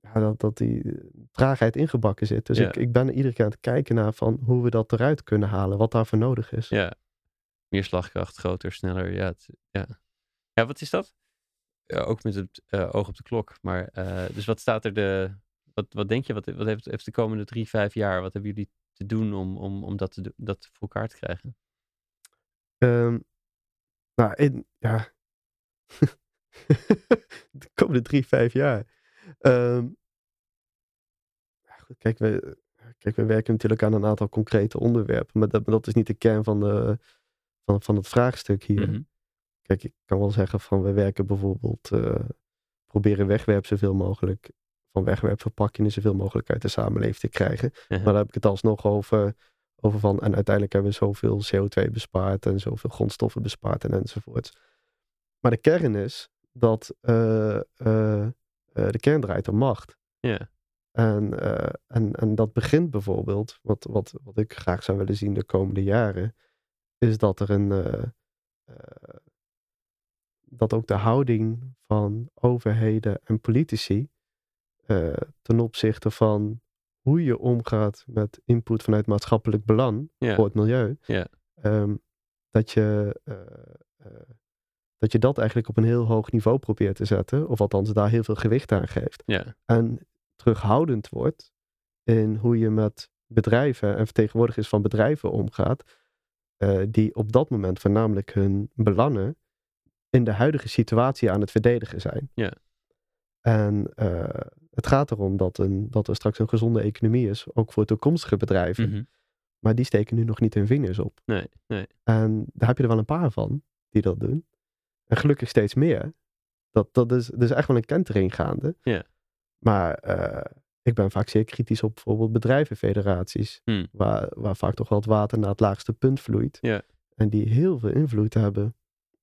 [SPEAKER 2] ja, dat, dat die traagheid ingebakken zit. Dus
[SPEAKER 1] Ja.
[SPEAKER 2] ik, ik ben iedere keer aan het kijken naar van hoe we dat eruit kunnen halen. Wat daarvoor nodig is.
[SPEAKER 1] ja. Meer slagkracht, groter, sneller. Ja, het- ja. ja wat is dat? Ja, ook met het eh, oog op de klok. Maar, eh, dus wat staat er de. Wat, wat denk je, wat, wat heeft, heeft de komende drie, vijf jaar, wat hebben jullie te doen om, om, om dat, te, dat voor elkaar te krijgen?
[SPEAKER 2] Ehm, nou, in, ja. de komende drie, vijf jaar. Ehm, kijk, we, kijk, we werken natuurlijk aan een aantal concrete onderwerpen. Maar dat, maar dat is niet de kern van, de, van, van het vraagstuk hier.
[SPEAKER 1] Mhm.
[SPEAKER 2] Kijk, ik kan wel zeggen van we werken bijvoorbeeld, eh, proberen wegwerp zoveel mogelijk, van wegwerpverpakkingen zoveel mogelijk uit de samenleving te krijgen. Maar daar heb ik het alsnog over, over van, en uiteindelijk hebben we zoveel CO2 bespaard en zoveel grondstoffen bespaard en enzovoort. Maar de kern is dat eh, eh, eh, de kern draait om macht.
[SPEAKER 1] Ja,
[SPEAKER 2] En, en, en dat begint bijvoorbeeld, wat, wat, wat ik graag zou willen zien de komende jaren, is dat er een. dat ook de houding van overheden en politici eh, ten opzichte van hoe je omgaat met input vanuit maatschappelijk belang voor het milieu, ehm, dat je, eh, eh, dat je dat eigenlijk op een heel hoog niveau probeert te zetten. Of althans daar heel veel gewicht aan geeft. En terughoudend wordt in hoe je met bedrijven en vertegenwoordigers van bedrijven omgaat. die op dat moment voornamelijk hun belangen in de huidige situatie aan het verdedigen zijn.
[SPEAKER 1] Ja.
[SPEAKER 2] En eh, het gaat erom dat, een, dat er straks een gezonde economie is, ook voor toekomstige bedrijven.
[SPEAKER 1] Mhm.
[SPEAKER 2] Maar die steken nu nog niet hun vingers op.
[SPEAKER 1] Nee, nee.
[SPEAKER 2] En daar heb je er wel een paar van die dat doen. En gelukkig steeds meer. Dat, dat is, er is echt wel een kentering gaande.
[SPEAKER 1] Ja.
[SPEAKER 2] Maar eh, ik ben vaak zeer kritisch op bijvoorbeeld bedrijvenfederaties.
[SPEAKER 1] Hmm.
[SPEAKER 2] Waar, waar vaak toch wel het water naar het laagste punt vloeit.
[SPEAKER 1] Ja.
[SPEAKER 2] En die heel veel invloed hebben.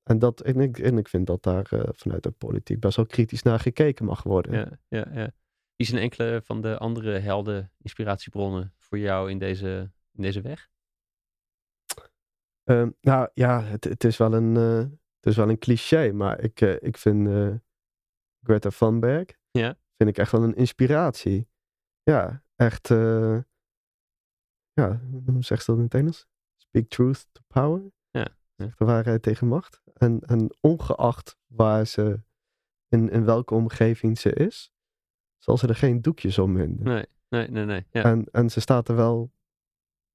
[SPEAKER 2] En, dat, en, ik, en ik vind dat daar eh, vanuit de politiek best wel kritisch naar gekeken mag worden.
[SPEAKER 1] Ja, ja, ja. Wie zijn enkele van de andere helden, inspiratiebronnen voor jou in deze, in deze weg?
[SPEAKER 2] Ehm, nou ja, het, het, is wel een, eh, het is wel een cliché, maar ik, eh, ik vind Greta Thunberg
[SPEAKER 1] Ja.
[SPEAKER 2] vind ik echt wel een inspiratie. Ja, echt. ja, hoe zegt ze dat in het Engels? Speak truth to power.
[SPEAKER 1] Ja, ja.
[SPEAKER 2] Zeg de waarheid tegen macht. En, en ongeacht waar ze, in, in welke omgeving ze is, zal ze er geen doekjes om winden.
[SPEAKER 1] Nee, nee, nee, nee. Ja,
[SPEAKER 2] En, en ze staat er wel.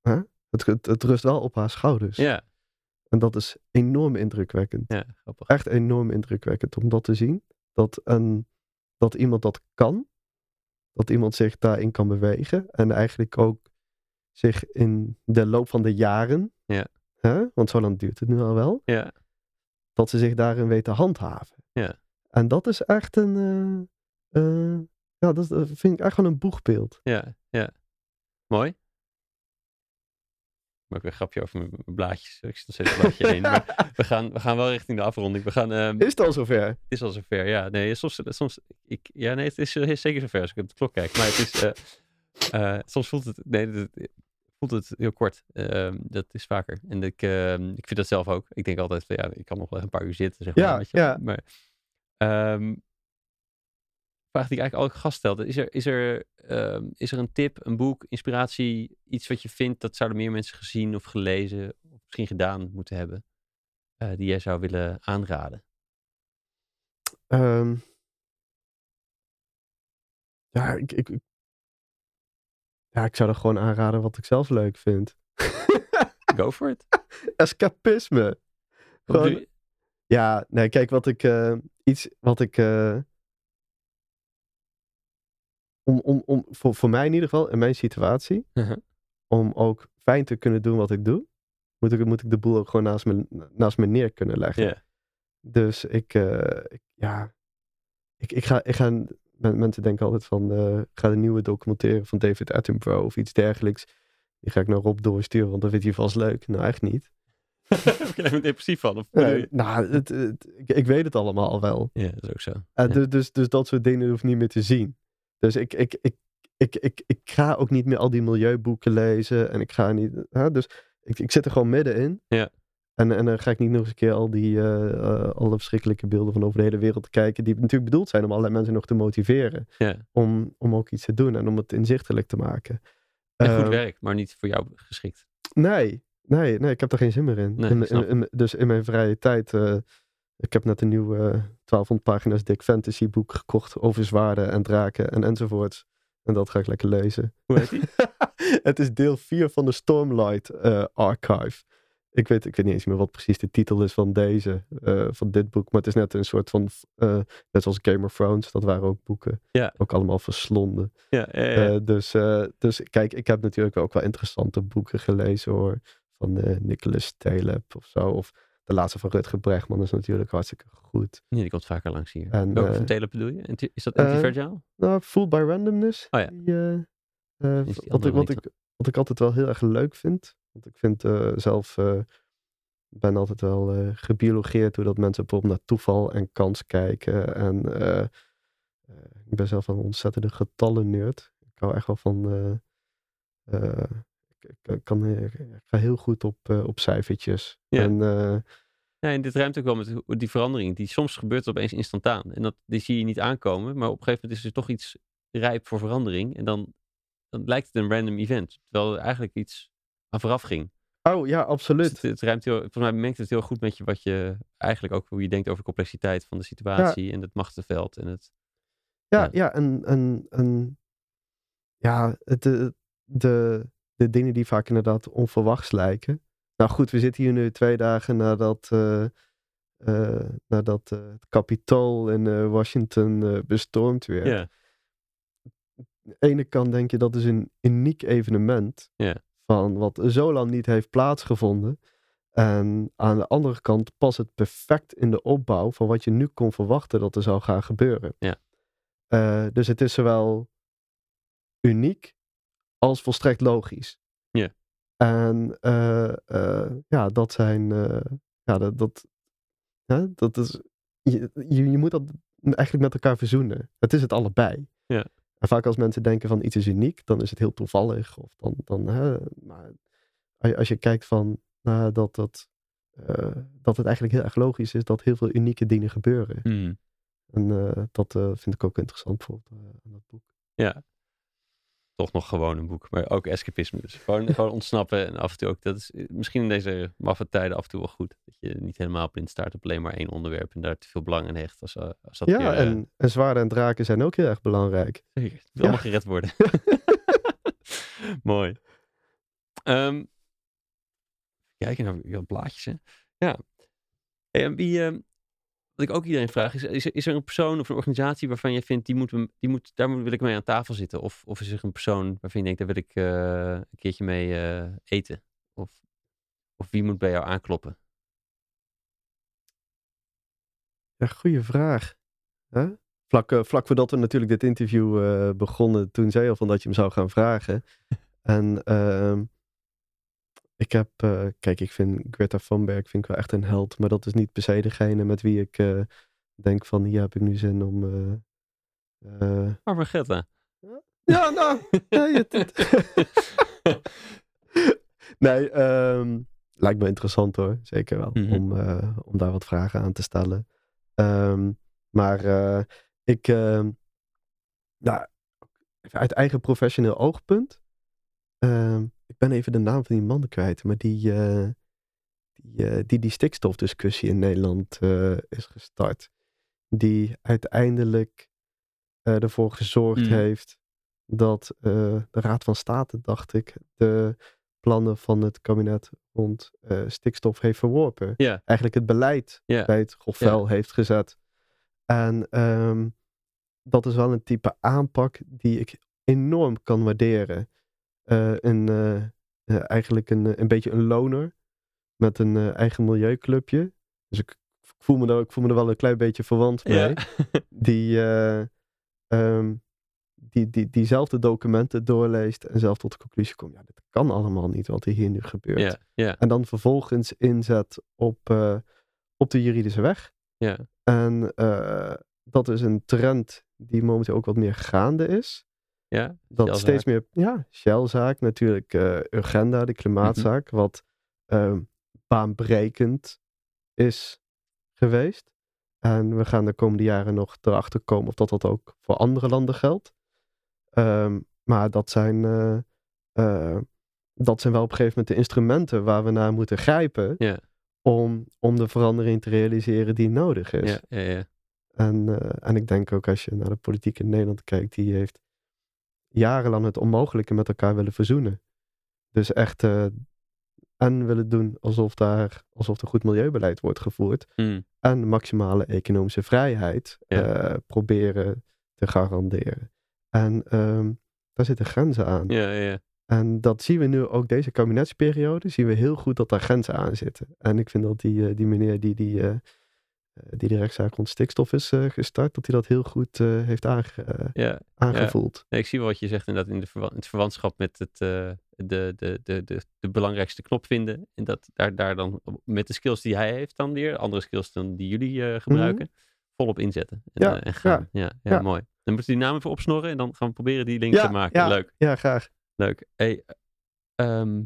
[SPEAKER 2] Hè? Het, het, het rust wel op haar schouders.
[SPEAKER 1] ja,
[SPEAKER 2] En dat is enorm indrukwekkend.
[SPEAKER 1] ja grappig.
[SPEAKER 2] Echt enorm indrukwekkend om dat te zien. Dat, een, dat iemand dat kan. Dat iemand zich daarin kan bewegen. En eigenlijk ook zich in de loop van de jaren.
[SPEAKER 1] Ja.
[SPEAKER 2] Hè, want zo lang duurt het nu al wel.
[SPEAKER 1] Ja,
[SPEAKER 2] Dat ze zich daarin weet te handhaven.
[SPEAKER 1] Ja.
[SPEAKER 2] En dat is echt een. eh, eh, ja, dat dat vind ik echt wel een boegbeeld.
[SPEAKER 1] ja, ja. Mooi. Ik maak weer een grapje over mijn blaadjes. Ik zit nog steeds een blaadje heen. Maar we gaan, we gaan wel richting de afronding. We gaan, ehm,
[SPEAKER 2] Is het al zover?
[SPEAKER 1] Het is al zover, ja. Nee, soms, soms ik, ja, nee, het is eh, zeker zover als ik op de klok kijk. Maar het is, eh, eh, soms voelt het, nee, het voelt het heel kort. Ehm, dat is vaker. En ik, ehm, ik vind dat zelf ook. Ik denk altijd, van, ja, ik kan nog wel een paar uur zitten, zeg maar.
[SPEAKER 2] Ja,
[SPEAKER 1] weet je.
[SPEAKER 2] ja.
[SPEAKER 1] Maar, ehm, vraag die ik eigenlijk elke gast stelde. Is er, is, er, is er een tip, een boek, inspiratie, iets wat je vindt dat zouden meer mensen gezien of gelezen of misschien gedaan moeten hebben, eh, die jij zou willen aanraden?
[SPEAKER 2] Ja, ik, ik, ik- ja, ik zou er gewoon aanraden wat ik zelf leuk vind.
[SPEAKER 1] Go for it.
[SPEAKER 2] Escapisme. Gewoon-? Ja, nee, kijk, wat ik. eh, iets wat ik. eh, om, om, om, voor, voor mij in ieder geval, in mijn situatie.
[SPEAKER 1] Mhm.
[SPEAKER 2] Om ook fijn te kunnen doen wat ik doe. Moet ik, moet ik de boel ook gewoon naast me, naast me neer kunnen leggen. Dus ik, eh, ik- ja, ik, ik ga, ik ga, mensen denken altijd van, eh, ik ga de nieuwe documentaire van David Attenborough of iets dergelijks. Die ga ik naar Rob doorsturen, want dan vindt hij vast leuk. Nou, echt niet.
[SPEAKER 1] Heb je er depressief van? Of je-
[SPEAKER 2] nou, het, het- ik, ik weet het allemaal al wel.
[SPEAKER 1] Ja, dat is ook zo.
[SPEAKER 2] Uh,
[SPEAKER 1] Ja.
[SPEAKER 2] dus, dus, dus dat soort dingen hoef niet meer te zien. Dus ik, ik, ik, ik, ik, ik ga ook niet meer al die milieuboeken lezen. En ik ga niet. Dus ik, ik zit er gewoon middenin.
[SPEAKER 1] Ja.
[SPEAKER 2] En, en dan ga ik niet nog eens een keer al die eh, alle verschrikkelijke beelden van over de hele wereld te kijken. Die natuurlijk bedoeld zijn om allerlei mensen nog te motiveren.
[SPEAKER 1] Ja.
[SPEAKER 2] Om, om ook iets te doen en om het inzichtelijk te maken.
[SPEAKER 1] En goed
[SPEAKER 2] Ehm,
[SPEAKER 1] werk, maar niet voor jou geschikt.
[SPEAKER 2] Nee, nee, nee, ik heb er geen zin meer in.
[SPEAKER 1] Nee,
[SPEAKER 2] In-
[SPEAKER 1] snap
[SPEAKER 2] in- in- dus in mijn vrije tijd. eh, ik heb net een nieuw eh 1200 pagina's dik fantasy boek gekocht over zwaarden en draken en enzovoorts. En dat ga ik lekker lezen.
[SPEAKER 1] Hoe heet die?
[SPEAKER 2] het is deel 4 van de Stormlight Archive. Ik weet, ik weet niet eens meer wat precies de titel is van deze, eh, van dit boek. Maar het is net een soort van, eh, net zoals Game of Thrones, dat waren ook boeken.
[SPEAKER 1] Ja.
[SPEAKER 2] Ook allemaal verslonden.
[SPEAKER 1] ja, ja, ja.
[SPEAKER 2] Eh, dus, dus kijk, ik heb natuurlijk ook wel interessante boeken gelezen hoor. Van Nicholas Taleb of zo. Of de laatste van Rutger Bregman is natuurlijk hartstikke goed.
[SPEAKER 1] Nee, die komt vaker langs hier.
[SPEAKER 2] En,
[SPEAKER 1] Welke van Taylor bedoel je? Is dat anti-fragile?
[SPEAKER 2] Nou, Fooled by Randomness.
[SPEAKER 1] Oh ja.
[SPEAKER 2] Die, wat, ik, wat, ik, wat ik altijd wel heel erg leuk vind. Want ik vind eh, zelf, eh, ben altijd wel eh gebiologeerd hoe dat mensen bijvoorbeeld naar toeval en kans kijken. En ik ben zelf een ontzettende getallen nerd. Ik hou echt wel van, ik, kan, ik ga heel goed op, op cijfertjes.
[SPEAKER 1] Ja.
[SPEAKER 2] En
[SPEAKER 1] Ja, en dit ruimt ook wel met die verandering. Die soms gebeurt het opeens instantaan. En dat, die zie je niet aankomen. Maar op een gegeven moment is er toch iets rijp voor verandering. En dan, dan lijkt het een random event. Terwijl er eigenlijk iets aan vooraf ging.
[SPEAKER 2] Oh ja,
[SPEAKER 1] Dus
[SPEAKER 2] absoluut.
[SPEAKER 1] het, het ruimt heel, volgens mij mengt het heel goed met je wat je eigenlijk ook hoe je denkt over de complexiteit van de situatie en het machtenveld en het.
[SPEAKER 2] Ja,
[SPEAKER 1] Ja.
[SPEAKER 2] ja, en, en, en ja, de, de, de dingen die vaak inderdaad onverwachts lijken. Nou goed, we zitten hier nu twee dagen nadat, eh, eh, nadat eh, het kapitool in eh, Washington eh, bestormd werd.
[SPEAKER 1] Ja,
[SPEAKER 2] Aan de ene kant denk je dat is een uniek evenement.
[SPEAKER 1] Ja.
[SPEAKER 2] Van wat zo lang niet heeft plaatsgevonden. En aan de andere kant past het perfect in de opbouw van wat je nu kon verwachten dat er zou gaan gebeuren.
[SPEAKER 1] Ja.
[SPEAKER 2] Eh, dus het is zowel uniek als volstrekt logisch.
[SPEAKER 1] Ja.
[SPEAKER 2] En eh, eh, ja, dat zijn. ja, dat, dat, hè, dat is. Je, je, je moet dat eigenlijk met elkaar verzoenen. Het is het allebei.
[SPEAKER 1] Ja.
[SPEAKER 2] En vaak als mensen denken van iets is uniek, dan is het heel toevallig. Of dan, dan, hè, maar als je, kijkt van nou, dat, dat, eh, dat het eigenlijk heel erg logisch is dat heel veel unieke dingen gebeuren.
[SPEAKER 1] Hmm.
[SPEAKER 2] En eh, dat eh, vind ik ook interessant bijvoorbeeld eh, aan dat boek.
[SPEAKER 1] ja. Toch nog gewoon een boek, maar ook escapisme. Dus gewoon, gewoon ontsnappen en af en toe ook. Dat is eh, misschien in deze maffe tijden af en toe wel goed. Dat je niet helemaal blind staart op alleen maar één onderwerp en daar te veel belang aan hecht. Als, eh, als dat
[SPEAKER 2] ja,
[SPEAKER 1] weer, eh,
[SPEAKER 2] en, en zwaarden en draken zijn ook heel erg belangrijk.
[SPEAKER 1] Zeker. Het wil
[SPEAKER 2] Ja.
[SPEAKER 1] allemaal gered worden. Mooi. Ehm kijken naar jouw blaadjes, hè. Ja. Hey, en wie, ehm, wat ik ook iedereen vraag, is, is, er- een persoon of een organisatie waarvan je vindt, die moet, die moet, daar wil ik mee aan tafel zitten? Of, of is er een persoon waarvan je denkt, daar wil ik eh, een keertje mee eh, eten? Of, of wie moet bij jou aankloppen?
[SPEAKER 2] Ja, goede vraag. Vlak, eh, vlak voordat we natuurlijk dit interview begonnen, toen zei je al van dat je hem zou gaan vragen. en ehm, ik heb, eh, kijk, ik vind Greta Thunberg vind ik wel echt een held, maar dat is niet per se degene met wie ik eh, denk van hier heb ik nu zin om. eh, eh,
[SPEAKER 1] Armageddon.
[SPEAKER 2] ja, nou. nee, het- het- nee, ehm, lijkt me interessant hoor. Zeker wel.
[SPEAKER 1] Mhm.
[SPEAKER 2] om, om daar wat vragen aan te stellen. Ehm, maar ik, ehm, nou, uit eigen professioneel oogpunt. Ehm, ik ben even de naam van die man kwijt, maar die eh, die, eh, die, die stikstofdiscussie in Nederland eh, is gestart. Die uiteindelijk ervoor gezorgd
[SPEAKER 1] Mm.
[SPEAKER 2] heeft dat de Raad van State, dacht ik, de plannen van het kabinet rond stikstof heeft verworpen. Eigenlijk het beleid bij het grofvuil heeft gezet. En ehm, dat is wel een type aanpak die ik enorm kan waarderen. Eh, een, eh, eh, eigenlijk een, een beetje een loner met een eigen milieuclubje. Dus ik voel, me er, ik voel me er wel een klein beetje verwant mee.
[SPEAKER 1] Ja.
[SPEAKER 2] Die, ehm, die, die diezelfde documenten doorleest en zelf tot de conclusie komt. Ja, dit kan allemaal niet wat er hier nu gebeurt.
[SPEAKER 1] ja, ja,
[SPEAKER 2] En dan vervolgens inzet op, op de juridische weg.
[SPEAKER 1] ja.
[SPEAKER 2] En dat is een trend die momenteel ook wat meer gaande is.
[SPEAKER 1] Ja.
[SPEAKER 2] Dat
[SPEAKER 1] Shellzaak.
[SPEAKER 2] steeds meer, ja, Shellzaak, natuurlijk eh Urgenda, de klimaatzaak, wat ehm, baanbrekend is geweest. En we gaan de komende jaren nog erachter komen of dat dat ook voor andere landen geldt. Ehm, maar dat zijn, eh, eh, dat zijn wel op een gegeven moment de instrumenten waar we naar moeten grijpen
[SPEAKER 1] Ja.
[SPEAKER 2] om, om de verandering te realiseren die nodig is.
[SPEAKER 1] Ja, ja, ja.
[SPEAKER 2] En, en ik denk ook als je naar de politiek in Nederland kijkt, die heeft jarenlang het onmogelijke met elkaar willen verzoenen. Dus echt eh, en willen doen alsof, daar, alsof er goed milieubeleid wordt gevoerd.
[SPEAKER 1] Mm.
[SPEAKER 2] En maximale economische vrijheid
[SPEAKER 1] Ja.
[SPEAKER 2] eh, proberen te garanderen. En ehm, daar zitten grenzen aan.
[SPEAKER 1] ja, ja.
[SPEAKER 2] En dat zien we nu ook deze kabinetsperiode. Zien we heel goed dat daar grenzen aan zitten. En ik vind dat die, eh, die meneer die die, die de rechtszaak rond stikstof is eh, gestart, dat hij dat heel goed eh, heeft aange- eh,
[SPEAKER 1] ja.
[SPEAKER 2] aangevoeld.
[SPEAKER 1] Nee, ik zie wel wat je zegt inderdaad in, de verwa- in het verwantschap met het, eh, de, de, de, de, de belangrijkste knop vinden. En dat daar, daar dan met de skills die hij heeft dan weer, andere skills dan die jullie eh, gebruiken, volop inzetten. En,
[SPEAKER 2] Mhm. Ja,
[SPEAKER 1] eh, en gaan. Ja, ja,
[SPEAKER 2] ja.
[SPEAKER 1] mooi. Dan moeten we die naam even opsnorren en dan gaan we proberen die link
[SPEAKER 2] Ja,
[SPEAKER 1] te maken.
[SPEAKER 2] ja.
[SPEAKER 1] Leuk,
[SPEAKER 2] Ja, graag.
[SPEAKER 1] leuk. Hey, ehm,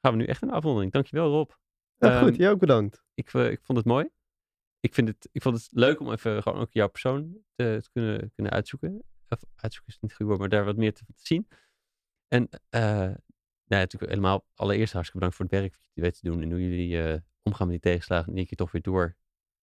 [SPEAKER 1] gaan we nu echt een afronding. Dankjewel Rob.
[SPEAKER 2] Ja, goed,
[SPEAKER 1] Ehm,
[SPEAKER 2] jij ook bedankt.
[SPEAKER 1] Ik, eh, ik vond het mooi. Ik, vind het, ik vond het leuk om even gewoon ook jouw persoon te, te kunnen, kunnen uitzoeken. Of uitzoeken is niet goed woord, maar daar wat meer te, te zien. En eh, ja, natuurlijk helemaal allereerst hartstikke bedankt voor het werk wat je weet te doen. En hoe jullie eh, omgaan met die tegenslagen. En die keer toch weer door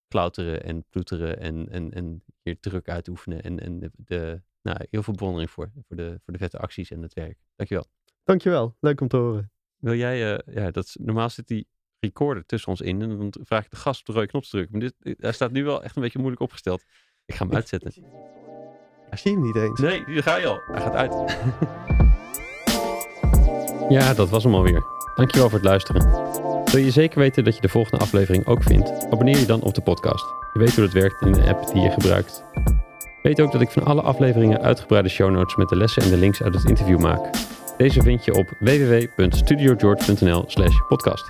[SPEAKER 1] klauteren en ploeteren en, en, en hier druk uitoefenen. En, en de, de, nou, heel veel bewondering voor, voor, de, voor de vette acties en het werk. Dankjewel.
[SPEAKER 2] Dankjewel, leuk om te horen.
[SPEAKER 1] Wil jij, uh, ja, dat normaal zit die recorder tussen ons in. En dan vraag ik de gast op de rode knop te drukken. Maar dit, hij staat nu wel echt een beetje moeilijk opgesteld. Ik ga hem uitzetten.
[SPEAKER 2] Ik zie hem niet eens.
[SPEAKER 1] Nee, hier ga je al. Hij gaat uit. ja, dat was hem alweer. Dankjewel voor het luisteren. Wil je zeker weten dat je de volgende aflevering ook vindt? Abonneer je dan op de podcast. Je weet hoe het werkt in de app die je gebruikt. Weet ook dat ik van alle afleveringen uitgebreide show notes met de lessen en de links uit het interview maak. Deze vind je op www.studiogeorge.nl slash podcast.